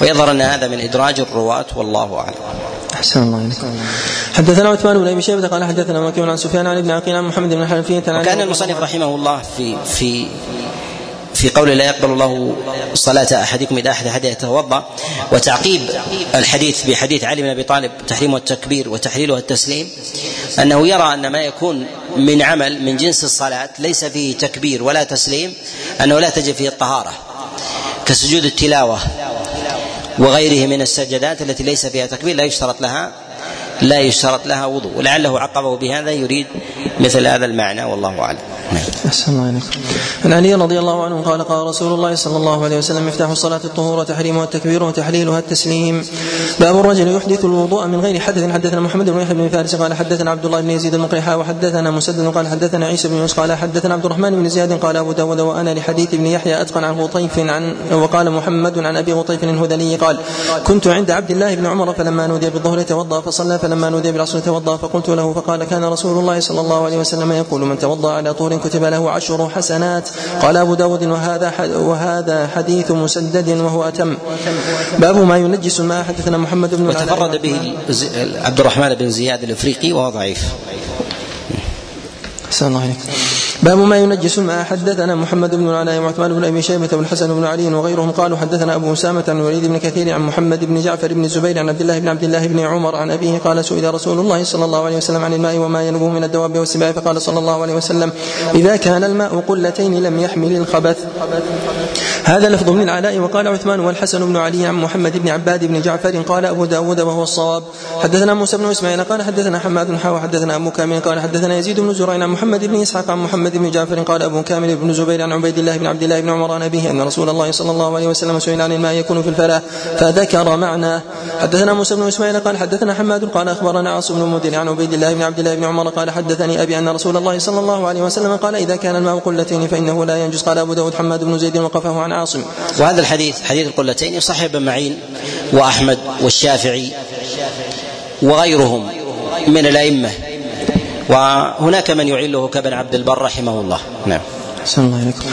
ويظهر أن هذا من إدراج الرواة والله أعلم. أحسن الله عليكم. حدثنا عثمان بن أبي شيبة قال حدثنا وكيع عن سفيان عن ابن عقيل عن محمد بن الحنفية عن وكان المصنف رحمه الله في في في قول لا يقبل الله صلاة أحدكم إذا أحد أحد يتوضأ وتعقيب الحديث بحديث علي بن أبي طالب تحريم التكبير وتحليله التسليم أنه يرى أن ما يكون من عمل من جنس الصلاة ليس فيه تكبير ولا تسليم أنه لا تجب فيه الطهارة كسجود التلاوة وغيره من السجدات التي ليس فيها تكبير لا يشترط لها لا يشترط لها وضوء ولعله عقبه بهذا يريد مثل هذا المعنى والله أعلم. عليكم. عن علي رضي الله عنه قال قال رسول الله صلى الله عليه وسلم مفتاح الصلاة الطهور وتحريمها التكبير وتحليلها التسليم. باب الرجل يحدث الوضوء من غير حدث حدثنا محمد بن يحيى بن فارس قال حدثنا عبد الله بن يزيد المقرحى وحدثنا مسدد قال حدثنا عيسى بن يونس قال حدثنا عبد الرحمن بن زياد قال أبو داود وأنا لحديث ابن يحيى أتقن عن غطيف عن وقال محمد عن أبي غطيف الهذلي قال كنت عند عبد الله بن عمر فلما نودي بالظهر توضأ فصلى فلما نودي بالعصر توضأ فقلت له فقال كان رسول الله صلى الله عليه وسلم يقول من توضأ على طهر كتب له عشر حسنات. قال أبو داود وهذا وهذا حديث مسدد وهو أتم. باب ما ينجس الماء حدثنا محمد بن وتفرد به عبد الرحمن بن زياد الإفريقي وهو ضعيف. أحسن الله عليك باب ما ينجس الماء حدثنا محمد بن العلاء وعثمان بن أبي شيبة والحسن بن علي وغيرهم قالوا حدثنا أبو أسامة عن الوليد بن كثير عن محمد بن جعفر بن الزبير عن عبد الله بن عبد الله بن عمر عن أبيه قال سئل رسول الله صلى الله عليه وسلم عن الماء وما ينبوه من الدواب والسباع فقال صلى الله عليه وسلم إذا كان الماء قلتين لم يحمل الخبث. هذا لفظ من العلاء وقال عثمان والحسن بن علي عن محمد بن عباد بن جعفر قال أبو داود وهو الصواب. حدثنا موسى بن إسماعيل قال حدثنا حماد حاوى حدثنا أبو كامل قال حدثنا يزيد بن زرعين عن محمد بن إسحاق عن محمد بن جعفر قال أبو كامل بن زبير عن عبيد الله بن عبد الله بن عمر عن أبيه أن رسول الله صلى الله عليه وسلم سئل عن الماء يكون في الفلاة فذكر معناه. حدثنا موسى بن إسماعيل قال حدثنا حماد قال أخبرنا عاصم بن المدير عن عبيد الله بن عبد الله بن عمر قال حدثني أبي أن رسول الله صلى الله عليه وسلم قال إذا كان الماء قلتين فإنه لا ينجس. قال أبو داود حماد بن زيد وقفه عن عاصم. وهذا الحديث حديث القلتين يصحح ابن معين وأحمد والشافعي وغيرهم من الأئمة. وهناك من يعله كابن عبد البر رحمه الله. نعم. أحسن الله إليكم.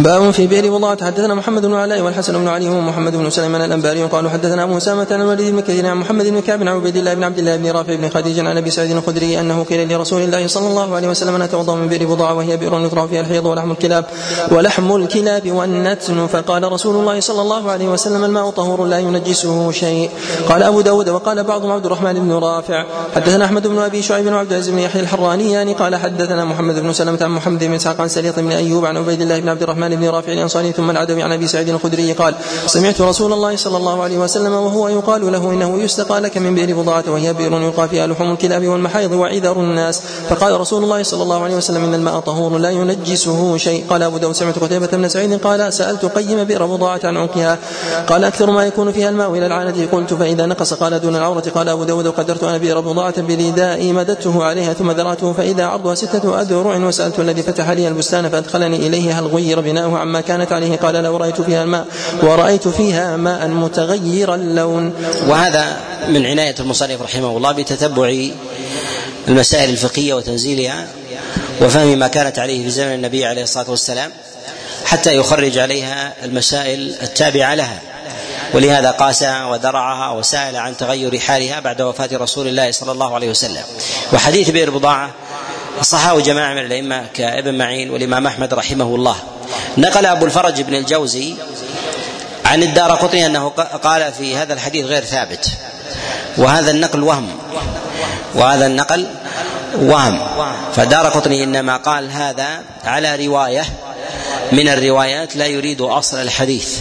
باب في بئر بضاعة حدثنا محمد بن علاء والحسن بن علي ومحمد بن سليمان الأنباري قالوا حدثنا أبو أسامة عن الوليد بن كثير عن محمد بن كعب عن عبيد الله بن عبد الله بن رافع بن خديج عن أبي سعيد الخدري أنه قيل لرسول الله صلى الله عليه وسلم نتوضأ من بئر بضاعة وهي بئر يطرح فيها الحيض ولحم الكلاب ولحم الكلاب والنتن. فقال رسول الله صلى الله عليه وسلم الماء طهور لا ينجسه شيء. قال أبو داود وقال بعضهم عبد الرحمن بن رافع. حدثنا أحمد بن أبي شعيب وعبد العزيز بن يحيى الحراني يعني قال حدثنا محمد بن سلمة عن محمد بن إسحاق عن سليط بن أيوب عن عبيد الله بن عبد الرحمن بن رافع الأنصاري ثم العدوي عن أبي سعيد الخدري قال سمعت رسول الله صلى الله عليه وسلم وهو يقال له إنه يستقى لك من بئر بضاعة وهي بئر يلقى فيها لحوم الكلاب والمحايض وعذر الناس فقال رسول الله صلى الله عليه وسلم إن الماء طهور لا ينجسه شيء قال أبو داود سمعت قتيبة بن سعيد قال سألت قيم بئر بضاعة عن عنقها قال أكثر ما يكون فيها الماء إلى العانه قلت فإذا نقص قال دون العوره قال أبو داود وقدرت أنا بئر بضاعة بردائي مددته عليها ثم ذراته فإذا عرضها ستة أذرع وسألت الذي فتح لي البستان فأدخلني إليه هل غير بناؤه عما كانت عليه؟ قال لو رأيت فيها الماء. ورأيت فيها ماء متغير اللون. وهذا من عناية المصنف رحمه الله بتتبع المسائل الفقهية وتنزيلها وفهم ما كانت عليه في زمن النبي عليه الصلاة والسلام حتى يخرج عليها المسائل التابعة لها. ولهذا قاس وذرعها وسأل عن تغير حالها بعد وفاة رسول الله صلى الله عليه وسلم. وحديث بئر بضاعة صححه جماعة من الأئمة كابن معين والإمام أحمد رحمه الله. نقل أبو الفرج بن الجوزي عن الدار قطني أنه قال في هذا الحديث غير ثابت. وهذا النقل وهم. وهذا النقل وهم. فدار قطني إنما قال هذا على رواية من الروايات لا يريد أصل الحديث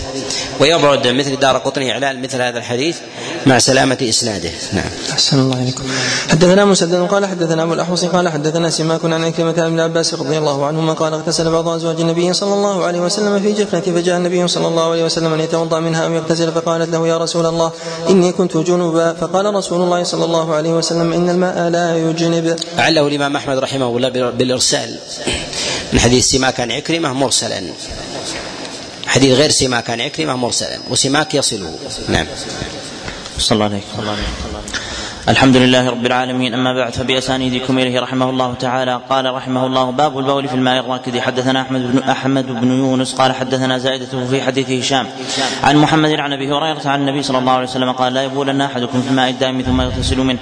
ويبعد مثل دار قطني إعلان مثل هذا الحديث مع سلامة إسناده. نعم. أحسن الله عليكم حدثنا مسدد قال حدثنا أبو الأحوص قال حدثنا سماك عن عكرمة بن عباس رضي الله عنهما قال اغتسل بعض أزواج النبي صلى الله عليه وسلم في جفنة فجاء النبي صلى الله عليه وسلم أن يتوضأ منها أو يغتسل فقالت له يا رسول الله إني كنت جنبا. فقال رسول الله صلى الله عليه وسلم إن الماء لا يجنب. عله الإمام أحمد رحمه الله بالإرسال. من حديث سماك عن عكرمة مرسلا. حديث غير سماك عن عكرمة مرسلا وسماك يصله. نعم. صلى الله عليه الحمد لله رب العالمين. أما بعد فبأسانيدكم إليه رحمه الله تعالى. قال رحمه الله باب البول في الماء الراكد. حدثنا أحمد بن أحمد بن يونس قال حدثنا زائدة في حديث هشام. عن محمد عن أبي هريرة عن النبي صلى الله عليه وسلم قال لا يبولن أحدكم في الماء الدائم ثم يغتسل منه.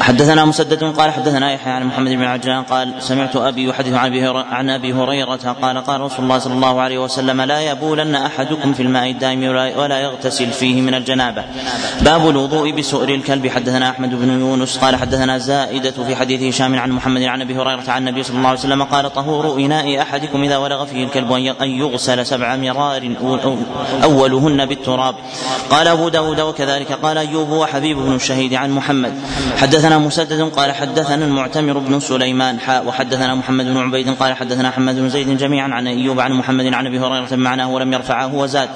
حدثنا مسدد قال حدثنا يحيى عن محمد بن عجلان قال سمعت أبي يحدث عن أبي عن أبي هريرة قال قال رسول الله صلى الله عليه وسلم لا يبولن أحدكم في الماء الدائم ولا يغتسل فيه من الجنابة. باب الوضوء بسؤر الكلب. حدثنا أحمد احمد بن يونس قال حدثنا زائدة في حديث هشام عن محمد عن أبي هريرة عن النبي صلى الله عليه وسلم قال طهور إناء أحدكم إذا ولغ فيه الكلب أن يغسل سبع مرار أولهن بالتراب. قال أبو داود وكذلك قال أيوب وحبيب بن الشهيد عن محمد. حدثنا مسدد قال حدثنا المعتمر بن سليمان حاء وحدثنا محمد بن عبيد قال حدثنا حمد بن زيد جميعا عن أيوب عن محمد عن أبي هريرة معناه ولم يرفعه وزاد.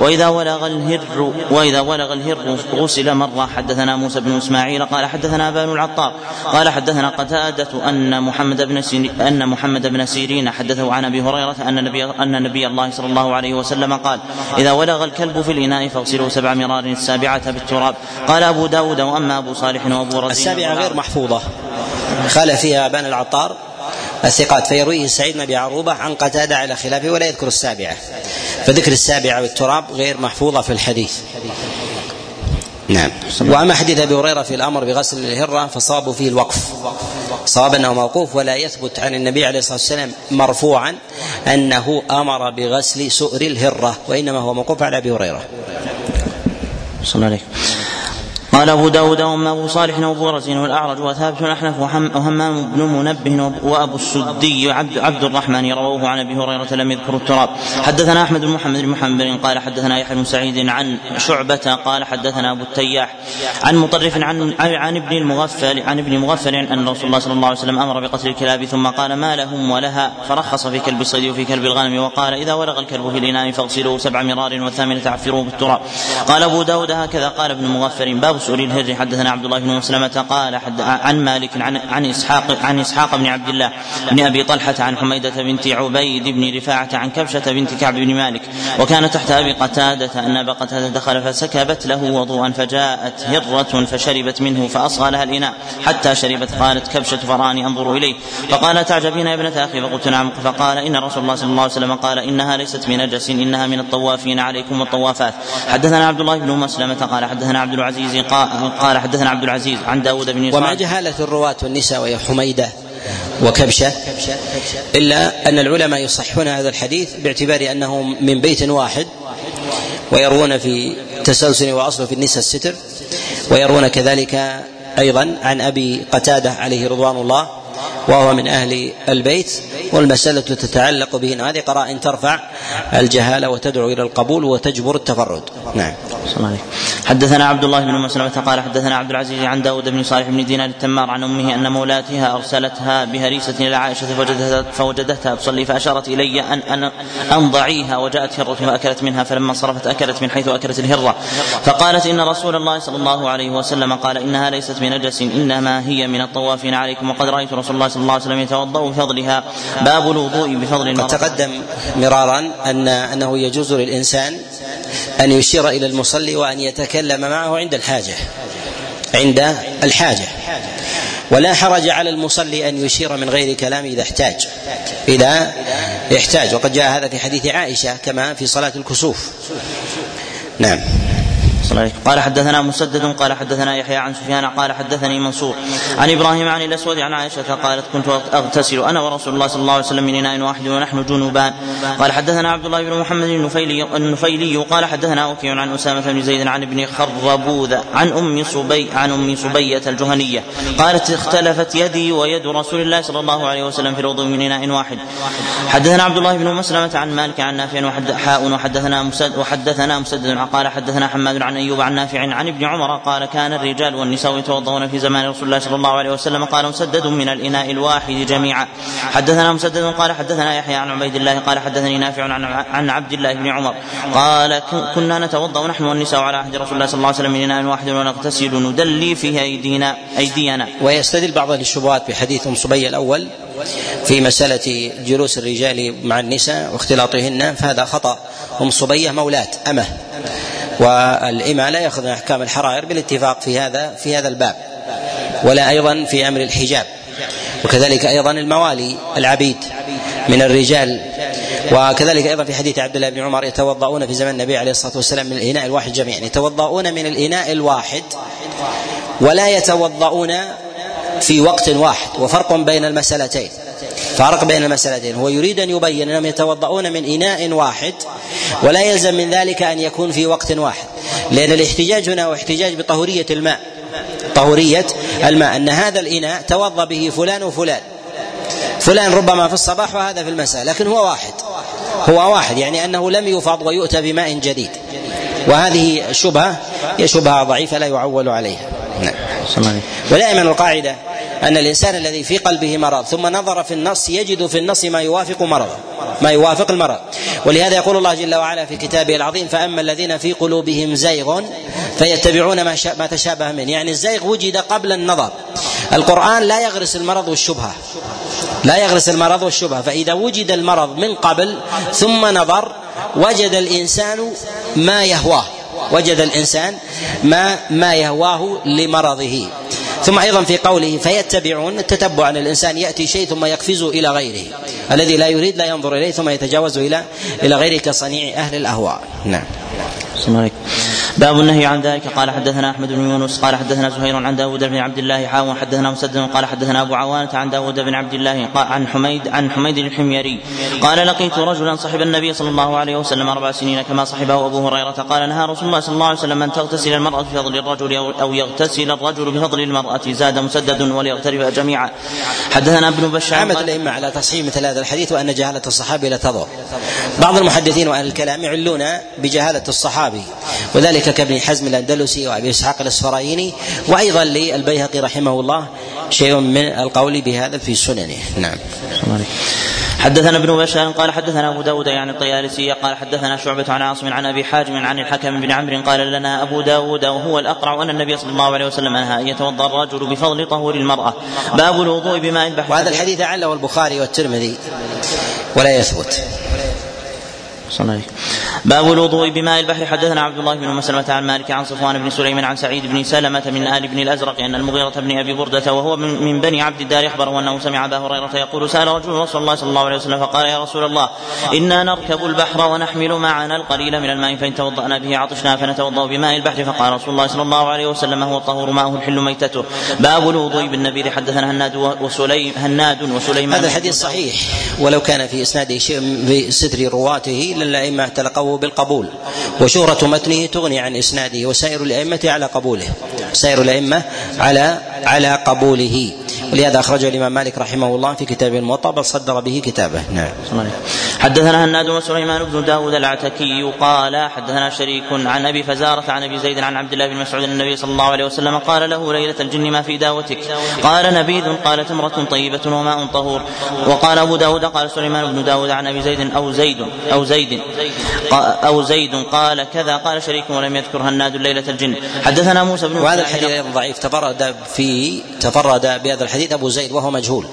وإذا ولغ الهر وإذا ولغ الهر غسل مرة. حدثنا موسى بن إسماعيل إسماعيل قال حدثنا أبان العطار قال حدثنا قتادة أن محمد بن أن محمد بن سيرين حدثه عن أبي هريرة أن نبي أن نبي الله صلى الله عليه وسلم قال إذا ولغ الكلب في الإناء فاغسله سبع مرار السابعة بالتراب قال أبو داود وأما أبو صالح وأبو رزين السابعة غير محفوظة. خال فيها أبان العطار الثقات فيرويه سعيد بن أبي عروبة عن قتادة على خلافه ولا يذكر السابعة. فذكر السابعة بالتراب غير محفوظة في الحديث. نعم. وأما حديث أبي هريرة في الأمر بغسل الهرة فصاب فيه الوقف. صواب أنه موقوف ولا يثبت عن النبي عليه الصلاة والسلام مرفوعا أنه أمر بغسل سؤر الهرة وإنما هو موقوف على أبي هريرة. صلى الله عليه قال أبو داود أبو صالح وأبو رزين والأعرج وثابت الأحنف وهمام بن منبه وأبو السدي عبد, عبد الرحمن رووه عن أبي هريرة لم يذكروا التراب. حدثنا أحمد بن محمد بن محمد قال حدثنا يحيى بن سعيد عن شعبة قال حدثنا أبو التياح عن مطرف عن عن ابن المغفل عن ابن مغفل أن رسول الله صلى الله عليه وسلم أمر بقتل الكلاب ثم قال ما لهم ولها؟ فرخص في كلب الصيد وفي كلب الغنم وقال إذا ولغ الكلب في الإناء فاغسلوه سبع مرار والثامنة عفروه بالتراب. قال أبو داود هكذا قال ابن مغفل باب سؤال الهر حدثنا عبد الله بن مسلمة قال حد عن مالك عن عن إسحاق عن إسحاق بن عبد الله بن أبي طلحة عن حميدة بنت عبيد بن رفاعة عن كبشة بنت كعب بن مالك وكان تحت أبي قتادة أن أبا قتادة دخل فسكبت له وضوءا فجاءت هرة فشربت منه فأصغى لها الإناء حتى شربت قالت كبشة فراني انظر إليه فقال تعجبين يا ابنة أخي؟ فقلت نعم فقال إن رسول الله صلى الله عليه وسلم قال إنها ليست من نجس إنها من الطوافين عليكم والطوافات حدثنا عبد الله بن مسلمة قال حدثنا عبد العزيز قال حدثنا عبد العزيز عن داود بن ومع جهالة الرواة والنساء وهي حميدة وكبشة إلا أن العلماء يصحون هذا الحديث باعتبار أنه من بيت واحد ويروون في تسلسل وأصله في النساء الستر ويروون كذلك أيضا عن أبي قتادة عليه رضوان الله وهو من أهل البيت والمسألة تتعلق به. هذه قرائن ترفع الجهالة وتدعو إلى القبول وتجبر التفرد. نعم. حدثنا عبد الله بن مسلمة قال حدثنا عبد العزيز عن داود بن صالح بن دينار التمار عن أمه أن مولاتها أرسلتها بهريسة إلى عائشة فوجدتها, فوجدتها تصلي فأشارت إلي أن أن أنضعيها وجاءت هرة فأكلت منها فلما صرفت أكلت من حيث أكلت الهرة. فقالت إن رسول الله صلى الله عليه وسلم قال إنها ليست بنجس إنما هي من الطوافين عليكم وقد رأيت رسول الله صلى الله عليه وسلم يتوضأ بفضلها باب الوضوء بفضل المرأة قد تقدم مرارا أن أنه يجوز للإنسان أن يشير إلى المصلي وأن يتكلم معه عند الحاجة عند الحاجة. ولا حرج على المصلي أن يشير من غير كلام إذا احتاج إذا يحتاج وقد جاء هذا في حديث عائشة كما في صلاة الكسوف. نعم. قال حدثنا مسدد قال حدثنا يحيى عن سفيان قال حدثني منصور. عن إبراهيم عن الأسود عن عائشة قالت كنت أغتسل أنا ورسول الله صلى الله عليه وسلم من اناء واحد ونحن جنوبان. قال حدثنا عبد الله بن محمد النفيلي النفيلي قال حدثنا وكيع عن أسامة بن زيد عن ابن خربوذ عن أم صبي عن أم صبية الجهنية. قالت اختلفت يدي ويد رسول الله صلى الله عليه وسلم في الوضوء من اناء واحد. حدثنا عبد الله بن مسلمة عن مالك عن نافع وحد حاء وحدثنا مسدد وحدثنا مسدد قال حدثنا حماد عن ايوب عن نافع عن ابن عمر قال كان الرجال والنساء يتوضؤون في زمان رسول الله صلى الله عليه وسلم قال مسدد من الإناء الواحد جميعا. حدثنا مسدد قال حدثنا يحيى عن عبيد الله قال حدثني نافع عن عن عبد الله بن عمر قال كنا نتوضأ نحن والنساء على عهد رسول الله صلى الله عليه وسلم من إناء واحد ونغتسل ندلي فيه ايدينا أيدينا. ويستدل بعض الشبهات بحديث أم صبي الأول في مسألة جلوس الرجال مع النساء واختلاطهن فهذا خطأ. أم صبية مولاة أمة. والإمة لا يأخذ أحكام الحرائر بالاتفاق في هذا في هذا الباب. ولا أيضا في أمر الحجاب. وكذلك أيضا الموالي العبيد من الرجال. وكذلك أيضا في حديث عبد الله بن عمر يتوضؤون في زمن النبي عليه الصلاة والسلام من الإناء الواحد جميعا. يتوضؤون من الإناء الواحد ولا يتوضؤون في وقت واحد. وفرق بين المسألتين. فرق بين المسألتين. هو يريد أن يبين أنهم يتوضؤون من إناء واحد ولا يلزم من ذلك أن يكون في وقت واحد لأن الاحتجاج هنا هو احتجاج بطهورية الماء. طهورية الماء. أن هذا الإناء توضأ به فلان وفلان. فلان ربما في الصباح وهذا في المساء لكن هو واحد. هو واحد يعني أنه لم يفض ويؤتى بماء جديد. وهذه شبهة هي شبهة ضعيفة لا يعول عليها. نعم. ودائما القاعدة أن الإنسان الذي في قلبه مرض ثم نظر في النص يجد في النص ما يوافق مرضه ما يوافق المرض. ولهذا يقول الله جل وعلا في كتابه العظيم فأما الذين في قلوبهم زيغ فيتبعون ما, ما تشابه منه. يعني الزيغ وجد قبل النظر. القرآن لا يغرس المرض والشبهة. لا يغرس المرض والشبهة. فإذا وجد المرض من قبل ثم نظر وجد الإنسان ما يهواه. وجد الإنسان ما ما يهواه لمرضه. ثم أيضا في قوله فيتبعون التتبع ان الإنسان يأتي شيء ثم يقفزه إلى غيره. الذي لا يريد لا ينظر إليه ثم يتجاوز إلى إلى غيره كصنيع أهل الأهواء. نعم. باب النهي عن ذلك. قال حدثنا أحمد بن يونس قال حدثنا زهير عن داود بن عبد الله حاوى حدثنا مسدد قال حدثنا أبو عوانة عن داود بن عبد الله عن حميد عن حميد الحميري. قال لقيت رجلا صحب النبي صلى الله عليه وسلم أربع سنين كما صحبه أبو هريرة قال نهى رسول الله صلى الله عليه وسلم أن تغتسل المرأة بفضل الرجل أو يغتسل الرجل بفضل المرأة. زاد مسدد وليغترف جميعا. حدثنا ابن بشار عمد الأئمة على تصحيح مثل هذا الحديث وأن جهالة الصحابي لا تضر. بعض المحدثين وأهل الكلام يعلون بجهالة الصحابي وذلك كابن حزم الأندلسي وأبي إسحاق الاصفرايني وأيضا للبيهقي رحمه الله شيء من القول بهذا في سننه. نعم. حدثنا ابن بشار قال حدثنا أبو داود يعني الطيالسي قال حدثنا شعبة عن عاصم عن أبي حاجم عن الحكم بن عمرو قال لنا أبو داود وهو الأقرع أن النبي صلى الله عليه وسلم نهى أن يتوضأ الرجل بفضل طهور المرأة. باب الوضوء بماء البحر وهذا الحديث عله البخاري والترمذي ولا يثبت. صلى باب الوضوء بماء البحر. حدثنا عبد الله بن مسلمة عن مالك عن صفوان بن سليم عن سعيد بن سلمة من آل بن الأزرق أن المغيرة بن أبي بردة وهو من بني عبد الدار أخبره أنه سمع أبا هريرة يقول سأل رجل رسول الله صلى الله عليه وسلم فقال يا رسول الله إنا نركب البحر ونحمل معنا القليل من الماء فإن توضأنا به عطشنا فنتوضأ بماء البحر. فقال رسول الله صلى الله عليه وسلم هو الطهور ماءه الحل ميتته. باب الوضوء بالنبيذ. حدثنا هناد وسليم هناد وسليمان. هذا الحديث صحيح ولو كان في إسناده شيء بستر رواته للأئمة تلقوه بالقبول. وشهرة متنه تغني عن إسناده وسائر الأئمة على قبوله. سائر الأئمة على على قبوله. ولهذا أخرجه الإمام مالك رحمه الله في كتابه الموطأ بل صدر به كتابه. نعم. حدثنا هناد وسليمان بن داود العتكي قال حدثنا شريك عن أبي فزارة عن أبي زيد عن عبد الله بن مسعود النبي صلى الله عليه وسلم قال له ليلة الجن ما في داوتك؟ قال نبيذ قال تمرة طيبة وماء طهور. وقال أبو داود قال سليمان بن داود عن أبي زيد أو زيد أو زيد أو زيد قال كذا قال شريك ولم يذكر هناد ليلة الجن. حدثنا موسى بن وهذا الحديث أيضا ضعيف. تفرد في تفرد بهذا الحديث أبو زيد وهو مجهول.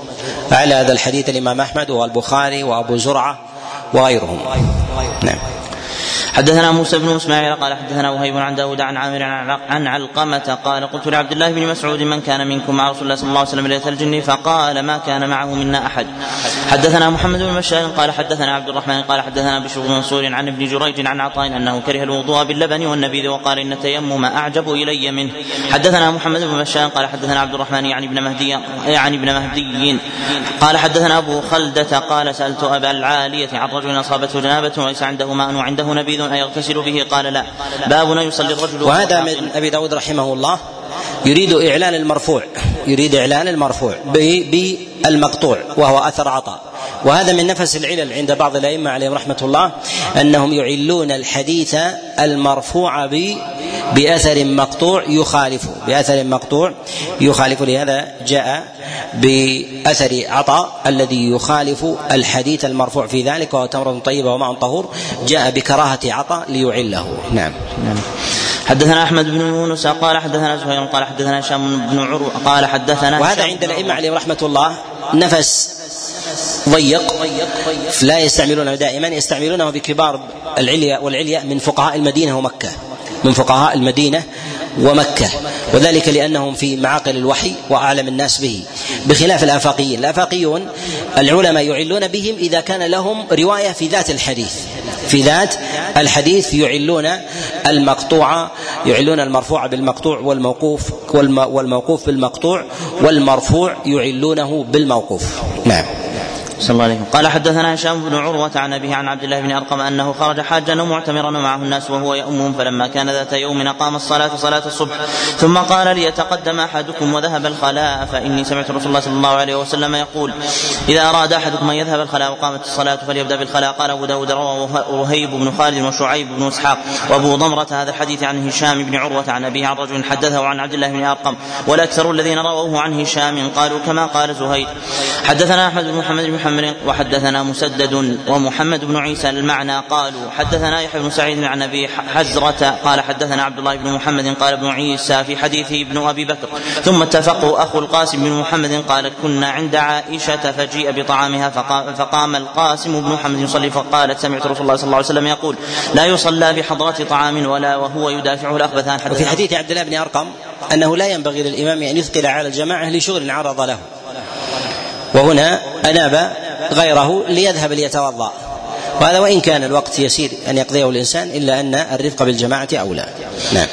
على هذا الحديث الإمام أحمد والبخاري وأبو زرعة وغيرهم. نعم. حدثنا موسى بن إسماعيل قال حدثنا وهيب عن داود عن عامر عن علقمة قال قلت لعبد الله بن مسعود من كان منكم مع رسول الله صلى الله عليه وسلم ليلة الجن فقال ما كان معه منا أحد. حدثنا محمد بن مشار قال حدثنا عبد الرحمن قال حدثنا بشر بن منصور عن ابن جريج عن عطاء أنه كره الوضوء باللبن والنبيذ وقال إن التيمم أعجب إلي منه. حدثنا محمد بن مشار قال حدثنا عبد الرحمن يعني ابن مهدي يعني ابن مهدي قال حدثنا أبو خلدة قال سألت أبا العالية عن رجل أصابته جنابة وليس عنده ماء وعنده نبيذ أيغتسل به قال لا. باب يصلي الرجل وهذا من أبي داود رحمه الله. يريد إعلان المرفوع. يريد إعلان المرفوع بالمقطوع وهو أثر عطاء. وهذا من نفس العلل عند بعض الأئمة عليهم رحمة الله أنهم يعلون الحديث المرفوع بأثر مقطوع يخالفه بأثر مقطوع يخالف لهذا جاء بأثر عطاء الذي يخالف الحديث المرفوع في ذلك وهو تمرة طيبة وماء طهور جاء بكراهة عطاء ليعله. نعم. نعم. حدثنا أحمد بن يونس قال حدثنا زهير قال حدثنا هشام بن عروة قال حدثنا وهذا عند الأئمة عليهم رحمة الله نفس ضيق لا يستعملونه دائما يستعملونه بكبار العليا والعليا من فقهاء المدينة ومكة. من فقهاء المدينة ومكة. وذلك لأنهم في معاقل الوحي وأعلم الناس به. بخلاف الآفاقيين. الآفاقيون العلماء يعلون بهم إذا كان لهم رواية في ذات الحديث. في ذات الحديث يعلون المقطوع يعلون المرفوع بالمقطوع والموقوف والموقوف بالمقطوع والمرفوع يعلونه بالموقوف. نعم. صلى الله عليه وسلم. قال حدثنا هشام بن عروة عن أبيه عن عبد الله بن أرقم أنه خرج حاجا ومعتمرا ومعه الناس وهو يؤمهم فلما كان ذات يوم أقام الصلاة صلاة الصبح. ثم قال ليتقدم أحدكم وذهب الخلاء فإني سمعت رسول الله صلى الله عليه وسلم يقول إذا أراد أحدكم أن يذهب الخلاء وقامت الصلاة فليبدأ بالخلاء. قال أبو داود روى رهيب بن خالد وشعيب بن إسحاق. وأبو ضمرة هذا الحديث عن هشام بن عروة عن أبيه عن رجل حدثه عن عبد الله بن أرقم. والأكثر الذين رووه عن هشام قالوا كما قال زهير. حدثنا أحمد بن محمد بن محمد وحدثنا حدثنا مسدد ومحمد بن عيسى المعنى قالوا حدثنا يحيى بن سعيد عن أبي حزرة قال حدثنا عبد الله بن محمد قال ابن عيسى في حديثه ابن أبي بكر. ثم اتفقوا أخو القاسم بن محمد قال كنا عند عائشة فجيء بطعامها فقام, فقام القاسم بن محمد يصلي فقالت سمعت رسول الله صلى الله عليه وسلم يقول لا يصلى بحضرة طعام ولا وهو يدافعه الأخبثان. وفي حديث عبد الله بن أرقم أنه لا ينبغي للإمام أن يثقل على الجماعة لشغل عرض له. وهنا أناب غيره ليذهب ليتوضأ. وهذا وإن كان الوقت يسير أن يقضيه الإنسان إلا أن الرفق بالجماعة أولى. نعم.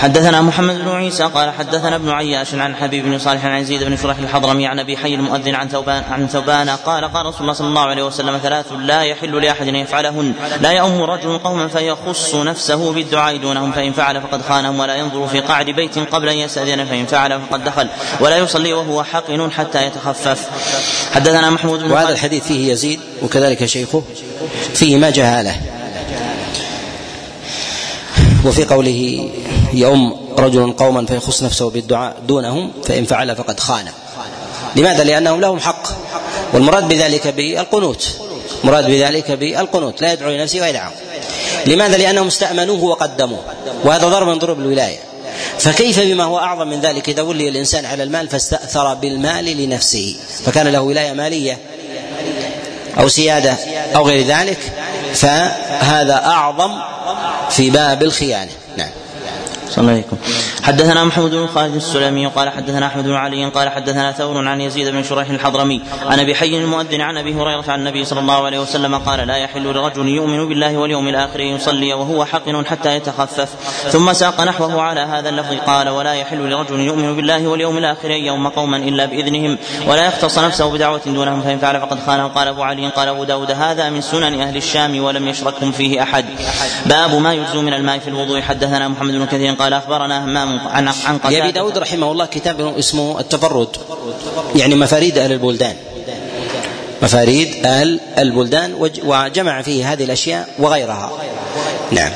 حدثنا محمد بن عيسى قال حدثنا ابن عياش عن حبيب بن صالح عن يزيد بن شريح الحضرمي عن أبي حي المؤذن عن ثوبان عن ثوبان قال قال رسول الله صلى الله عليه وسلم ثلاث لا يحل لأحد أن يفعلهن. لا يؤم رجل قوما فيخص نفسه بالدعاء دونهم فإن فعل فقد خانهم ولا ينظر في قعد بيت قبل أن يستأذن فإن فعل فقد دخل ولا يصلي وهو حقن حتى يتخفف. حدثنا محمود بن وهذا الحديث فيه يزيد وكذلك شيخه فيه ما جهاله وفي قوله يؤم رجل قوما فيخص نفسه بالدعاء دونهم فإن فعل فقد خان. لماذا؟ لأنهم لهم حق. والمراد بذلك بالقنوت. مراد بذلك بالقنوت. لا يدعو لنفسه ويدعو لماذا؟ لأنهم استأمنوه وقدموه. وهذا ضرب من ضروب الولاية. فكيف بما هو أعظم من ذلك؟ إذا ولي الإنسان على المال فاستأثر بالمال لنفسه. فكان له ولاية مالية أو سيادة أو غير ذلك فهذا أعظم في باب الخيانة. نعم. صلى الله عليكم. حدثنا محمود بن خالد السلمي قال حدثنا أحمد بن علي قال حدثنا ثور عن يزيد بن شريح الحضرمي عن أبي حي المؤذن عن أبي هريرة عن النبي صلى الله عليه وسلم قال لا يحل لرجل يؤمن بالله واليوم الآخر يصلي وهو حقن حتى يتخفف. ثم ساق نحوه على هذا اللفظ قال ولا يحل لرجل يؤمن بالله واليوم الآخر ان يوم قوما إلا بإذنهم ولا يختص نفسه بدعوة دونهم فإن فعل فقد خانه قال أبو علي قال أبو داود هذا من سنن أهل الشام ولم يشركهم فيه أحد. باب ما يجزو من الماء في الوضوء. حدثنا محمد بن كثير قال أخبرنا همام عن عن قتادة. لأبي داود رحمه الله كتاب اسمه التفرد يعني مفاريد أهل البلدان. مفاريد أهل البلدان وجمع فيه هذه الأشياء وغيرها. نعم.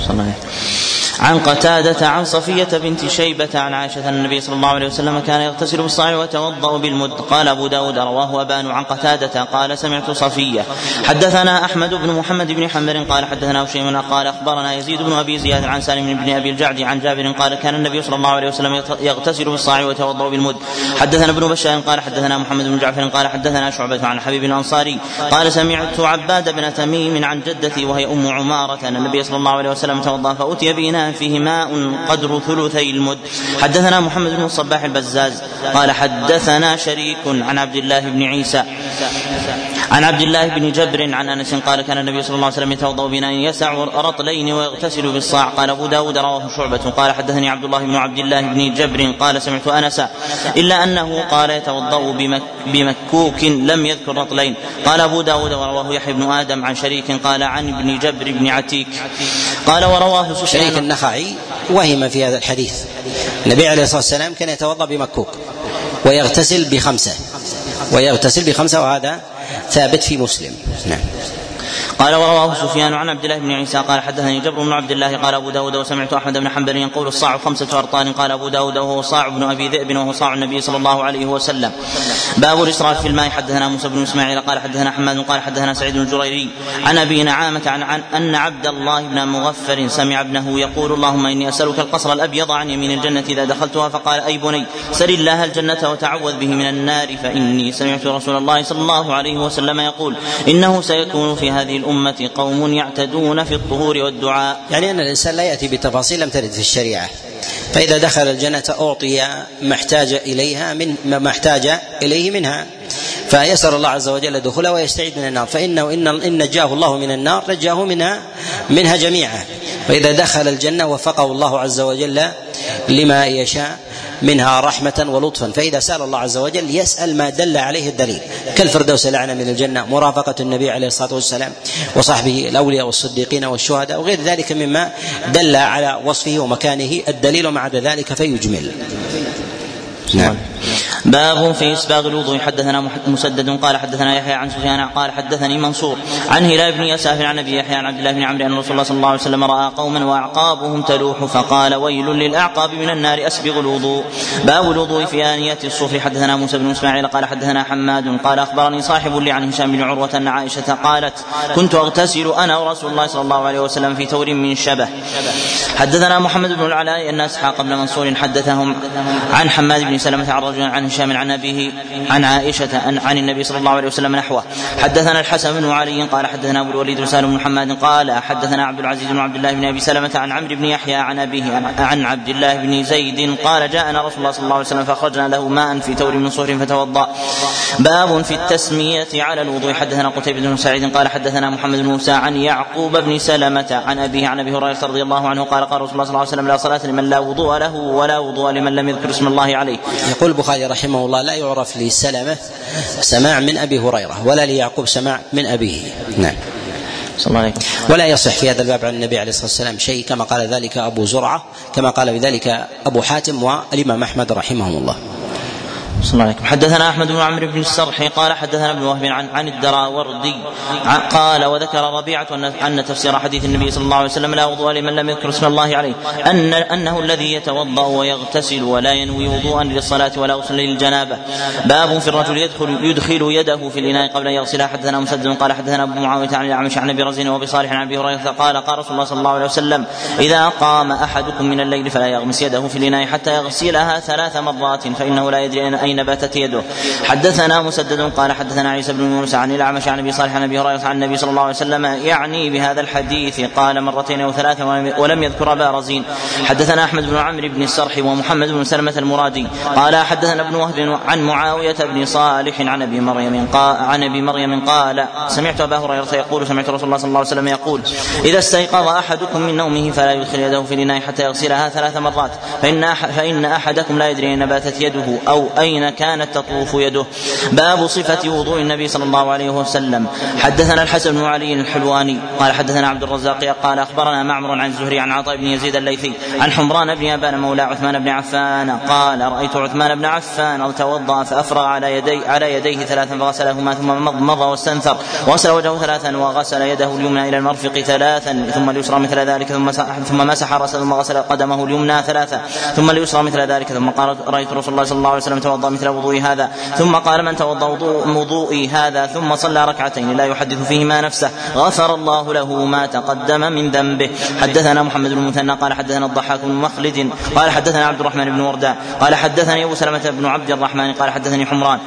صلى الله عليه عن قتادة عن صفية بنت شيبة عن عائشة أن النبي صلى الله عليه وسلم كان يغتسل بالصاع ويتوضأ بالمد. قال أبو داود رواه أبان عن قتادة. قال سمعت صفية. حدثنا أحمد بن محمد بن حمر قال حدثنا هشيم قال أخبرنا يزيد بن أبي زياد عن سالم بن أبي الجعد عن جابر قال كان النبي صلى الله عليه وسلم يغتسل بالصاع ويتوضأ بالمد. حدثنا ابن بشار قال حدثنا محمد بن جعفر قال حدثنا شعبة عن حبيب الأنصاري قال سمعت عباد بن تميم عن جدتي وهي أم عمارة أن النبي صلى الله عليه وسلم توضأ فأتي بإناء فيه ماء قدر ثلثي المد. حدثنا محمد بن الصباح البزاز قال حدثنا شريك عن عبد الله بن عيسى. عن عبد الله بن جبر عن أنس قال كان النبي صلى الله عليه وسلم يتوضأ بنا يسع رطلين ويغتسل بالصاع. قال أبو داود رواه شعبة. قال حدثني عبد الله بن عبد الله بن جبر. قال سمعت انسا إلا أنه قال يتوضأ بمك بمكوك لم يذكر رطلين. قال أبو داود ورواه يحيى بن آدم عن شريك. قال عن ابن جبر بن عتيك. قال ورواه شريك النخعي وهم في هذا الحديث. النبي عليه الصلاة والسلام كان يتوضأ بمكوك ويغتسل بخمسة. ويغتسل بخمسة وهذا ثابت في مسلم. نعم. قال ورواه سفيان عن عبد الله بن عيسى قال حدثني جبر بن عبد الله قال أبو داود وسمعت أحمد بن حنبل يقول الصاع خمسة ارطال قال أبو داود وهو صاع بن أبي ذئب وهو صاع النبي صلى الله عليه وسلم. باب الإسراف في الماء. حدثنا موسى بن إسماعيل قال حدثنا حماد قال حدثنا سعيد بن الجريري عن أبي نعامة عن, عن أن عبد الله بن مغفر سمع ابنه يقول اللهم إني أسألك القصر الأبيض عن يمين الجنة إذا دخلتها فقال أي بني سل الله الجنة وتعوذ به من النار فإني سمعت رسول الله صلى الله عليه وسلم يقول إنه سيكون في هذه الأمة قوم يعتدون في الطهور والدعاء. يعني أن الإنسان لا يأتي بتفاصيل لم ترد في الشريعة. فإذا دخل الجنة أعطي ما احتاج إليها من ما احتاج إليه منها. فيسأل الله عز وجل دخولها ويستعيد من النار. فإنه إن إن نجاه الله من النار نجاه منها منها جميعا. فإذا دخل الجنة وفقه الله عز وجل لما يشاء منها رحمة ولطفا. فإذا سأل الله عز وجل يسأل ما دل عليه الدليل. كالفردوس الأعلى من الجنة مرافقة النبي عليه الصلاة والسلام وصحبه الأولياء والصديقين والشهداء وغير ذلك مما دل على وصفه ومكانه. الدليل ومع ذلك فيجمل. نعم. باب في إسباغ الوضوء. حدثنا مسدد قال حدثنا يحيى عن سفيان قال حدثني منصور عن هلال بن يساف عن أبي يحيى عن عبد الله بن عمرو أن رسول الله صلى الله عليه وسلم رأى قوما وأعقابهم تلوح فقال ويل للأعقاب من النار أسبغ الوضوء. باب الوضوء في آنية الصفر. حدثنا موسى بن إسماعيل قال حدثنا حماد قال أخبرني صاحب لي عن هشام بن عروة أن عائشة قالت كنت أغتسل أنا ورسول الله صلى الله عليه وسلم في ثور من شبه. حدثنا محمد بن العلاء أن اسحاق بن منصور حدثهم عن حماد بن سلمة عن رجل عن هشام عن أبيه عن عائشة عن, النبي صلى الله عليه وسلم نحوه. حدثنا الحسن بن علي قال حدثنا أبو الوليد بن بن محمد قال حدثنا عبد العزيز بن عبد الله بن أبي سلمة عن عمرو بن يحيى عن أبيه عن عبد الله بن زيد قال جاءنا رسول الله صلى الله عليه وسلم فاخرجنا له ماء في تور من صهر فتوضأ. باب في التسمية على الوضوء. حدثنا قتيبة بن سعيد قال حدثنا محمد بن موسى عن يعقوب بن سلمة عن أبيه عن أبي هريرة رضي الله عنه قال قال رسول الله صلى الله عليه وسلم لا صلاة لمن لا وضوء له ولا وضوء لمن لم يذكر اسم الله عليه. يقول البخاري رحمه الله لا يعرف لسلمة سماع من أبي هريرة ولا ليعقوب سماع من أبيه. نعم. الله ولا يصح في هذا الباب عن النبي عليه الصلاة والسلام شيء كما قال ذلك أبو زرعة كما قال بذلك أبو حاتم والإمام أحمد رحمهم الله. الله عليكم حدثنا أحمد بن عمرو بن السرح قال حدثنا ابن وهب عن عن الدراوردي. قال وذكر ربيعة ان أن تفسير حديث النبي صلى الله عليه وسلم لا وضوء لمن لم يذكر اسم الله عليه. ان أنه الذي يتوضأ ويغتسل ولا ينوي وضوءا للصلاة ولا غسل للجنابة. باب في الرجل يدخل يدخل يده في الإناء قبل أن يغسلها حدثنا مسدد قال حدثنا أبو معاوية عن الأعمش عن أبي رزين وأبي صالح عن أبي هريرة قال قال رسول الله صلى الله عليه وسلم إذا قام أحدكم من الليل فلا يغمس يده في الإناء حتى يغسلها ثلاث مرات فإنه لا يدري اين باتت يده. حدثنا مسدد قال حدثنا عيسى بن يونس عن الأعمش عن أبي صالح عن أبي هريرة عن النبي صلى الله عليه وسلم يعني بهذا الحديث قال مرتين أو ثلاثة ولم يذكر أبا رزين. حدثنا أحمد بن عمرو بن السرح ومحمد بن سلمة المرادي. قال حدثنا ابن وهب عن معاوية بن صالح عن أبي مريم قال عن أبي مريم قال سمعت أبا هريرة يقول سمعت رسول الله صلى الله عليه وسلم يقول إذا استيقظ أحدكم من نومه فلا يدخل يده في الاناء حتى يغسلها ثلاث مرات فإن فإن أحدكم لا يدري أين باتت يده أو أين كانت تطوف يده. باب صفة وضوء النبي صلى الله عليه وسلم. حدثنا الحسن بن علي الحلواني. قال حدثنا عبد الرزاق. قال أخبرنا معمر عن الزهري عن عطاء بن يزيد الليثي عن حمران بن أبان مولى عثمان بن عفان. قال رأيت عثمان بن عفان توضأ فأفرغ على يدي على يديه ثلاثا فغسلهما ثم مضمض واستنثر. وغسل وجهه ثلاثا وغسل يده اليمنى إلى المرفق ثلاثا ثم اليسرى مثل ذلك ثم ثم مسح رأسه ثم غسل قدمه اليمنى ثلاثا ثم اليسرى مثل ذلك ثم قال رأيت رسول الله صلى الله عليه وسلم توضأ مثل وضوء هذا ثم قال من توضأ وضوئي هذا ثم صلى ركعتين لا يحدث فيهما نفسه. غفر الله له ما تقدم من ذنبه. حدثنا محمد بن المثنى قال حدثنا الضحاك بن مخلد قال حدثنا عبد الرحمن بن وردان قال حدثني أبو سلمة بن عبد الرحمن قال حدثني حمران.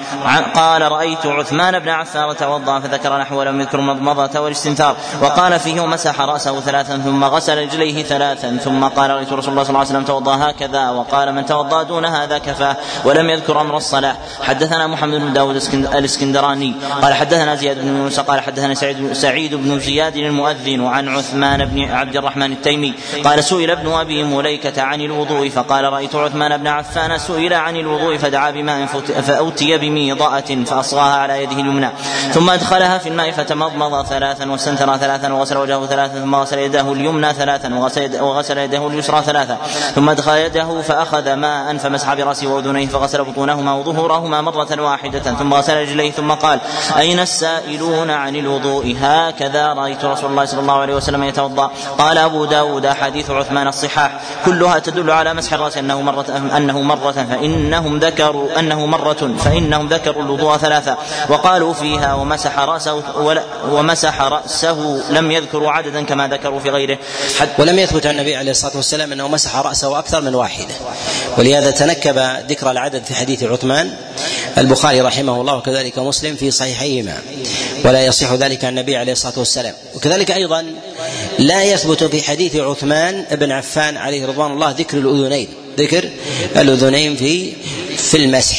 قال رأيت عثمان بن عفان وتوضا فذكر نحو لم يذكر المضمضه والاستنثار وقال فيه ومسح رأسه ثلاثا ثم غسل رجليه ثلاثا ثم قال رأيت رسول الله صلى الله عليه وسلم توضأ هكذا وقال من توضأ دون هذا كفاه ولم يذكر أمر الصلاة. حدثنا محمد بن داود الإسكندراني. قال حدثنا زياد بن يونس قال حدثنا سعيد, سعيد بن زياد المؤذن عن عثمان بن عبد الرحمن التيمي. قال سئل ابن أبي مليكة عن الوضوء فقال رأيت عثمان بن عفان سئل عن الوضوء فدعا بماء فأوتي بميضاه فأصغاها على يده اليمنى. ثم أدخلها في الماء فتمضمض ثلاثا واستنثر ثلاثا وغسل وجهه ثلاثا ثم غسل يده اليمنى ثلاثا وغسل يده اليسرى ثلاثا. ثم أدخل يده فأخذ ماء فمسح برأسه وأذنيه فغسل بطونه قدمهما وظهورهما مرة واحدة ثم غسل رجليه ثم قال أين السائلون عن الوضوء؟ هكذا رأيت رسول الله صلى الله عليه وسلم يتوضأ. قال أبو داود حديث عثمان الصحاح. كلها تدل على مسح الرأس أنه مرة أنه مرة فإنهم ذكروا أنه مرة فإنهم ذكروا الوضوء ثلاثة. وقالوا فيها ومسح رأسه ومسح رأسه لم يذكروا عددا كما ذكروا في غيره. ولم يثبت عن النبي عليه الصلاة والسلام أنه مسح رأسه أكثر من واحدة. ولهذا تنكب ذكر العدد في حديث عثمان البخاري رحمه الله وكذلك مسلم في صحيحيهما. ولا يصح ذلك عن النبي عليه الصلاة والسلام. وكذلك أيضا لا يثبت في حديث عثمان بن عفان عليه رضوان الله ذكر الأذنين. ذكر الأذنين في في المسح.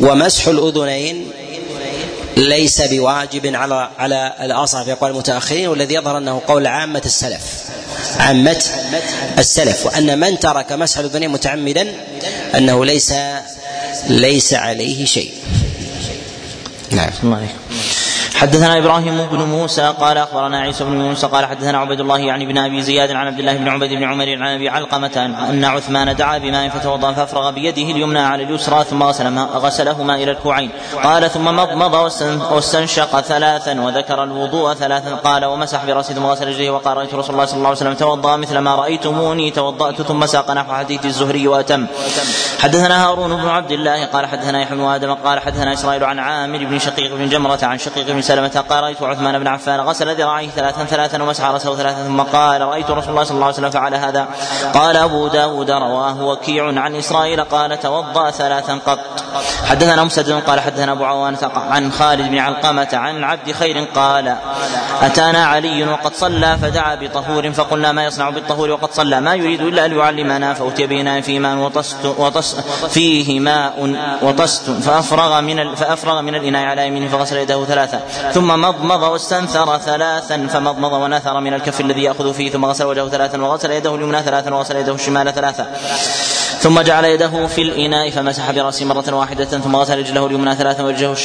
ومسح الأذنين ليس بواجب على على الأصح في اقوال المتأخرين والذي يظهر أنه قول عامة السلف. عامة السلف وأن من ترك مسح الاذنين متعمدا أنه ليس ليس عليه شيء. نعم. الله حدثنا إبراهيم بن موسى قال أخبرنا عيسى بن موسى قال حدثنا عبيد الله يعني بن أبي زياد عن عبد الله بن عبيد بن عمر عن أبي علقمة أن عثمان دعا بماء فتوضأ فأفرغ بيده اليمنى على اليسرى ثم غسل غسلهما إلى الكوعين. قال ثم مضمض واستنشق ثلاثا وذكر الوضوء ثلاثا. قال ومسح برأسه ثم غسل رجليه وقال رأيت رسول الله صلى الله عليه وسلم توضأ مثل ما رأيتموني. توضأت ثم ساق نحو حديث الزهري وأتم. حدثنا هارون بن عبد الله قال حدثنا يحيى بن آدم قال حدثنا إسرائيل عن عامر بن شقيق بن جمرة عن شقيق بن سلمة قال رأيت عثمان بن عفان غسل ذراعيه ثلاثا ثلاثا ومسح رأسه ثلاثا ثم قال رأيت رسول الله صلى الله عليه وسلم فعل هذا. قال أبو داود رواه وكيع عن إسرائيل قال توضأ ثلاثا قط. حدثنا مسدد قال حدثنا أبو عوانة عن خالد بن علقمة عن عبد خير قال أتانا علي وقد صلى فدعا بطهور فقلنا ما يصنع بالطهور وقد صلى. ما يريد إلا أن يعلمنا فأتي بنا في ماء وطست وطس فيه ماء وطست. فأفرغ من فأفرغ من الإناء على يمينه فغسل يده ثلاثا. ثم مضمض واستنثر ثلاثا فمضمض ونثر من الكف الذي يأخذ فيه ثم غسل وجهه ثلاثا وغسل يده اليمنى ثلاثا وغسل يده الشمال ثلاثا. ثم جعل يده في الإناء فمسح برأسه مرة واحدة ثم غسل رجله اليمنى ثلاثا ورجله,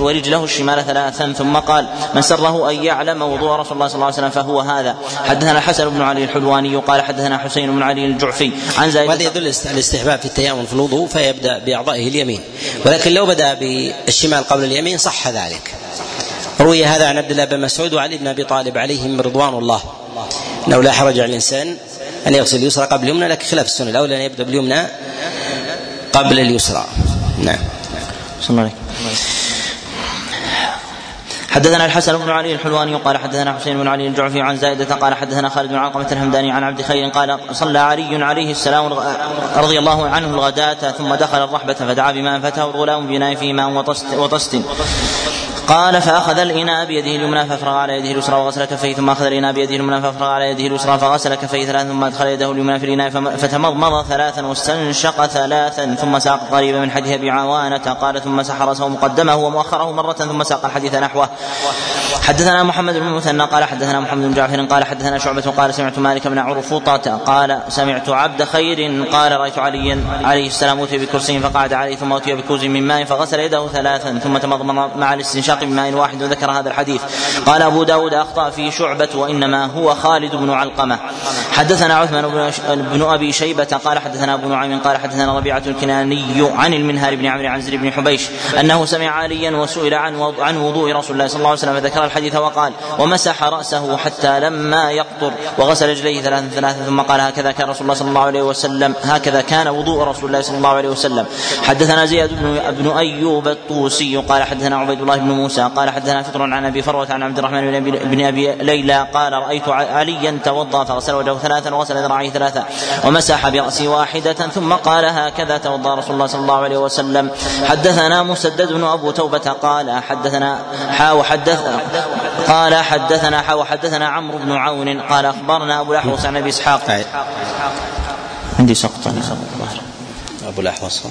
ورجله الشمال ثلاثا. ثم قال من سره أن يعلم وضوء رسول الله صلى الله عليه وسلم فهو هذا. حدثنا الحسن بن علي الحلواني قال حدثنا حسين بن علي الجعفي عن زيد وهذا يدل الاستحباب في التيامن في الوضوء فيبدأ بأعضائه اليمين. ولكن لو بدأ بالشمال قبل اليمين صح ذلك. روي هذا عن عبد الله بن مسعود وعلي بن أبي طالب عليهم رضوان الله. انه لا حرج على الإنسان أن يغسل اليسرى قبل اليمنى لكن خلاف السنة. الأولى أن يبدأ باليمنى قبل اليسرى. نعم. صلى الله حدثنا الحسن بن علي الحلواني قال حدثنا حسين بن علي الجعفي عن زائدة قال حدثنا خالد بن علقمة الهمداني عن عبد خير قال صلى علي عليه السلام رضي الله عنه الغداة ثم دخل الرحبة فدعا بماء فتاه الغلام بناء في ماء وطست, وطست. قال فأخذ الإناء بيده اليمنى فأفرغ على يده اليسرى وغسل كفيه ثم أخذ الإناء بيده اليمنى فأفرغ على يده اليسرى فغسل كفيه ثلاثا ثم أدخل يده اليمنى في الإناء فتمضمض ثلاثا واستنشق ثلاثا ثم ساق قريبا من حديث أبي عوانة قال ثم مسح رأسه مقدمه ومؤخره مرة ثم ساق الحديث نحوه. حدثنا محمد بن مثنى قال حدثنا محمد بن جعفر قال حدثنا شعبة قال سمعت مالك بن عرفوطة قال سمعت عبد خير قال رأيت عليا عليه السلام أوتي بكرسي فقعد عليه ثم أوتي بكوز من ماء فغسل يده ثلاثا ثم تمضمض مع الاستنشاق بماء واحد وذكر هذا الحديث. قال أبو داود أخطأ فيه شعبة وإنما هو خالد بن علقمة. حدثنا عثمان بن أبي شيبة قال حدثنا أبو نعيم قال حدثنا ربيعة الكناني عن المنهار بن عمرو عن زر بن حبيش أنه سمع عليا وسئل عن عن وضوء رسول الله صلى الله عليه وسلم فذكر الحديث وقال ومسح رأسه حتى لما يقطر وغسل رجليه ثلاثا ثلاثا ثم قال هكذا كان رسول الله صلى الله عليه وسلم هكذا كان وضوء رسول الله صلى الله عليه وسلم حدثنا زياد بن أيوب الطوسي قال حدثنا عبيد الله بن موسى قال حدثنا فطر عن أبي فروة عن عبد الرحمن بن ابي, بن أبي ليلى قال رأيت عليا توضأ فغسل وجهه ثلاثا وغسل ذراعيه ثلاثا ومسح براسه واحدة ثم قال هكذا توضأ رسول الله صلى الله عليه وسلم. حدثنا مسدد بن أبو توبة قال حدثنا حا وحدث قال حدثنا حا وحدثنا عمرو بن عون قال أخبرنا أبو الأحوص عن أبي إسحاق. عندي سقط أبو الأحوص.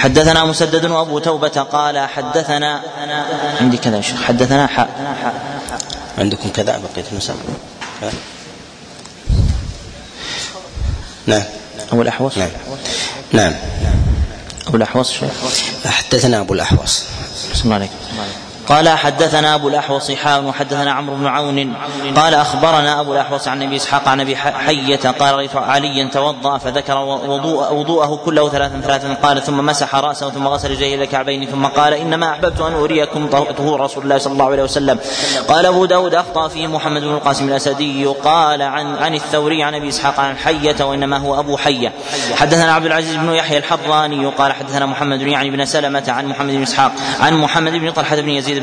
حدثنا مسدد وابو توبة قال حدثنا عندي كذا يا شيخ. حدثنا حاء عندكم كذا بقية المسألة نعم. أبو الأحوص. نعم. نعم. أبو الأحوص شيخ. حدثنا أبو الأحوص. بسم الله عليك قال حدثنا أبو الأحوص حاء وحدثنا عمرو بن عون. قال أخبرنا أبو الأحوص عن ابي إسحاق عن أبي حية. قال رأيت عليا توضأ فذكر وضوء وضوءه كله ثلاثا ثلاثا. قال ثم مسح رأسه ثم غسل رجليه إلى الكعبين. ثم قال إنما أحببت أن أريكم طهور رسول الله صلى الله عليه وسلم. قال أبو داود أخطأ فيه محمد بن القاسم الأسدي. قال عن عن الثوري عن أبي إسحاق عن حية وإنما هو أبو حية. حدثنا عبد العزيز بن يحيى الحراني قال حدثنا محمد يعني بن سلمة عن محمد بن اسحاق عن محمد بن طلحة بن يزيد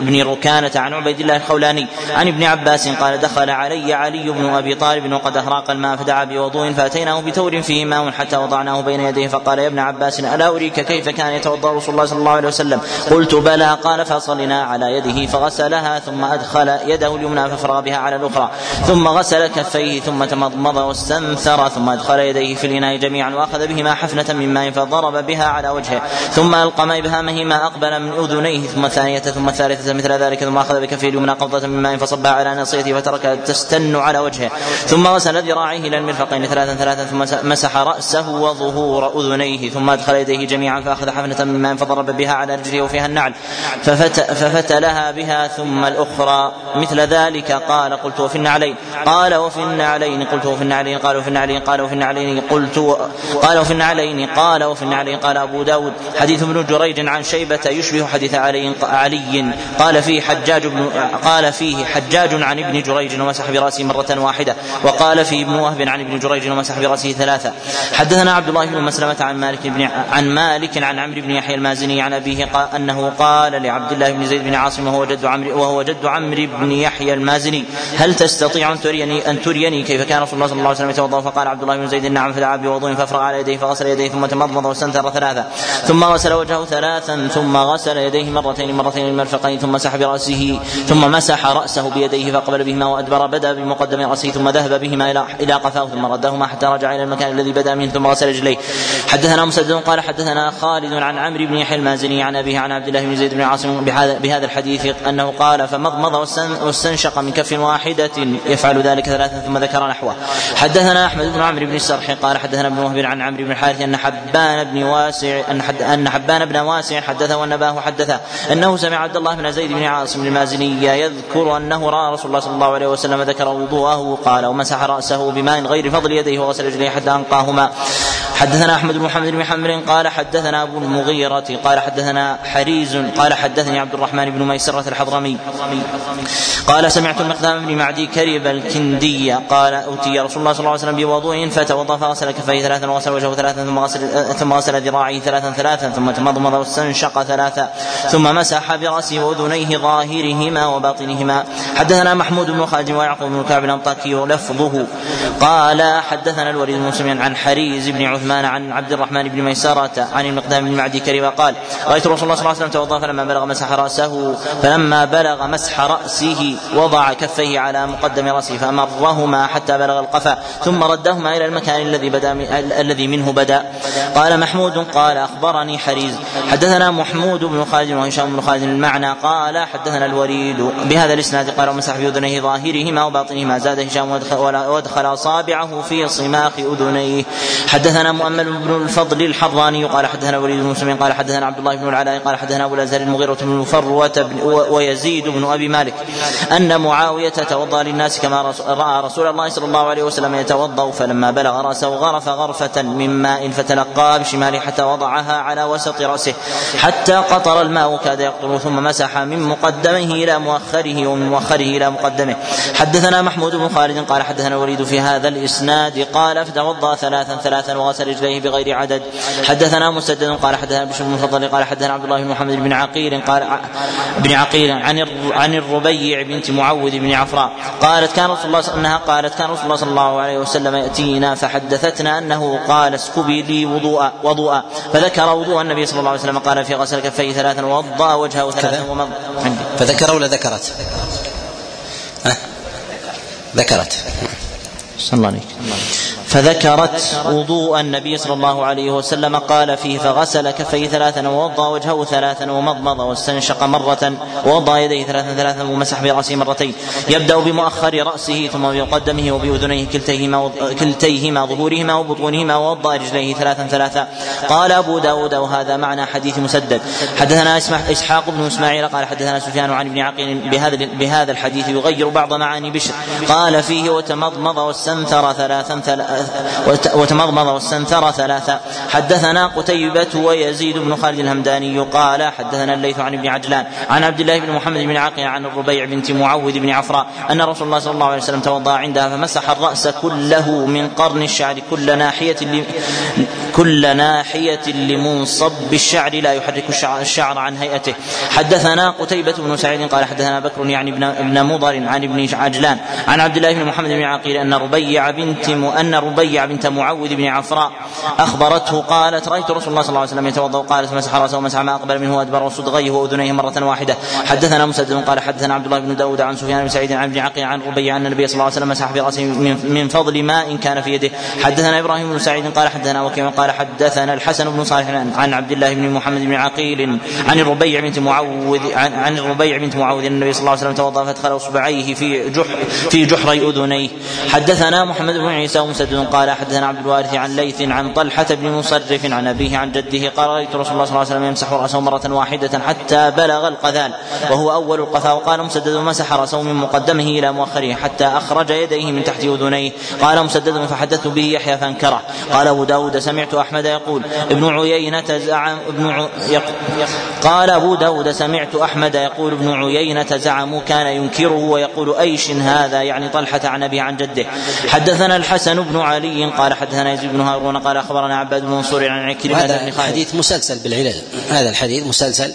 بن ركانة عن عبيد الله الخولاني عن ابن عباس قال دخل علي علي بن أبي طالب وقد اهراق الماء فدعا بوضوء فأتيناه بتور فيه ماء حتى وضعناه بين يديه فقال يا ابن عباس ألا أريك كيف كان يتوضأ رسول الله صلى الله عليه وسلم؟ قلت بلى قال فصلنا على يده فغسلها ثم أدخل يده اليمنى ففرغ بها على الأخرى ثم غسل كفيه ثم تمضمض واستنثر ثم أدخل يديه في الإناء جميعا وأخذ بهما حفنة من ماء فضرب بها على وجهه ثم القم ابهامه ما أقبل من أذنيه ثم ثم الثالثة مثل ذلك ثم أخذ بكفيه اليمنى قبضة من ماء فصبها على ناصيته فتركها تستن على وجهه. ثم غسل ذراعيه إلى المرفقين. ثلاثا ثلاثا ثم مسح رأسه وظهور أذنيه ثم أدخل يديه جميعا فأخذ حفنة من ماء فضرب بها على رجله وفيها النعل. ففت ففتلها بها ثم الأخرى. مثل ذلك قال قلت وفي النعلين. قال وفي النعلين قلت وفي النعلين. قال وفي النعلين قال وفي النعلين. قلت قال وفي النعلين. قال وفي النعلين. قال أبو داود. حديث ابن جريج عن شيبة يشبه حديث علي علي. قال فيه حجاج بن قال فيه حجاج عن ابن جريج ومسح براسه مرة واحدة وقال فيه ابن وهب عن ابن جريج ومسح براسه ثلاثا. حدثنا عبد الله بن مسلمة عن مالك بن عن مالك عن عمرو بن يحيى المازني عن أبيه قال أنه قال لعبد الله بن زيد بن عاصم وهو جد عمرو وهو جد عمرو بن يحيى المازني هل تستطيع أن تريني أن تريني كيف كان رسول الله صلى الله عليه وسلم يتوضأ؟ فقال عبد الله بن زيد نعم فدعا بوضوء فافرغ على يديه فغسل يديه ثم تمضمض واستنثر ثلاثا. ثم غسل وجهه ثلاثا ثم غسل يديه مرتين مرتين المرفقين ثم مسح برأسه ثم مسح رأسه بيديه فأقبل بهما وأدبر بدا بمقدم رأسه ثم ذهب بهما إلى إلى قفاه ثم ردهما حتى رجع إلى المكان الذي بدا منه ثم غسل رجليه. حدثنا مسدد قال حدثنا خالد عن عمرو بن يحيى المازني عن أبيه عن عبد الله بن زيد بن عاصم بهذا الحديث أنه قال فمضمض واستنشق من كف واحدة يفعل ذلك ثلاثا ثم ذكر نحوه. حدثنا أحمد بن عمرو بن السرح قال حدثنا ابن وهب عن عمرو بن الحارث أن حبان بن واسع أن حبان بن واسع حدثه وأن أباه حدثه أنه سمع عبد الله بن زيد بن عاصم المازني يذكر أنه رأى رسول الله صلى الله عليه وسلم ذكر وضوءه قال ومسح رأسه بماء غير فضل يديه وغسل رجليه حتى أنقاهما. حدثنا أحمد بن محمد بن محمد قال حدثنا أبو المغيرة قال حدثنا حريز قال حدثني عبد الرحمن بن ميسرة الحضرمي قال سمعت المقدام بن معدي كرب الكندي قال أوتي رسول الله صلى الله عليه وسلم بوضوء فتوضأ فغسل كفيه ثلاثا وغسل وجهه ثلاثا ثم غسل ثم غسل ذراعيه ثلاثا ثلاثا ثم تمضمض واستنشق ثلاثا ثم مسح برأسه وأذنيه ظاهرهما وباطنهما. حدثنا محمود بن خالد ويعقوب بن كعب الأنطاكي لفظه. قال حدثنا الوليد بن مسلم عن حريز بن عثمان عن عبد الرحمن بن ميسرة عن المقدام بن معدي كريم قال رأيت رسول الله صلى الله عليه وسلم توضأ فلما بلغ مسح رأسه فلما بلغ مسح رأسه وضع كفيه على مقدم رأسه فأمرهما حتى بلغ القفا ثم ردهما إلى المكان الذي بدا الذي منه بدا. قال محمود. قال أخبرني حريز. حدثنا محمود بن خالد وهشام بن خالد المعنى قال حدثنا الوليد بهذا الإسناد قال ومسح بأذنيه ظاهرهما وباطنهما زاد هشام وادخل أصابعه في صماخ أذنيه. حدثنا مؤمل بن الفضل الحراني قال حدثنا الوليد بن مسلم قال حدثنا عبد الله بن العلاء قال حدثنا أبو الأزهر المغيرة بن فروة ويزيد بن أبي مالك أن معاوية توضأ للناس كما رأى رسول الله صلى الله عليه وسلم يتوضأ فلما بلغ رأسه غرف غرفة من ماء فتلقاها بشماله حتى وضعها على وسط رأسه حتى قطر الماء كاد يقطر ثم مسح من مقدمه إلى مؤخره ومن مؤخره إلى مقدمه. حدثنا محمود بن خالد قال حدثنا الوليد في هذا الإسناد قال فتوضا ثلاثا ثلاثا وغسل رجليه بغير عدد. حدثنا مسدد قال حدثنا بشر بن المفضل قال حدثنا عبد الله بن محمد بن عقيل قال بن عقيل عن عن الربيع بنت معوذ بن عفراء قالت كان رسول الله أنها قالت كان رسول الله صلى الله عليه وسلم يأتينا فحدثتنا أنه قال اسكبي لي وضوءا وضوءا. فذكر وضوء النبي صلى الله عليه وسلم قال في غسل كفيه ثلاثا ووضا وجهه ومض فذكر ولا ذكرت؟ أه؟ ذكرت. صلى الله عليك. فذكرت وضوء النبي صلى الله عليه وسلم قال فيه فغسل كفيه ثلاثا ووضا وجهه ثلاثا ومضمض واستنشق مرة ووضا يديه ثلاثا ثلاثا ومسح برأسه مرتين. يبدأ بمؤخر رأسه ثم بمقدمه وبأذنيه كلتيهما كلتيهما ظهورهما وبطونهما ووضا رجليه ثلاثا ثلاثا. قال أبو داود وهذا معنى حديث مسدد. حدثنا إسحاق بن إسماعيل قال حدثنا سفيان عن ابن عقيل بهذا بهذا الحديث يغير بعض معاني بشر. قال فيه وتمضمض واستنثر ثلاثا وتمضمض واستنثر ثلاثا حدثنا قتيبة ويزيد بن خالد الهمداني قال حدثنا الليث عن ابن عجلان عن عبد الله بن محمد بن عاقل عن الربيع بنت معوذ بن عفراء أن رسول الله صلى الله عليه وسلم توضأ عندها فمسح الرأس كله من قرن الشعر كل ناحية كل ناحية لمنصب الشعر لا يحرك الشعر عن هيئته. حدثنا قتيبة بن سعيد قال حدثنا بكر يعني ابن مضر عن ابن عجلان عن عبد الله بن محمد بن عقيل أن ربيع بنت أن ربيع بنت معوذ بن عفراء أخبرته قالت رأيت رسول الله صلى الله عليه وسلم يتوضأ قالت مسح رأسه ومسح ما أقبل منه وأدبر وصدغيه وأذنيه مرة واحدة. حدثنا مسدد قال حدثنا عبد الله بن داود عن سفيان بن سعيد عن ابن عقيل عن ربيع أن النبي صلى الله عليه وسلم مسح في رأسه من فضل ماء كان في يده. حدثنا إبراهيم بن سعيد قال حدثنا وكيع قال حدثنا الحسن بن صالح عن عبد الله بن محمد بن عقيل عن الربيع بنت معوذ عن, عن الربيع بنت معوذ ان النبي صلى الله عليه وسلم توضأ فأدخل أصبعيه في جحر في جحري أذنيه. حدثنا محمد بن عيسى قال حدثنا عبد الوارث عن ليث عن طلحة بن مصرف عن أبيه عن جده قال رأيت رسول الله صلى الله عليه وسلم يمسح رأسه مرة واحدة حتى بلغ القذان وهو أول القفا وقال مسدد مسح رأسه من مقدمه إلى مؤخره حتى أخرج يديه من تحت أذنيه قال مسدد فحدثت به يحيى فانكره قال أبو داود سمعت أحمد يقول ابن عيينة زعم ابن. قال أبو داود سمعت أحمد يقول ابن عيينة زعموا كان ينكره ويقول أيش هذا يعني طلحة عن أبي عن جده حدثنا الحسن بن علي قال حدثنا يزيد بن هارون قال أخبرنا عباد بن منصور عن عكرمة هذا الحديث مسلسل بالعلل. هذا الحديث مسلسل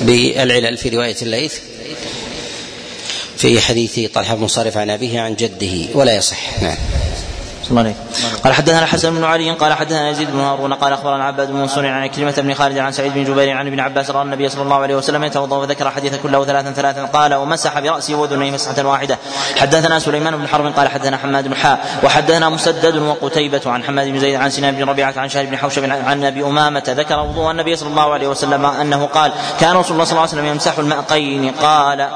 بالعلل في رواية الليث. في حديث طلحة بن صارف عن أبيه عن جده. ولا يصح. نعم. الله عليه قال حدثنا الحسن بن علي قال حدثنا يزيد بن هارون قال أخبرنا عباد بن منصور عن كلمة بن خالد عن سعيد بن جبير عن ابن عباس رأى النبي صلى الله عليه وسلم يتوضأ وذكر حديث كله ثلاثا ثلاثا قال ومسح برأسه واذنيه مسحة واحدة. حدثنا سليمان بن حرب قال حدثنا حماد بن حاء وحدثنا مسدد وقتيبة عن حماد بن زيد عن سنان بن ربيعة عن شهر بن حوشب عن أبي أمامة ذكر وضوء النبي صلى الله عليه وسلم أنه قال كان رسول الله صلى الله عليه وسلم يمسح المأقين. قال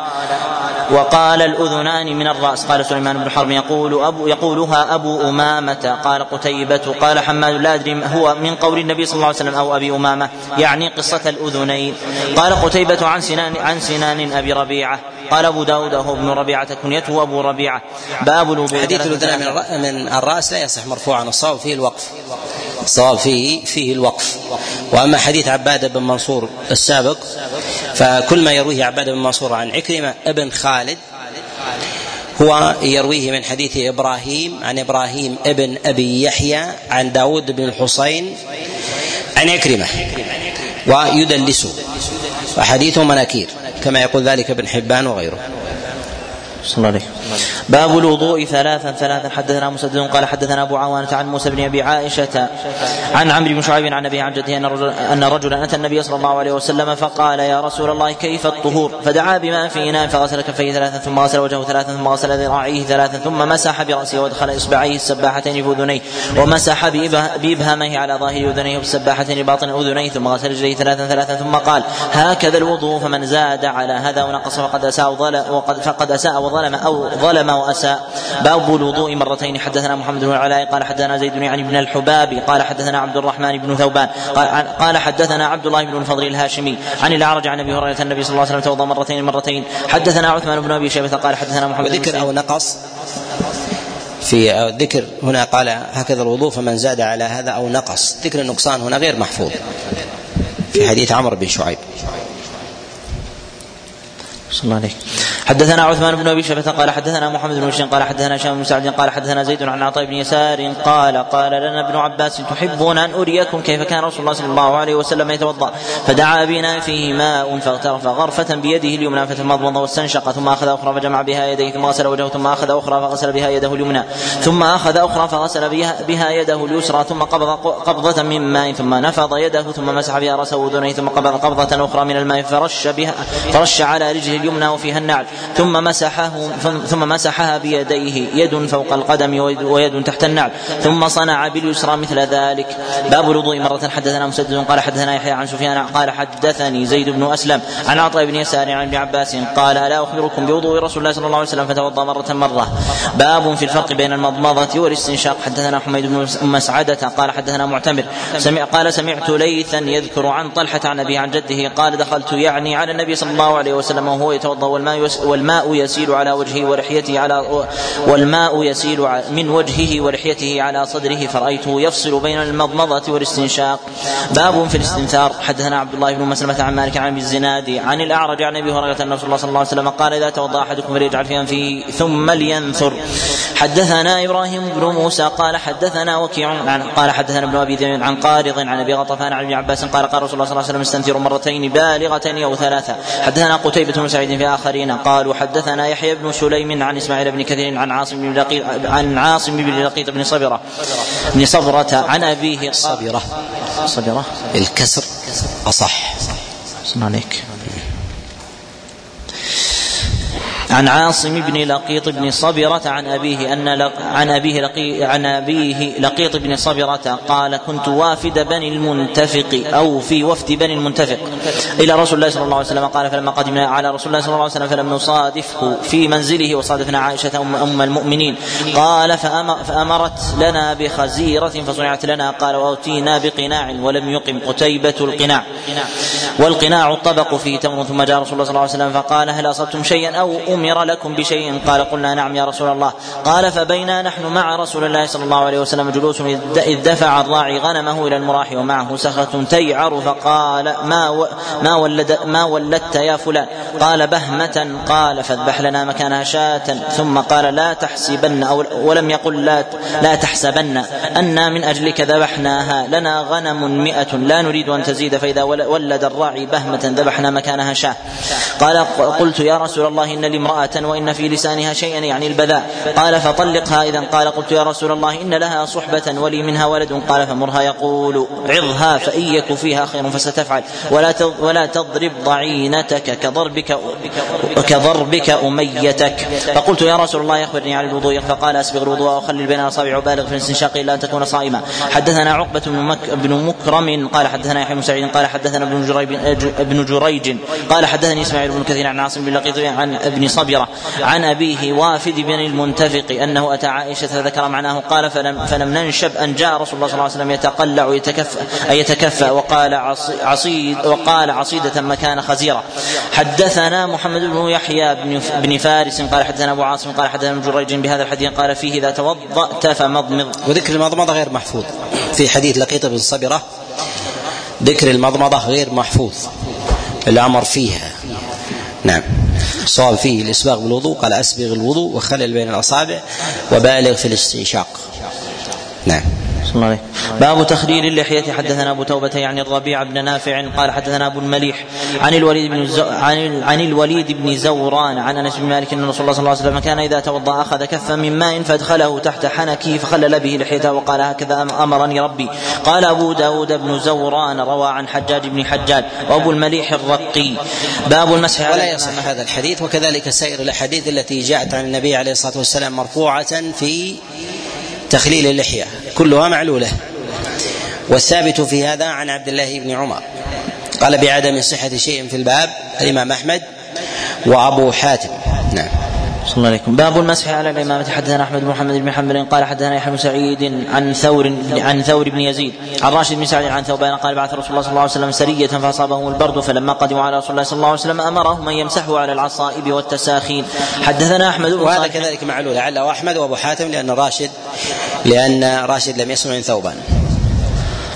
وقال الأذنان من الرأس. قال سليمان بن حرب يقول أبو يقولها أبو أمامة. قال قتيبة قال حماد لا أدري هو من قول النبي صلى الله عليه وسلم أو أبي أمامة يعني قصة الأذنين. قال قتيبة عن سنان عن سنان أبي ربيعة. قال أبو داود هو ابن ربيعة كنيته أبو ربيعة. باب الوضوء حديث الأذنان من الرأس لا يصح مرفوعا الصواب فيه الوقف. الصواب فيه فيه الوقف. وأما حديث عبادة بن منصور السابق فكل ما يرويه عبادة بن منصور عن عكرمة ابن خالد هو يرويه من حديث إبراهيم عن إبراهيم ابن أبي يحيى عن داود بن الحصين عن عكرمه ويدلسه وحديثه مناكير كما يقول ذلك ابن حبان وغيره. صلى الله عليه باب الوضوء ثلاثا ثلاثا. حدثنا مسدد قال حدثنا أبو عوانة عن موسى بن أبي عائشة عن عمرو بن شعيب عن أبي عن جده أن رجلا أن رجلا أتى النبي صلى الله عليه وسلم فقال يا رسول الله كيف الطهور؟ فدعا بماء في اناء فغسل كفيه ثلاثا ثم غسل وجهه ثلاثا ثم غسل ذراعيه ثلاثا ثم مسح برأسه وادخل إصبعيه السباحتين في اذنيه ومسح بإبهامه على ظاهر أذنيه والسباحتين باطن أذنيه ثم غسل رجليه ثلاثا ثلاثا ثم قال هكذا الوضوء فمن زاد على هذا ونقص فقد أساء وقد فقد أساء وظلم أو ظلم وأساء. باب الوضوء مرتين. حدثنا محمد بن العلاء قال حدثنا زيد يعني بن الحباب قال حدثنا عبد الرحمن بن ثوبان قال, قال حدثنا عبد الله بن الفضل الهاشمي عن الأعرج عن أبي هريرة النبي صلى الله عليه وسلم توضأ مرتين مرتين. حدثنا عثمان بن أبي شيبة قال حدثنا محمد وذكر أو نقص في الذكر هنا قال هكذا الوضوء فمن زاد على هذا أو نقص. ذكر النقصان هنا غير محفوظ. في حديث عمرو بن شعيب. صلى الله عليه حدثنا عثمان بن أبي شبه قال حدثنا محمد بن بشير قال حدثنا هشام بن سعد قال حدثنا زيد عن عطاء بن يسار قال قال لنا ابن عباس تحبون أن أريكم كيف كان رسول الله صلى الله عليه وسلم يتوضأ؟ فدعا بنا فيه ماء فاغترف غرفة بيده اليمنى فتمضمض واستنشق ثم أخذ أخرى فجمع بها يديه ثم غسل وجهه ثم أخذ أخرى فغسل بها يده اليمنى ثم أخذ أخرى فغسل بها, بها يده اليسرى ثم قبض قبضة من ماء ثم نفض يده ثم مسح بها رأسه واذنيه ثم قبض قبضة أخرى من الماء فرش بها فرش على رجله اليمنى وفيها النعل. ثم مسحه ثم مسحها بيديه. يد فوق القدم ويد تحت النعل. ثم صنع باليسرى مثل ذلك. باب الوضوء مرة. حدثنا مسدد قال حدثنا يحيى عن سفيان قال حدثني زيد بن أسلم عن عطاء بن يسار عن ابن عباس قال ألا أخبركم بوضوء رسول الله صلى الله عليه وسلم فتوضأ مرة مرة؟ باب في الفرق بين المضمضة والاستنشاق. حدثنا حميد بن مسعدة قال حدثنا معتمر. سمع قال سمعت ليثا يذكر عن طلحة عن أبيه عن جده قال دخلت يعني على النبي صلى الله عليه وسلم وهو يتوضأ والماء والماء يسيل على وجهه ولحيته على والماء يسيل من وجهه ولحيته على صدره فرأيته يفصل بين المضمضة والاستنشاق. باب في الاستنثار. حدثنا عبد الله بن مسلمة عن مالك عن الزناد عن الأعرج عن أبي هريرة أن رسول الله صلى الله عليه وسلم قال إذا توضأ أحدكم فليجعل في أنفه ثم لينثر. حدثنا إبراهيم بن موسى قال حدثنا وكيع قال حدثنا ابن أبي ذئب عن قارض عن أبي غطفان عن ابن عباس قال قال رسول الله صلى الله عليه وسلم استنثروا مرتين بالغتين أو ثلاثة. حدثنا قتيبة بن سعيد في آخرين قالوا حدثنا يحيى بن سليم عن إسماعيل بن كثير عن عاصم بن لقيط عن عاصم بن لقيط بن صبرة بن صبرة عن أبيه صبرة. صبرة. الكسر أصح. صلى عليك عن عاصم بن لقيط بن صبرة عن أبيه أن لق عن أبيه لقي عن أبيه لقيط بن صبرة قال كنت وافد بني المنتفق أو في وفد بني المنتفق إلى رسول الله صلى الله عليه وسلم. قال فلما قدمنا على رسول الله صلى الله عليه وسلم فلم نصادفه في منزله وصادفنا عائشة أم, أم المؤمنين. قال فأمرت لنا بخزيرة فصنعت لنا. قال وأتينا بقناع ولم يقم قتيبة القناع. والقناع الطبق فيه تمر ثم جاء رسول الله صلى الله عليه وسلم فقال هل أصبتم شيئا أو أمر لكم بشيء؟ قال قلنا نعم يا رسول الله. قال فبينا نحن مع رسول الله صلى الله عليه وسلم جلوس إذ دفع الراعي غنمه إلى المراح ومعه سخة تيعر فقال ما و ما ولد ما ولدت يا فلان؟ قال بهمة. قال فاذبح لنا مكانها شاة. ثم قال لا تحسبن أو ولم يقل لا لا تحسبن. أنا من أجلك ذبحناها. لنا غنم مئة لا نريد أن تزيد فإذا ولد الراعي بهمة ذبحنا مكانها شاة. قال قلت يا رسول الله إن لي امرأة وإن في لسانها شيئا يعني البذاء. قال فطلقها. إذا قال قلت يا رسول الله إن لها صحبة ولي منها ولد. قال فمرها يقول عظها فإن يك فيها خير فستفعل. ولا ولا تضرب ضعينتك كضربك كضربك أميتك. فقلت يا رسول الله أخبرني عن الوضوء. فقال أسبغ الوضوء وخلل بين الأصابع وبالغ في الاستنشاق إلا أن تكون صائما حدثنا عقبة بن, بن مكرم قال حدثنا يحيى بن سعيد قال حدثنا ابن جريج قال حدثني إسماعيل بن كثير عن عاصم بن لقيط عن ابن صبرة. عن أبيه وافد بن المنتفق أنه أتى عائشة فذكر معناه قال فلم, فلم ننشب أن جاء رسول الله صلى الله عليه وسلم يتقلع يتكفى أي يتكفى وقال عصيد وقال عصيدة مكان خزيرة. حدثنا محمد بن يحيى بن, فارس قال حدثنا أبو عاصم قال حدثنا ابن جريج بهذا الحديث قال فيه إذا توضأت فمضمض. وذكر المضمضة غير محفوظ. في حديث لقيط بن صبرة ذكر المضمضة غير محفوظ. الأمر فيها. نعم. الصواب فيه الإسباغ بالوضوء قال أسبغ الوضوء وخلل بين الأصابع وبالغ في الاستنشاق. نعم. الله. باب تخدير اللحية. حدثنا أبو توبة يعني الربيع بن نافع قال حدثنا أبو المليح عن الوليد بن زو... عن عن الوليد بن زوران عن أنس بن مالك أن رسول الله صلى الله عليه وسلم كان إذا توضأ أخذ كفا من ماء فادخله تحت حنكه فخلل به لحيته وقال هكذا أمرني ربي. قال أبو داود بن زوران روى عن حجاج بن حجاج وأبو المليح الرقي. باب المسح على ولا يصح هذا الحديث وكذلك سائر الأحاديث التي جاءت عن النبي عليه الصلاة والسلام مرفوعة في تخليل اللحية كلها معلولة. والثابت في هذا عن عبد الله بن عمر. قال بعدم صحة شيء في الباب الإمام أحمد وأبو حاتم. نعم. صلى الله عليكم. باب المسح على الإمامة. حدثنا أحمد بن محمد بن حنبل قال حدثنا يحيى بن سعيد عن ثور عن ثور بن يزيد. عن راشد بن سعد عن ثوبان قال بعث رسول الله صلى الله عليه وسلم سرية فأصابهم البرد فلما قدموا على رسول الله صلى الله عليه وسلم أمرهم أن يمسحوا على العصائب والتساخين. حدثنا أحمد بن وهذا كذلك معلول. لعله أحمد وأبو حاتم لأن راشد لأن راشد لم يسمع من ثوبان.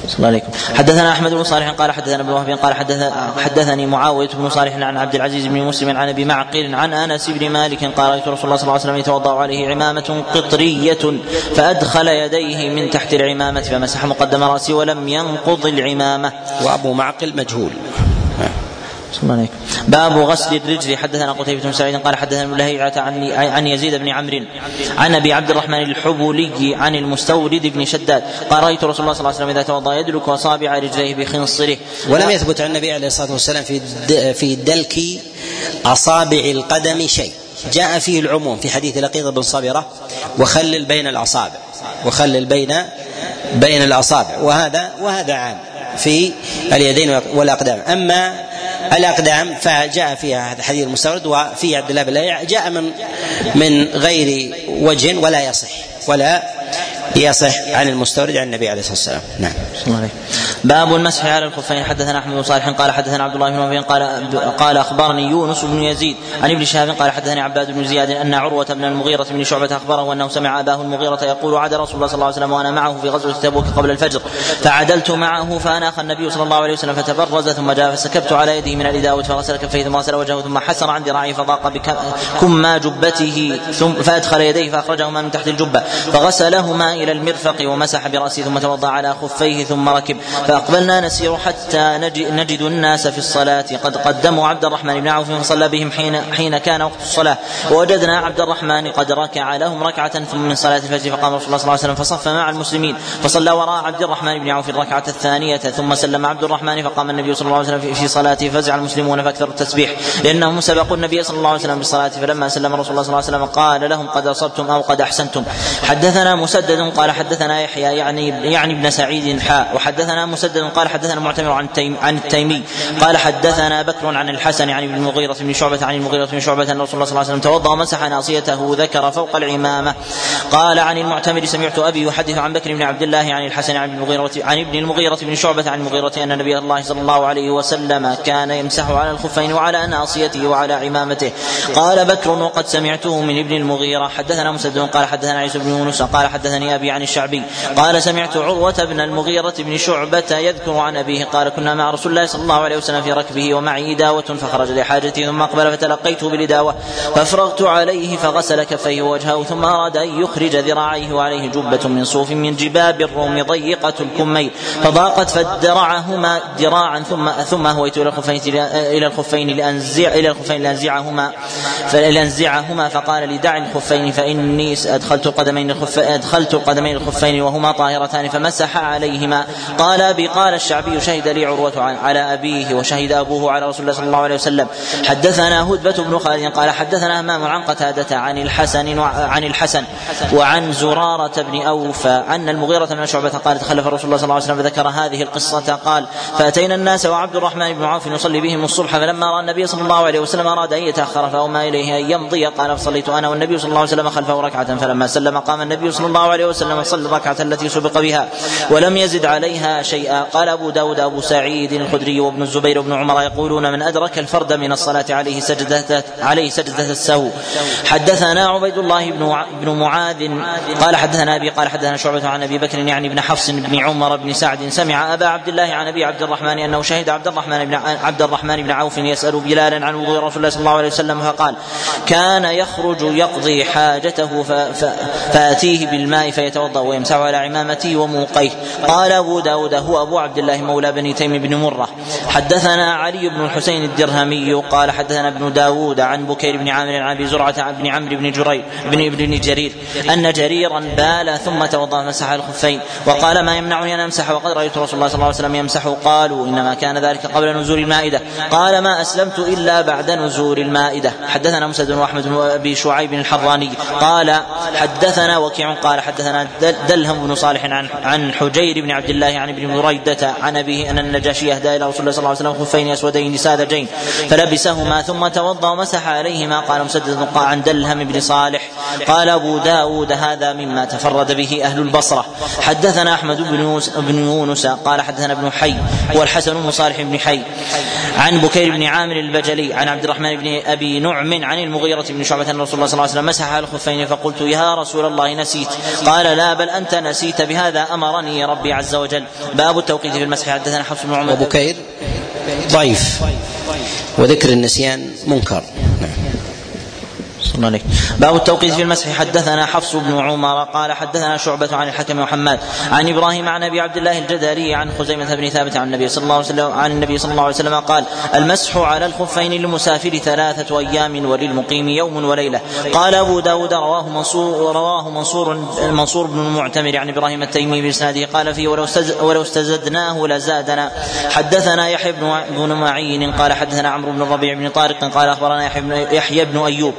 صلى الله عليكم. حدثنا أحمد بن صالح قال حدثنا ابن وهب قال حدث حدثني معاوية بن صالح عن عبد العزيز بن مسلم عن أبي معقل عن أنس بن مالك قال رأيت رسول الله صلى الله عليه وسلم يتوضأ عليه عمامة قطرية فأدخل يديه من تحت العمامة فمسح مقدم راسه ولم ينقض العمامة. وأبو معقل مجهول. باب غسل الرجل. حدثنا قتيبة بن سعيد قال حدثنا ابن لهيعة عن عن يزيد بن عمرو عن أبي عبد الرحمن الحبولي عن المستورد بن شداد قال رأيت رسول الله صلى الله عليه وسلم إذا توضأ يدلك اصابع رجليه بخنصره. ولم يثبت عن النبي عليه الصلاة والسلام في في دلك أصابع القدم شيء. جاء فيه العموم في حديث لقيط بن صبرة وخلل بين الأصابع وخلل بين بين الأصابع. وهذا وهذا عام في اليدين والأقدام. أما الأقدام فجاء فيها هذا الحديث المستورد وفي عبد الله بن جاء من من غير وجه ولا يصح ولا يصح عن المستورد عن النبي عليه الصلاة والسلام. نعم. باب المسح على الخفين حدثنا أحمد بن صالح قال حدثنا عبد الله بن مبين قال قال أخبرني يونس بن يزيد عن ابن شهاب قال حدثني عباد بن زياد أن عروة بن المغيرة بن شعبة أخبره أنه سمع أباه المغيرة يقول عاد رسول الله صلى الله عليه وسلم وأنا معه في غزوة تبوك قبل الفجر. فعدلت معه فأناخ النبي صلى الله عليه وسلم فتبرز ثم جاء فسكبت على يده من الاداوه فغسل كفيه ثم غسل وجهه ثم حسر عن ذراعه فضاق بكما جبته ثم فأدخل يديه فأخرجهما من تحت الجبة. فغسلهما إلى المرفق ومسح برأسه ثم توضأ على خفيه ثم ركب. فأقبلنا نسير حتى نجد الناس في الصلاة. قد قدموا عبد الرحمن بن عوف فصلى بهم حين حين كان وقت الصلاة. ووجدنا عبد الرحمن قد ركع لهم ركعة ثم من صلاة الفجر فقام رسول الله صلى الله عليه وسلم فصف مع المسلمين. فصلى وراء عبد الرحمن بن عوف الركعة الثانية ثم سلم عبد الرحمن فقام النبي صلى الله عليه وسلم في صلاته فزع المسلمون فأكثروا التسبيح. لأنهم سبقوا النبي صلى الله عليه وسلم بالصلاة. فلما سلم رسول الله صلى الله عليه وسلم قال لهم قد أصبتم أو قد أحسنتم. حدثنا مسدد قال حدثنا يحيى يعني يعني ابن سعيد حاء وحدثنا مسدد قال حدثنا معتمر عن التيم عن التيمي قال حدثنا بكر عن الحسن عن ابن المغيرة بن شعبة عن المغيرة بن شعبة أن رسول الله صلى الله عليه وسلم توضأ ومسح ناصيته ذكر فوق العمامة. قال عن المعتمر سمعت أبي يحدث عن بكر بن عبد الله عن الحسن عن ابن المغيرة عن ابن المغيرة بن شعبة عن المغيرة أن نبي الله صلى الله عليه وسلم كان يمسح على الخفين وعلى ناصيته وعلى عمامته. قال بكر وقد سمعته من ابن المغيرة. حدثنا مسدد قال حدثنا عيسى بن يونس قال حدثني أبي عن الشعبي قال سمعت عروة بن المغيرة بن شعبة يذكر عن أبيه قال كنا مع رسول الله صلى الله عليه وسلم في ركبه ومعي إداوة فخرج لحاجته ثم أقبل فتلقيته بالإداوة فأفرغت عليه فغسل كفيه ووجهه ثم أراد أن يخرج ذراعيه وعليه جبة من صوف من جباب الروم ضيقة الكمين فضاقت فدرعهما ذراعا ثم ثم هويت إلى الخفين إلى الخفين لأنزع إلى الخفين لأنزعهما فلأنزعهما فقال لي دع الخفين فإني أدخلت القدمين الخف أدخلت القدمين الخفين وهما طاهرتان فمسح عليهما قال أبي قال الشعبي شهد لي عروة على أبيه وشهد أبوه على رسول الله صلى الله عليه وسلم. حدثنا هدبة بن خالد قال حدثنا همام عن قتادة عن الحسن عن الحسن وعن زرارة بن أوفى أن المغيرة بن شعبة قال تخلف رسول الله صلى الله عليه وسلم فذكر هذه القصة قال فأتينا الناس وعبد الرحمن بن عوف يصلي بهم الصبح فلما رأى النبي صلى الله عليه وسلم أراد أن يتأخر فأومى إليه أن يمضي قال فصليت أنا والنبي صلى الله عليه وسلم خلفه ركعة فلما سلم قام النبي صلى الله عليه وسلم صلى الركعة التي سبق بها ولم يزد عليها شيئا قال أبو داود أبو سعيد الخدري وابن الزبير وابن عمر يقولون من أدرك الفرد من الصلاة عليه سجدة عليه سجدة السهو حدثنا عبيد الله بن بن معاذ قال حدثنا أبي قال حدثنا شعبة عن أبي بكر يعني بن حفص بن عمر بن سعد. سمع أبا عبد الله عن أبي عبد الرحمن أنه شهد عبد الرحمن بن عبد الرحمن بن عوف يسأل بلالا عن وضوء رسول الله صلى الله عليه وسلم فقال كان يخرج يقضي حاجته فأتيه بالماء فيتوضأ ويمسح على عمامته وموقيه. قال أبو داود هو أبو عبد الله مولى بني تيم بن مرة. حدثنا علي بن الحسين الدرهمي قال حدثنا ابن داود عن بكير بن عامر عن أبي زرعة بن عمرو بن جرير بن ابن جرير أن جريرا بال ثم توضأ مسح الخفين وقال ما يمنعني أن أمسح؟ وقد رأيت رسول الله صلى الله عليه وسلم يمسح. قالوا إنما كان ذلك قبل نزول المائدة. قال ما أسلمت إلا بعد نزول المائدة. حدثنا مسد وأحمد بن أبي شعيب الحراني قال حدثنا وكيع قال حدثنا دلهم بن صالح عن عن حجير بن عبد الله عن ابن بريدة عن أبيه أن النجاشي أهدى إلى رسول الله صلى الله عليه وسلم خفين أسودين ساذجين فلبسهما ثم توضأ ومسح عليهما. قال مسدد عن دلهم بن صالح. قال أبو داود هذا مما تفرد به أهل البصرة. حدثنا أحمد بن بن يونس. قال حدثنا ابن حي هو الحسن بن صالح بن حي. عن بكير بن عامر البجلي عن عبد الرحمن بن أبي نعم عن المغيرة بن شعبة أن رسول الله صلى الله عليه وسلم مسح على الخفين فقلت يا رسول الله نسيت. قال لا بل أنت نسيت بهذا أمرني ربي عز وجل. باب التوقيت في المسح. حدثنا حفص بن عمر. وبكير ضعيف. وذكر النسيان منكر. نعم. باب التوقيت في المسح. حدثنا حفص بن عمر قال حدثنا شعبة عن الحكم وحماد عن إبراهيم عن أبي عبد الله الجداري عن خزيمة بن ثابت عن النبي صلى الله عليه وسلم عن النبي صلى الله عليه وسلم قال المسح على الخفين للمسافر ثلاثة أيام وللمقيم يوم وليلة. قال أبو داود رواه منصور رواه منصور منصور بن المعتمر عن إبراهيم التيمي بإسناده. قال فيه ولو ولو استزدناه لزادنا. حدثنا يحيى بن معين قال حدثنا عمرو بن الربيع بن طارق قال أخبرنا يحيى بن أيوب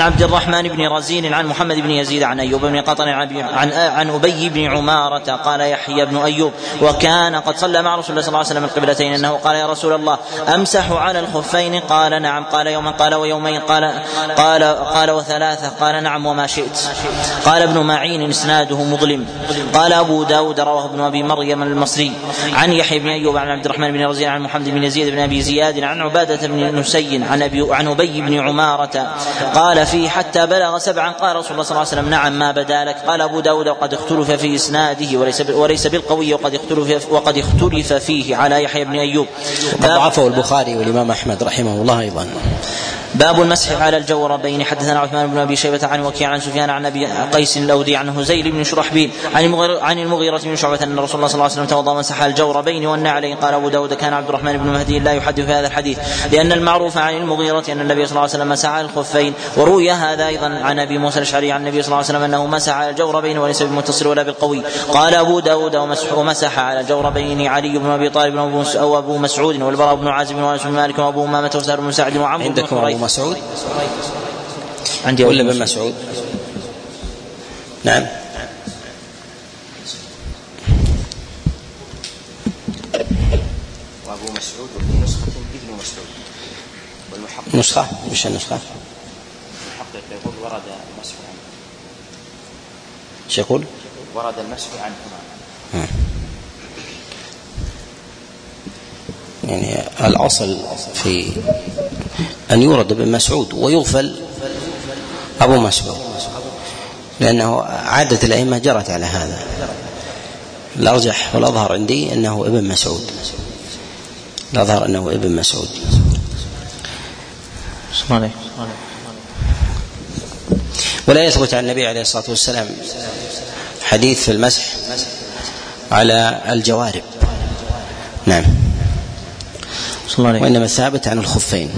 عبد الرحمن بن رزين عن محمد بن يزيد عن أيوب بن قطن عن عن أبي بن عمارة قال يحيى بن أيوب وكان قد صلى مع رسول الله صلى الله عليه وسلم القبلتين إنه قال يا رسول الله أمسح على الخفين قال نعم قال يوما قال ويومين قال قال قال وثلاثة قال نعم وما شئت قال ابن معين إسناده مظلم قال أبو داود رواه ابن أبي مريم المصري عن يحيى بن أيوب عن عبد الرحمن بن رزين عن محمد بن يزيد بن أبي زياد عن عبادة بن نسي عن ابي عن أبي بن عمارة قال فيه حتى بلغ سبعا. قال رسول الله صلى الله عليه وسلم نعم ما بدا لك. قال أبو داود وقد اختلف في إسناده وليس وليس بالقوي وقد اختلف وقد اختلف فيه على يحيى بن أيوب. ضعفه البخاري والإمام أحمد رحمه الله أيضا. باب المسح على الجوربين. حدثنا عثمان بن أبي شيبة عن وكيع عن سفيان عن أبي قيس الأودي عن هزيل بن شرحبيل عن المغيرة عن المغيرة بن شعبة أن رسول الله صلى الله عليه وسلم توضأ مسح الجوربين والنعلين قال أبو داود كان عبد الرحمن بن مهدي لا يحدث في هذا الحديث لأن المعروف عن المغيرة أن النبي صلى الله عليه وسلم مسح على الخفين. وروي هذا أيضا عن أبي موسى الأشعري عن النبي صلى الله عليه وسلم أنه مسح على الجوربين وليس بالمتصل ولا بالقوي. قال أبو داود ومسح ومسح على الجوربين علي بن أبي طالب أو ابو مسعود والبراء بن عازب وأنس بن مالك وأبو أمامة وسهل بن سعد وعمرو بن مسعود؟ عندي ولا بن مسعود نعم. وأبو مسعود وفي نسخة ابن مسعود. والمحقق نسخة؟ وش النسخة؟ المحقق يقول ورد المسح عنه. إيش يقول؟ ورد المسح عنهما يعني الأصل في أن يورد ابن مسعود ويغفل أبو مسعود لأنه عادة الأئمة جرت على هذا. الأرجح والأظهر عندي أنه ابن مسعود الأظهر أنه ابن مسعود. ولا يثبت عن النبي عليه الصلاة والسلام حديث في المسح على الجوارب. نعم. وإنما ثابت عن الخفين.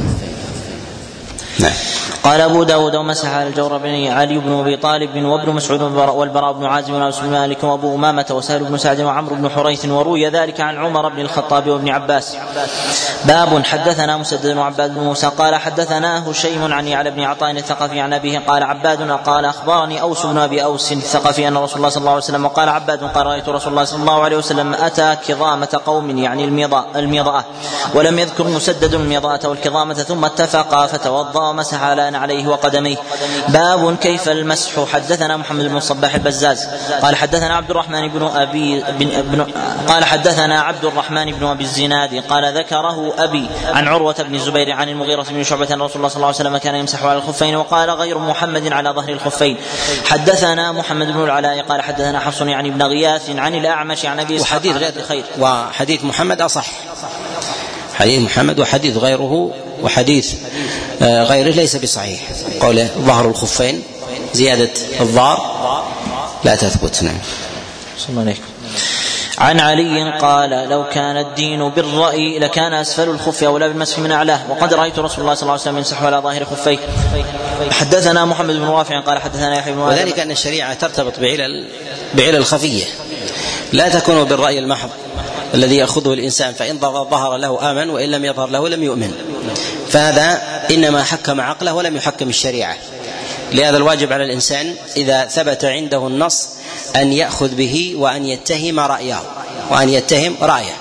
نعم. قال أبو داود ومسح على الجوربين علي بن أبي طالب وابن مسعود والبراء بن عازم وأنس بن مالك وأبو أمامة وسهل بن سعد وعمرو بن حريث وروي ذلك عن عمر بن الخطاب وابن عباس. باب حدثنا مسدد وعباد بن موسى قال حدثنا هشيم عن يعلى بن عطاء الثقفي عن أبيه قال عباد قال أخبرني أوس بن أبي أوس الثقفي أن رسول الله صلى الله عليه وسلم وقال عباد قال رأيت رسول الله صلى الله عليه وسلم أتى كظامة قوم يعني الميضاء ولم يذكر مسدد الميضاء والكظامة ثم اتفقا فتوضأ ومسح على عليه وقدميه. باب كيف المسح. حدثنا محمد بن الصباح البزاز. قال حدثنا عبد الرحمن بن أبي بن, بن قال حدثنا عبد الرحمن بن أبي الزناد. قال ذكره أبي عن عروة بن الزبير عن المغيرة بن شعبة أن رسول الله صلى الله عليه وسلم كان يمسح على الخفين وقال غير محمد على ظهر الخفين. حدثنا محمد بن العلاء. قال حدثنا حفص يعني بن غياث عن الأعمش عن أبي وحديث غير خير وحديث محمد أصح. حديث محمد وحديث غيره وحديث آه، غيره ليس بصحيح. قوله ظهر الخفين زيادة الظهر. لا تثبت نعم. عليكم. عن علي قال لو كان الدين بالرأي لكان أسفل الخف أولى بالمسح من أعلاه. وقد رأيت رسول الله صلى الله عليه وسلم يمسح على ظاهر خفيه. حدثنا محمد بن رافع قال حدثنا يحيى بن وذلك أن الشريعة ترتبط بعلل بعلل خفية لا تكون بالرأي المحض. الذي يأخذه الإنسان. فإن ظهر له آمن وإن لم يظهر له لم يؤمن. فهذا إنما حكم عقله ولم يحكم الشريعة. لهذا الواجب على الإنسان إذا ثبت عنده النص أن يأخذ به وأن يتهم رأيه وأن يتهم رأيه.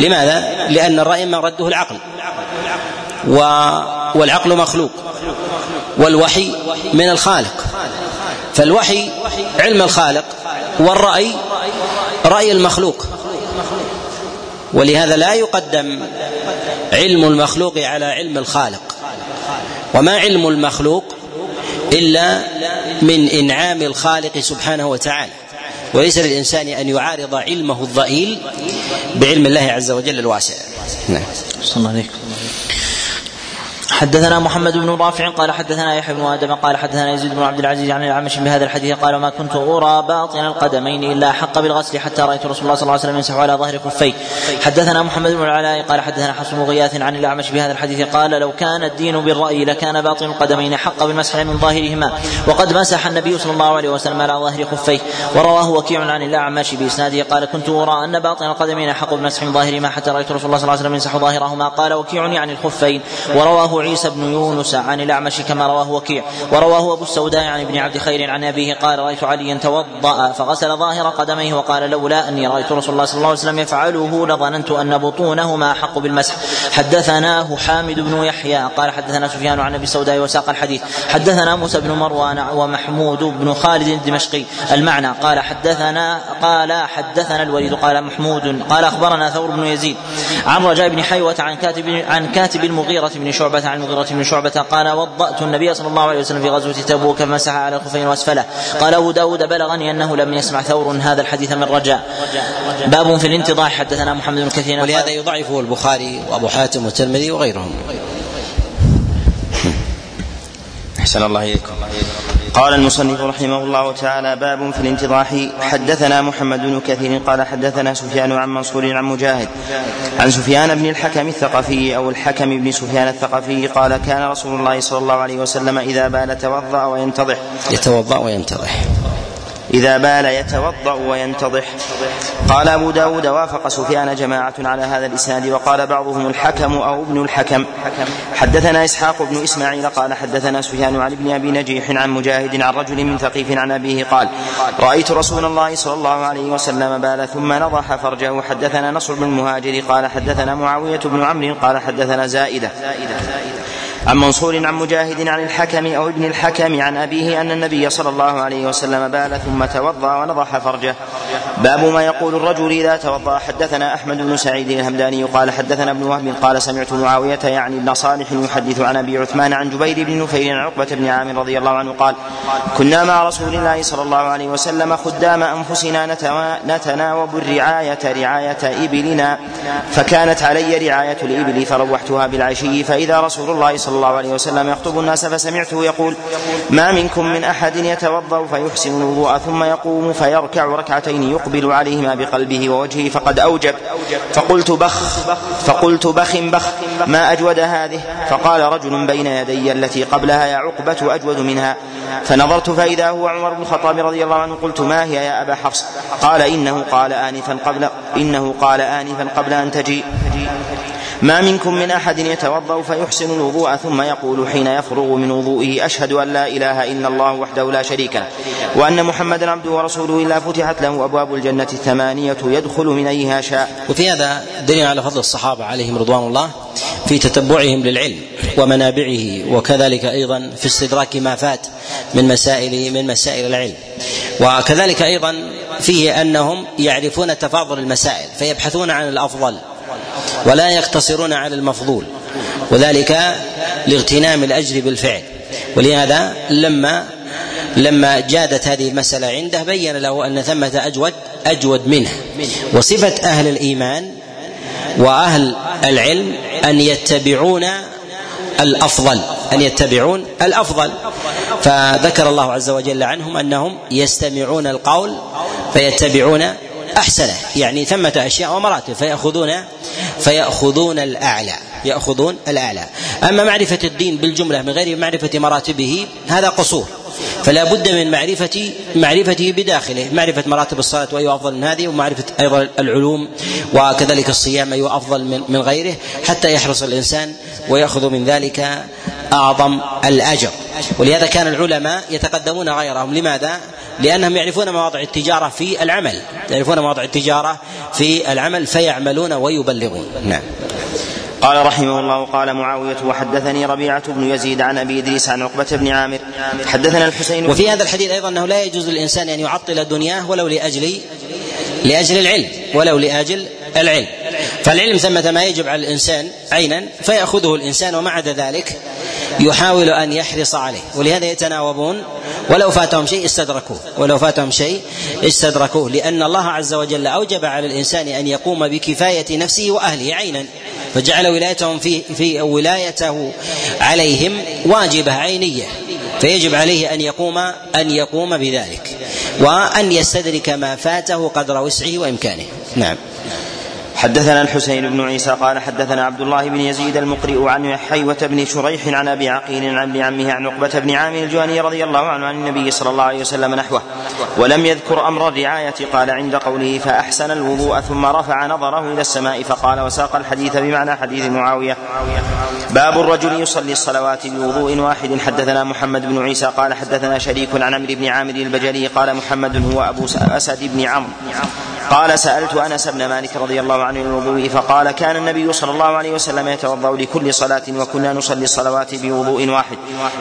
لماذا؟ لأن الرأي مرده العقل. و والعقل مخلوق. والوحي من الخالق. فالوحي علم الخالق والرأي رأي المخلوق. ولهذا لا يقدم علم المخلوق على علم الخالق. وما علم المخلوق إلا من إنعام الخالق سبحانه وتعالى. وليس للإنسان أن يعارض علمه الضئيل بعلم الله عز وجل الواسع. نعم. الله حدثنا محمد بن رافع قال حدثنا يحيى بن آدم قال حدثنا يزيد بن عبد العزيز عن الأعمش بهذا الحديث قال ما كنت أرى باطن القدمين إلا حق بالغسل حتى رأيت رسول الله صلى الله عليه وسلم يمسح على ظهر خفيه حدثنا محمد بن العلاء قال حدثنا حفص بن غياث عن الأعمش بهذا الحديث قال لو كان الدين بالرأي لكان باطن القدمين حق بالمسح من ظاهرهما وقد مسح النبي صلى الله عليه وسلم على ظهر خفيه ورواه وكيع عن الأعمش بإسناده قال كنت أرى أن باطن القدمين حق بالمسح من ظاهرهما حتى رأيت رسول الله صلى الله عليه وسلم يمسح ظاهرهما. قال وكيع يعني الخفين. ورواه عيسى بن يونس عن الأعمش كما رواه وكيع ورواه أبو السوداء عن ابن عبد خير عن أبيه قال رأيت عليا توضأ فغسل ظاهر قدميه وقال لولا أني رأيت رسول الله صلى الله عليه وسلم يفعله لظننت أن بطونهما أحق بالمسح حدثناه حامد بن يحيى قال حدثنا سفيان عن أبي السوداء وساق الحديث حدثنا موسى بن مروان ومحمود بن خالد الدمشقي المعنى قال حدثنا قال حدثنا الوليد قال محمود قال أخبرنا ثور بن يزيد عن رجاء بن حيوة عن كاتب عن كاتب المغيرة بن شعبة عن المغيرة بن شعبة قال وضأت النبي صلى الله عليه وسلم في غزوة تبوك فمسح على الخفين وأسفله. قال أبو داود بلغني أنه لم يسمع ثور هذا الحديث من رجاء. باب في الانتضاح حدثنا محمد بن كثير. ولهذا يضعفه البخاري وأبو حاتم والترمذي وغيرهم. أحسن الله إليكم. قال المصنف رحمه الله تعالى باب في الانتضاح. حدثنا محمد بن كثير قال حدثنا سفيان عن منصور عن مجاهد. عن سفيان بن الحكم الثقفي أو الحكم بن سفيان الثقفي قال كان رسول الله صلى الله عليه وسلم إذا بال توضأ وينتضح. يتوضأ وينتضح. إذا بال يتوضأ وينتضح. قال أبو داود وافق سفيان جماعة على هذا الإسناد وقال بعضهم الحكم أو ابن الحكم. حدثنا إسحاق بن إسماعيل قال حدثنا سفيان عن ابن أبي نجيح عن مجاهد عن رجل من ثقيف عن أبيه قال رأيت رسول الله صلى الله عليه وسلم بال ثم نضح فرجه. حدثنا نصر بن المهاجر قال حدثنا معاوية بن عمرو قال حدثنا زائدة. عن منصور عن مجاهد عن الحكم أو ابن الحكم عن أبيه أن النبي صلى الله عليه وسلم بال ثم توضأ ونضح فرجه. باب ما يقول الرجل إذا توضأ. حدثنا أحمد بن سعيد الهمداني قال حدثنا ابن وهب قال سمعت معاوية يعني ابن صالح يحدث عن أبي عثمان عن جبير بن نفير عن عقبة بن عامر رضي الله عنه قال كنا مع رسول الله صلى الله عليه وسلم خدام أنفسنا نتناوب الرعاية رعاية إبلنا فكانت علي رعاية الإبل فروحتها بالعشي فإذا رسول الله صلى الله عليه وسلم يخطب الناس فسمعته يقول ما منكم من أحد يتوضأ فيحسن الوضوء ثم يقوم فيركع ركعتين يقبل عليهما بقلبه ووجهه فقد أوجب. فقلت بخ. فقلت بخ بخ ما أجود هذه؟ فقال رجل بين يدي التي قبلها يا عقبة أجود منها. فنظرت فإذا هو عمر بن الخطاب رضي الله عنه قلت ما هي يا أبا حفص؟ قال إنه قال انفا قبل إنه قال انفا قبل أن تجيء. ما منكم من أحد يتوضأ فيحسن الوضوء ثم يقول حين يفرغ من وضوئه أشهد أن لا إله إلا الله وحده لا شريك له وأن محمدا عبده ورسوله إلا فتحت له أبواب الجنة الثمانية يدخل من أيها شاء. وفي هذا دليل على فضل الصحابة عليهم رضوان الله في تتبعهم للعلم ومنابعه وكذلك أيضا في استدراك ما فات من مسائل من مسائل العلم. وكذلك أيضا فيه أنهم يعرفون تفاضل المسائل فيبحثون عن الأفضل ولا يقتصرون على المفضول. وذلك لاغتنام الأجر بالفعل. ولهذا لما لما جادت هذه المسألة عنده بين له أن ثمة أجود أجود منه. وصفة أهل الإيمان وأهل العلم أن يتبعون الأفضل أن يتبعون الأفضل. فذكر الله عز وجل عنهم أنهم يستمعون القول فيتبعون أحسنه. يعني ثمة أشياء ومراتب. فيأخذون فيأخذون الأعلى. يأخذون الأعلى. أما معرفة الدين بالجملة من غير معرفة مراتبه هذا قصور. فلا بد من معرفة معرفته بداخله. معرفة مراتب الصلاة وأي أفضل من هذه ومعرفة أيضا العلوم وكذلك الصيام أي أفضل من, من غيره حتى يحرص الإنسان ويأخذ من ذلك أعظم الأجر. ولهذا كان العلماء يتقدمون غيرهم. لماذا؟ لأنهم يعرفون مواضع التجارة في العمل. يعرفون مواضع التجارة في العمل فيعملون ويبلغون. نعم. قال رحمه الله قال معاوية وحدثني ربيعة بن يزيد عن أبي إدريس عن عقبة بن عامر. حدثنا الحسين وفي هذا الحديث أيضا أنه لا يجوز للإنسان أن يعطل دنياه ولو لأجل لأجل العلم ولو لأجل العلم. فالعلم ثمة ما يجب على الإنسان عينا فيأخذه الإنسان ومع ذلك يحاول أن يحرص عليه. ولهذا يتناوبون ولو فاتهم شيء استدركوه. ولو فاتهم شيء استدركوه. لأن الله عز وجل أوجب على الإنسان أن يقوم بكفاية نفسه وأهله عينا. فجعل ولايتهم في في ولايته عليهم واجبة عينية. فيجب عليه أن يقوم أن يقوم بذلك. وأن يستدرك ما فاته قدر وسعه وإمكانه. نعم. حدثنا الحسين بن عيسى قال حدثنا عبد الله بن يزيد المقرئ عن حيوة بن شريح عن أبي عقيل عن ابن عمه عن عقبة بن عامر الجواني رضي الله عنه عن النبي صلى الله عليه وسلم نحوه. ولم يذكر أمر الرعاية قال عند قوله فأحسن الوضوء ثم رفع نظره إلى السماء فقال وساق الحديث بمعنى حديث معاوية. باب الرجل يصلي الصلوات بوضوء واحد. حدثنا محمد بن عيسى قال حدثنا شريك عن عمرو بن عامر البجلي قال محمد هو أبو أسد بن عمرو. قال سألت أنس بن مالك رضي الله عنه الوضوء فقال كان النبي صلى الله عليه وسلم يتوضأ لكل صلاة وكنا نصلي الصلوات بوضوء واحد.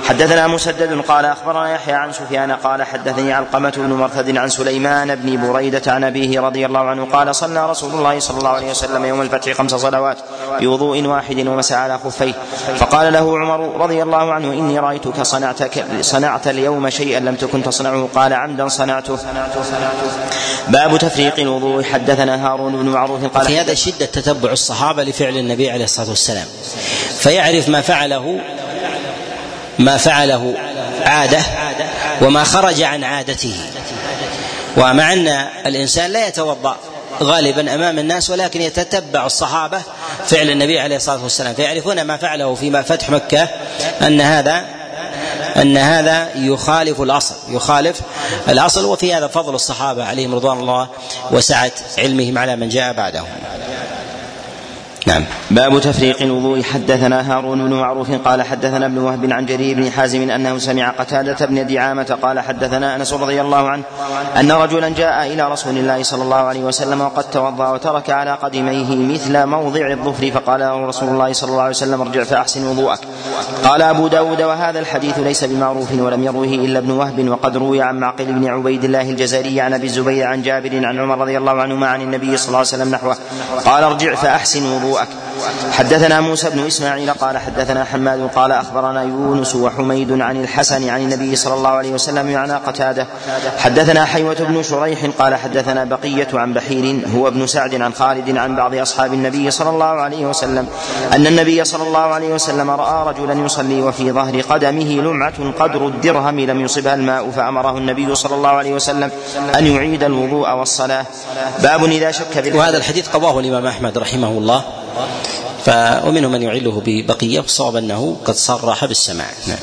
حدثنا مسدد قال أخبرنا يحيى عن سفيان قال حدثني علقمة بن مرثد عن سليمان بن بريدة عن أبيه رضي الله عنه قال صلى رسول الله صلى الله عليه وسلم يوم الفتح خمس صلوات بوضوء واحد ومسى على خفيه. فقال له عمر رضي الله عنه إني رأيتك صنعت صنعت اليوم شيئا لم تكن تصنعه. قال عمدا صنعته. باب تفريق الوضوء حدثنا هارون بن معروف قال في هذا شدة تتبع الصحابة لفعل النبي عليه الصلاة والسلام. فيعرف ما فعله ما فعله عادة وما خرج عن عادته. ومع أن الإنسان لا يتوضأ غالبا أمام الناس ولكن يتتبع الصحابة فعل النبي عليه الصلاة والسلام. فيعرفون ما فعله فيما فتح مكة أن هذا أن هذا يخالف الأصل يخالف الأصل. وفي هذا فضل الصحابة عليهم رضوان الله وسعة علمهم على من جاء بعدهم. نعم. باب تفريق الوضوء. حدثنا هارون بن معروف قال حدثنا ابن وهب عن جرير بن حازم أنه سمع قتادة بن دعامة قال حدثنا أنس رضي الله عنه أن رجلا جاء إلى رسول الله صلى الله عليه وسلم وقد توضأ وترك على قدميه مثل موضع الظفر فقال له رسول الله صلى الله عليه وسلم ارجع فأحسن وضوءك. قال أبو داود وهذا الحديث ليس بمعروف ولم يروه إلا ابن وهب وقد روي عن معقل بن عبيد الله الجزري عن أبي الزبير عن جابر عن عمر رضي الله عنهما عن النبي صلى الله عليه وسلم نحوه. قال ارجع فأحسن وضوءك. حدثنا موسى بن إسماعيل قال حدثنا حماد قال أخبرنا يونس وحميد عن الحسن عن النبي صلى الله عليه وسلم معنى قتادة. حدثنا حيوة بن شريح قال حدثنا بقية عن بحير هو ابن سعد عن خالد عن بعض أصحاب النبي صلى الله عليه وسلم أن النبي صلى الله عليه وسلم رأى رجلا يصلي وفي ظهر قدمه لمعة قدر الدرهم لم يصبها الماء فأمره النبي صلى الله عليه وسلم أن يعيد الوضوء والصلاة. باب إذا شك وهذا الحديث قضاه الإمام أحمد رحمه الله. ومنهم من يعله ببقية والصواب أنه قد صرح بالسماع. نعم.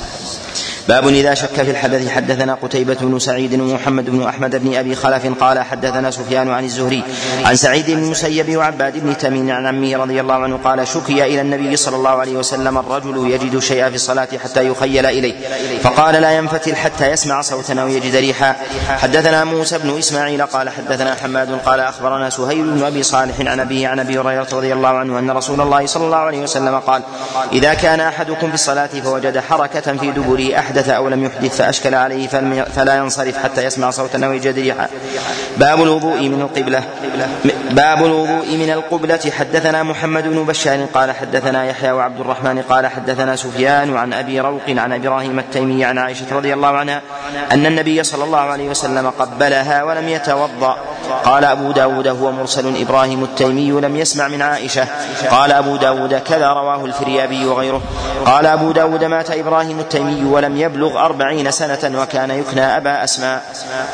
باب إذا شك في الحدث حدثنا قتيبة بن سعيد ومحمد بن أحمد بن أبي خلف قال حدثنا سفيان عن الزهري عن سعيد بن المسيب وعباد بن تميم عن عمه رضي الله عنه قال شكي إلى النبي صلى الله عليه وسلم الرجل يجد شيئا في الصلاة حتى يخيل إليه. فقال لا ينفتل حتى يسمع صوتا أو يجد ريحا. حدثنا موسى بن إسماعيل قال حدثنا حماد قال أخبرنا سهيل بن أبي صالح عن أبيه عن أبي هريرة رضي الله عنه أن رسول الله صلى الله عليه وسلم قال إذا كان أحدكم في الصلاة فوجد حركة في دبره أحد أحدث أو لم يحدث فأشكل عليه فلا ينصرف حتى يسمع صوتا أو يجد ريحا باب الوضوء من القبلة. باب الوضوء من القبلة. حدثنا محمد بن بشار قال حدثنا يحيى وعبد الرحمن قال حدثنا سفيان عن أبي روق عن إبراهيم التيمي عن عائشة رضي الله عنها أن النبي صلى الله عليه وسلم قبلها ولم يتوضأ. قال أبو داود هو مرسل إبراهيم التيمي لم يسمع من عائشة. قال أبو داود كذا رواه الفريابي وغيره. قال أبو داود مات إبراهيم التيمي ولم يبلغ أربعين سنة وكان يكنى أبا أسماء.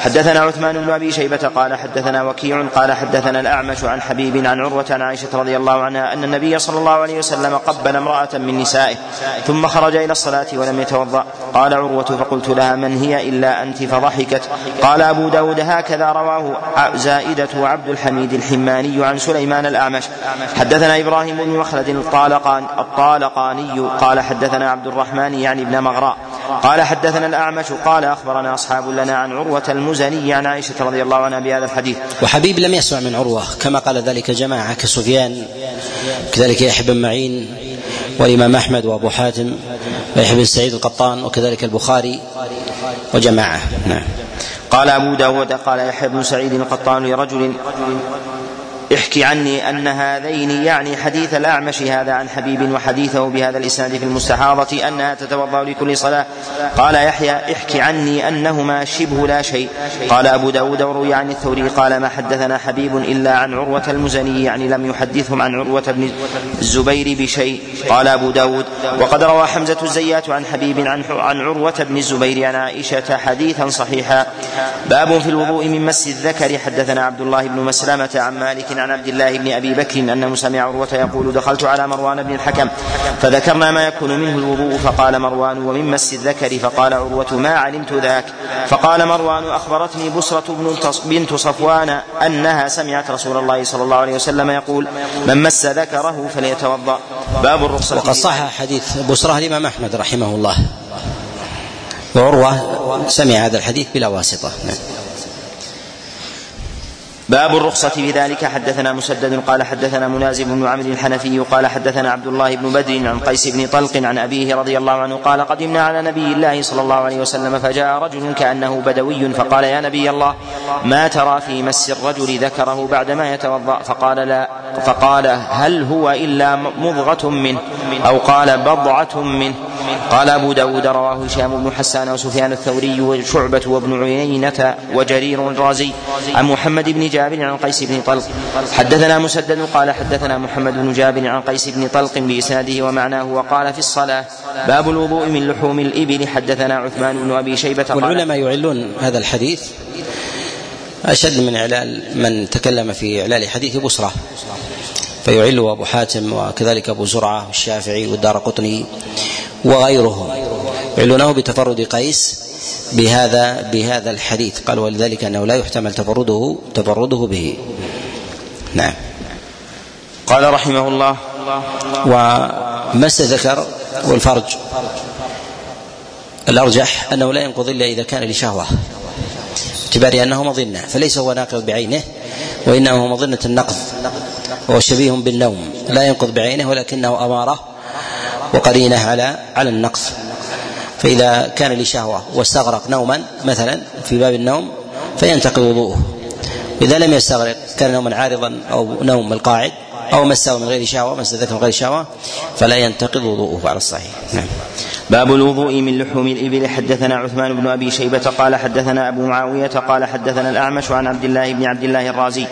حدثنا عثمان بن أبي شيبة قال حدثنا وكيع قال حدثنا الأعمش عن حبيب عن عروة عن عائشة رضي الله عنها أن النبي صلى الله عليه وسلم قبل امرأة من نسائه ثم خرج إلى الصلاة ولم يتوضأ. قال عروة فقلت لها من هي إلا أنت؟ فضحكت. قال أبو داود هكذا رواه زائدة وعبد الحميد الحماني عن سليمان الأعمش. حدثنا إبراهيم بن مخلد الطالقان الطالقاني قال حدثنا عبد الرحمن يعني ابن مغراء. قال حدثنا الأعمش قال أخبرنا أصحاب لنا عن عروة المزني عن عائشة رضي الله عنها بهذا الحديث. وحبيب لم يسمع من عروة كما قال ذلك جماعة كسفيان كذلك يحيى بن معين والإمام أحمد وأبو حاتم ويحيى بن سعيد القطان وكذلك البخاري وجماعة. نعم. قال أبو داود قال يحيى بن سعيد القطان لرجل احك عني أن هذين يعني حديث الأعمش هذا عن حبيب وحديثه بهذا الإسناد في المستحاضة أنها تتوضأ لكل صلاة. قال يحيى احك عني أنهما شبه لا شيء. قال أبو داود وروي عن الثوري قال ما حدثنا حبيب إلا عن عروة المزني يعني لم يحدثهم عن عروة بن الزبير بشيء. قال أبو داود وقد روى حمزة الزيات عن حبيب عن عن عروة بن الزبير عن عائشة حديثا صحيحا. باب في الوضوء من مس الذكر. حدثنا عبد الله بن مسلمة عن مالك عن عبد الله بن أبي بكر أنه سمع عروة يقول دخلت على مروان بن الحكم فذكرنا ما يكون منه الوضوء فقال مروان ومن مس الذكر فقال عروة ما علمت ذاك فقال مروان أخبرتني بصرة بنت صفوان أنها سمعت رسول الله صلى الله عليه وسلم يقول من مس ذكره فليتوضأ. باب الرخصة وقد صح حديث بصرة الإمام أحمد رحمه الله. وعروة سمع هذا الحديث بلا واسطة. نعم. باب الرخصة في ذلك. حدثنا مسدد قال حدثنا منازل بن عمرو الحنفي قال حدثنا عبد الله بن بدر عن قيس بن طلق عن أبيه رضي الله عنه قال قدمنا على نبي الله صلى الله عليه وسلم فجاء رجل كأنه بدوي فقال يا نبي الله ما ترى في مس الرجل ذكره بعدما يتوضأ؟ فقال لا فقال هل هو إلا مضغة منه أو قال بضعة منه؟ قال أبو داود رواه هشام بن حسان وسفيان الثوري وشعبة وابن عيينة وجرير الرازي عن محمد بن جابر عن قيس بن طلق. حدثنا مسدد قال حدثنا محمد بن جابر عن قيس بن طلق بإسناده ومعناه وقال في الصلاة باب الوضوء من لحوم الإبل. حدثنا عثمان بن أبي شيبة والعلماء يعلون هذا الحديث أشد من إعلال من تكلم في إعلال حديث بصرة. فيعل أبو حاتم وكذلك أبو زرعة والشافعي والدار قطني وغيرهم. يعلونه بتفرد قيس بهذا بهذا الحديث. قال ولذلك أنه لا يحتمل تفرده تفرده به. نعم. قال رحمه الله. ومس الذكر والفرج. الأرجح أنه لا ينقض إلا إذا كان لشهوة. باعتبار أنه مظنة فليس هو ناقض بعينه وانما هو مظنة النقض وهو شبيه بالنوم. لا ينقض بعينه ولكنه أمارة وقرينة على على النقض فإذا كان لشهوة واستغرق نوما مثلا في باب النوم فينتقض وضوءه. إذا لم يستغرق كان نوما عارضا أو نوم القاعد أو مسه من غير شهوة مس ذكر من غير شهوة فلا ينتقض وضوءه على الصحيح. نعم. باب الوضوء من لحوم الإبل. حدثنا عثمان بن أبي شيبة قال حدثنا أبو معاوية قال حدثنا الأعمش عن عبد الله بن عبد الله الرازي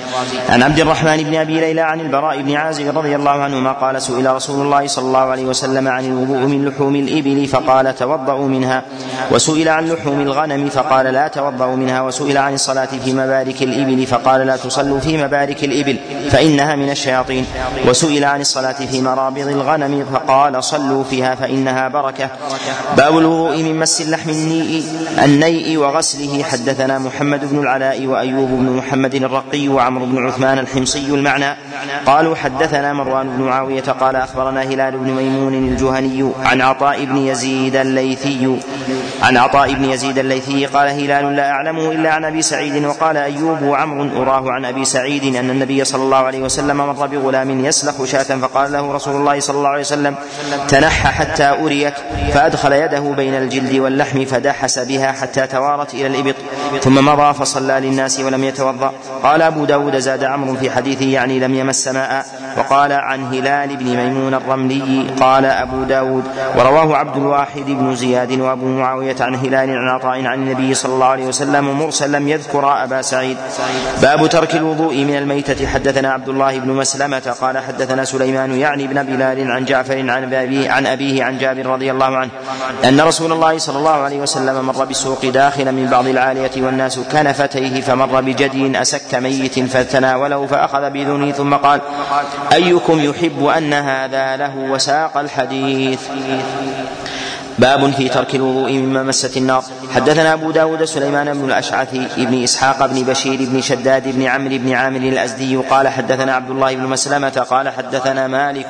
عن عبد الرحمن بن أبي ليلى عن البراء بن عازب رضي الله عنهما قال سئل رسول الله صلى الله عليه وسلم عن الوضوء من لحوم الإبل فقال توضأوا منها. وسئل عن لحوم الغنم فقال لا توضأوا منها. وسئل عن الصلاة في مبارك الإبل فقال لا تصلوا في مبارك الإبل فإنها من الشياطين. وسئل عن الصلاة في مرابض الغنم فقال صلوا فيها فإنها بركة. باب الوضوء من مس اللحم النيء النيء وغسله. حدثنا محمد بن العلاء وأيوب بن محمد الرقي وعمرو بن عثمان الحمصي المعنى. قالوا حدثنا مروان بن معاوية قال أخبرنا هلال بن ميمون الجهني عن عطاء بن يزيد الليثي. عن عطاء بن يزيد الليثي قال هلال لا أعلمه إلا عن أبي سعيد وقال أيوب وعمر أراه عن أبي سعيد أن النبي صلى الله عليه وسلم مر بغلام يسلخ شاة فقال له رسول الله صلى الله عليه وسلم تنحى حتى أريك فأدخل يده بين الجلد واللحم فدحس بها حتى توارت إلى الإبط ثم مضى فصلى للناس ولم يتوضأ. قال أبو داود زاد عمرو في حديثه يعني لم يمس ماء وقال عن هلال بن ميمون الرملي قال أبو داود ورواه عبد الواحد بن زياد وأبو معاوية عن هلال عن عطاء عن النبي صلى الله عليه وسلم مرسل لم يذكر أبا سعيد. باب ترك الوضوء من الميتة. حدثنا عبد الله بن مسلمة قال حدثنا سليمان يعني ابن بلال عن جعفر عن أبيه عن أبيه عن جابر رضي الله عنه أن رسول الله صلى الله عليه وسلم مر بالسوق داخلا من بعض العالية والناس كنفتيه فمر بجدي أسك ميت فتناوله فأخذ بذنه ثم قال أيكم يحب أن هذا له? وساق الحديث. باب في ترك الوضوء مما مست النار. حدثنا أبو داود سليمان بن الأشعث بن إسحاق بن بشير بن شداد بن عمرو بن عامر الأزدي قال حدثنا عبد الله بن مسلمة قال حدثنا مالك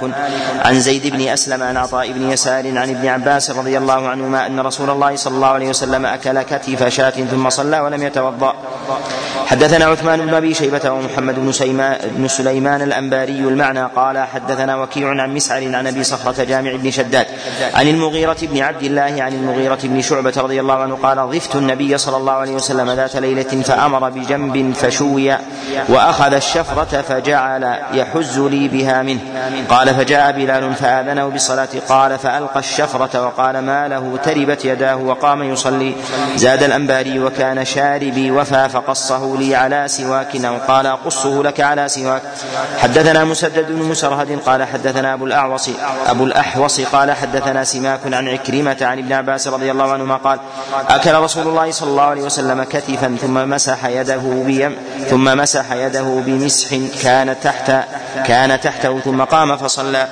عن زيد بن أسلم عن عطاء بن يسار عن ابن عباس رضي الله عنهما أن رسول الله صلى الله عليه وسلم أكل كتف شاة ثم صلى ولم يتوضأ. حدثنا عثمان بن أبي شيبة ومحمد بن, بن سليمان الأنباري المعنى قال حدثنا وكيع عن مسعر عن أبي صخرة جامع بن شداد عن المغيرة بن عبد عبد الله عن المغيرة بن شعبة رضي الله عنه قال ضفت النبي صلى الله عليه وسلم ذات ليلة فأمر بجنب فشوي وأخذ الشفرة فجعل يحز لي بها منه. قال فجاء بلال فآذنه بالصلاة. قال فألقى الشفرة وقال ما له؟ تربت يداه وقام يصلي. زاد الأنباري وكان شاربي وفى فقصه لي على سواك أو قال أقصه لك على سواك. حدثنا مسدد بن مسرهد قال حدثنا أبو الأعوص أبو الأحوص قال حدثنا سماك عن عكرمة عن ابن عباس رضي الله عنهما قال أكل رسول الله صلى الله عليه وسلم كتفا ثم مسح يده بيم ثم مسح يده بمسح كان تحت كان تحته ثم قام فصلى.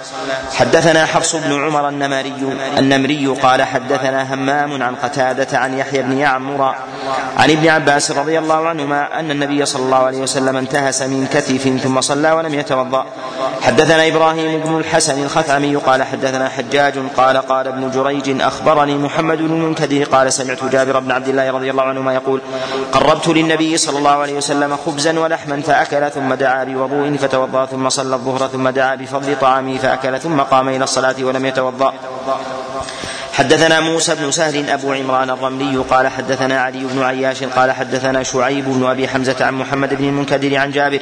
حدثنا حفص بن عمر النمري النمري قال حدثنا همام عن قتادة عن يحيى بن يعمر عن ابن عباس رضي الله عنهما أن النبي صلى الله عليه وسلم انتهس من كتف ثم صلى ولم يتوضأ. حدثنا إبراهيم بن الحسن الخثعمي قال حدثنا حجاج قال قال ابن جريج أخبرني محمد بن المنكدر قال سمعت جابر بن عبد الله رضي الله عنهما يقول قربت للنبي صلى الله عليه وسلم خبزا ولحما فأكل ثم دعا بوضوء فتوضأ ثم صلى الظهر ثم دعا بفضل طعامه فأكل ثم قام إلى الصلاة ولم يتوضأ. حدثنا موسى بن سهل أبو عمران الرملي قال حدثنا علي بن عياش قال حدثنا شعيب بن أبي حمزة عن محمد بن المنكدر عن جابر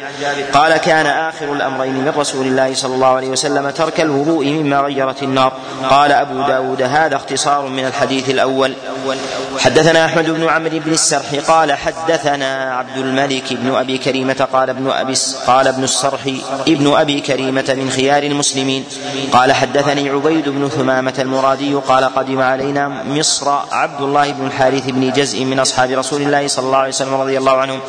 قال كان آخر الأمرين من رسول الله صلى الله عليه وسلم ترك الوضوء مما غيرت النار. قال أبو داود هذا اختصار من الحديث الأول. حدثنا أحمد بن عمرو بن السرح قال حدثنا عبد الملك بن أبي كريمة قال ابن أبي قال ابن السرح ابن أبي كريمة من خيار المسلمين. قال حدثني عبيد بن ثمامة المرادي قال قدم علينا مصر عبد الله بن الحارث بن جزء من أصحاب رسول الله صلى الله عليه وسلم رضي الله عنهم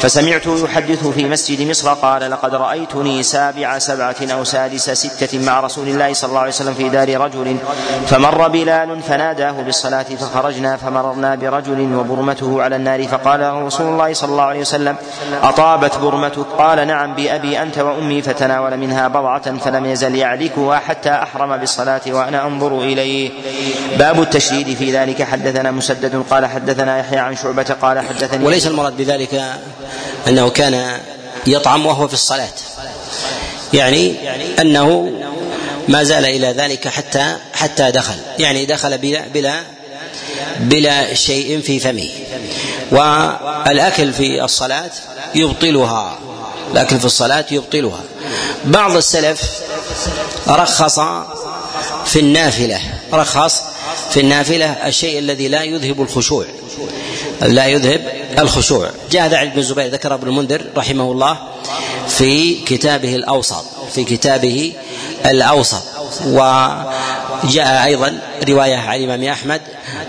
فسمعته يحدث في مسجد مصر قال لقد رأيتني سابع سبعة أو سادس ستة مع رسول الله صلى الله عليه وسلم في دار رجل. فمر بلال فناداه بالصلاة فخرجنا فمررنا برجل وبرمته على النار فقال رسول الله صلى الله عليه وسلم أطابت برمتك؟ قال نعم بأبي أنت وأمي فتناول منها بضعة فلم يزل يعلكها حتى أحرم بالصلاة وأنا أنظر إليه. باب التشديد في ذلك. حدثنا مسدد قال حدثنا يحيى عن شعبة قال حدثني وليس المراد بذلك أنه كان يطعم وهو في الصلاة. يعني أنه ما زال إلى ذلك حتى حتى دخل. يعني دخل بلا بلا بلا شيء في فمه. والأكل في الصلاة يبطلها. الأكل في الصلاة يبطلها. بعض السلف رخص في النافلة. رخص في النافلة الشيء الذي لا يذهب الخشوع. لا يذهب الخشوع. جاء هذا عن ابن الزبير ذكر ابن المنذر رحمه الله في كتابه الأوسط في كتابه الأوسط. وجاء أيضا رواية عن الإمام أحمد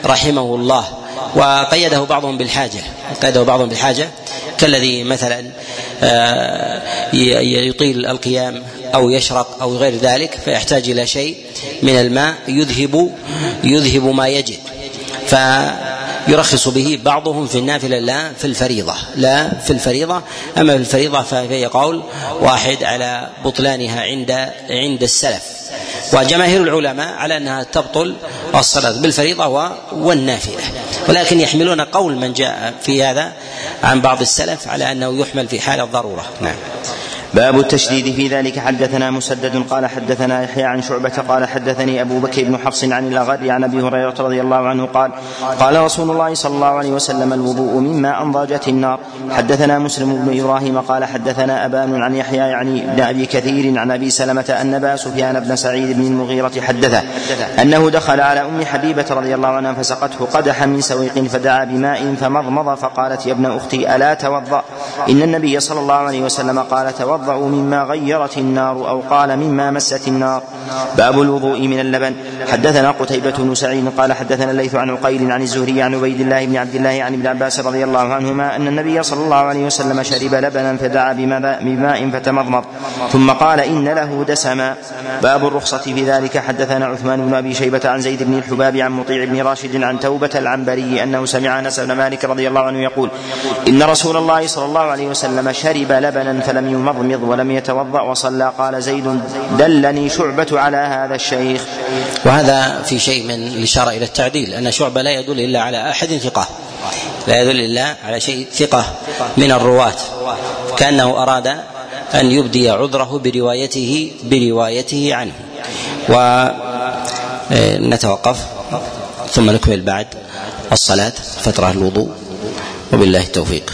رحمه الله. وقيده بعضهم بالحاجة قيده بعضهم بالحاجة. كالذي مثلا يطيل القيام أو يشرق أو غير ذلك فيحتاج إلى شيء من الماء يذهب يذهب ما يجد. فيرخص به بعضهم في النافلة لا في الفريضة لا في الفريضة. أما في الفريضة فهي قول واحد على بطلانها عند عند السلف. وجماهير العلماء على أنها تبطل الصلاة بالفريضة والنافلة. ولكن يحملون قول من جاء في هذا عن بعض السلف على أنه يحمل في حال الضرورة. نعم. باب التشديد في ذلك. حدثنا مسدد قال حدثنا يحيى عن شعبة قال حدثني أبو بكر بن حفص عن الأغر عن أبي هريرة رضي الله عنه قال قال رسول الله صلى الله عليه وسلم الوضوء مما أنضجت النار. حدثنا مسلم بن إبراهيم قال حدثنا أبان عن يحيى يعني ابن أبي كثير عن أبي سلمة أن أبا سفيان بن سعيد بن المغيرة حدثه أنه دخل على أم حبيبة رضي الله عنها فسقته قدحا من سويق فدعا بماء فمضمض فقالت يا ابن أختي ألا توضأ؟ إن النبي صلى الله عليه وسلم قال توضأ. توضأوا مما غيرت النار أو قال مما مست النار. باب الوضوء من اللبن. حدثنا قتيبة بن سعيد قال حدثنا الليث عن عقيل عن الزهري عن عبيد الله بن عبد الله عن ابن عباس رضي الله عنهما أن النبي صلى الله عليه وسلم شرب لبنا فدعا بماء فتمضمض. ثم قال إن له دسما. باب الرخصة في ذلك. حدثنا عثمان بن أبي شيبة عن زيد بن الحباب عن مطيع بن راشد عن توبة العنبري أنه سمع أنس بن مالك رضي الله عنه يقول إن رسول الله صلى الله عليه وسلم شرب لبنا فلم يمضمض ولم يتوضأ وصلى قال زيد دلني شعبة على هذا الشيخ. وهذا في شيء من الإشارة إلى التعديل أن شعبة لا يدل إلا على أحد ثقة لا يدل إلا على شيء ثقة من الرواة. كأنه أراد أن يبدي عذره بروايته بروايته عنه. ونتوقف ثم نكمل بعد. الصلاة فترة الوضوء وبالله التوفيق.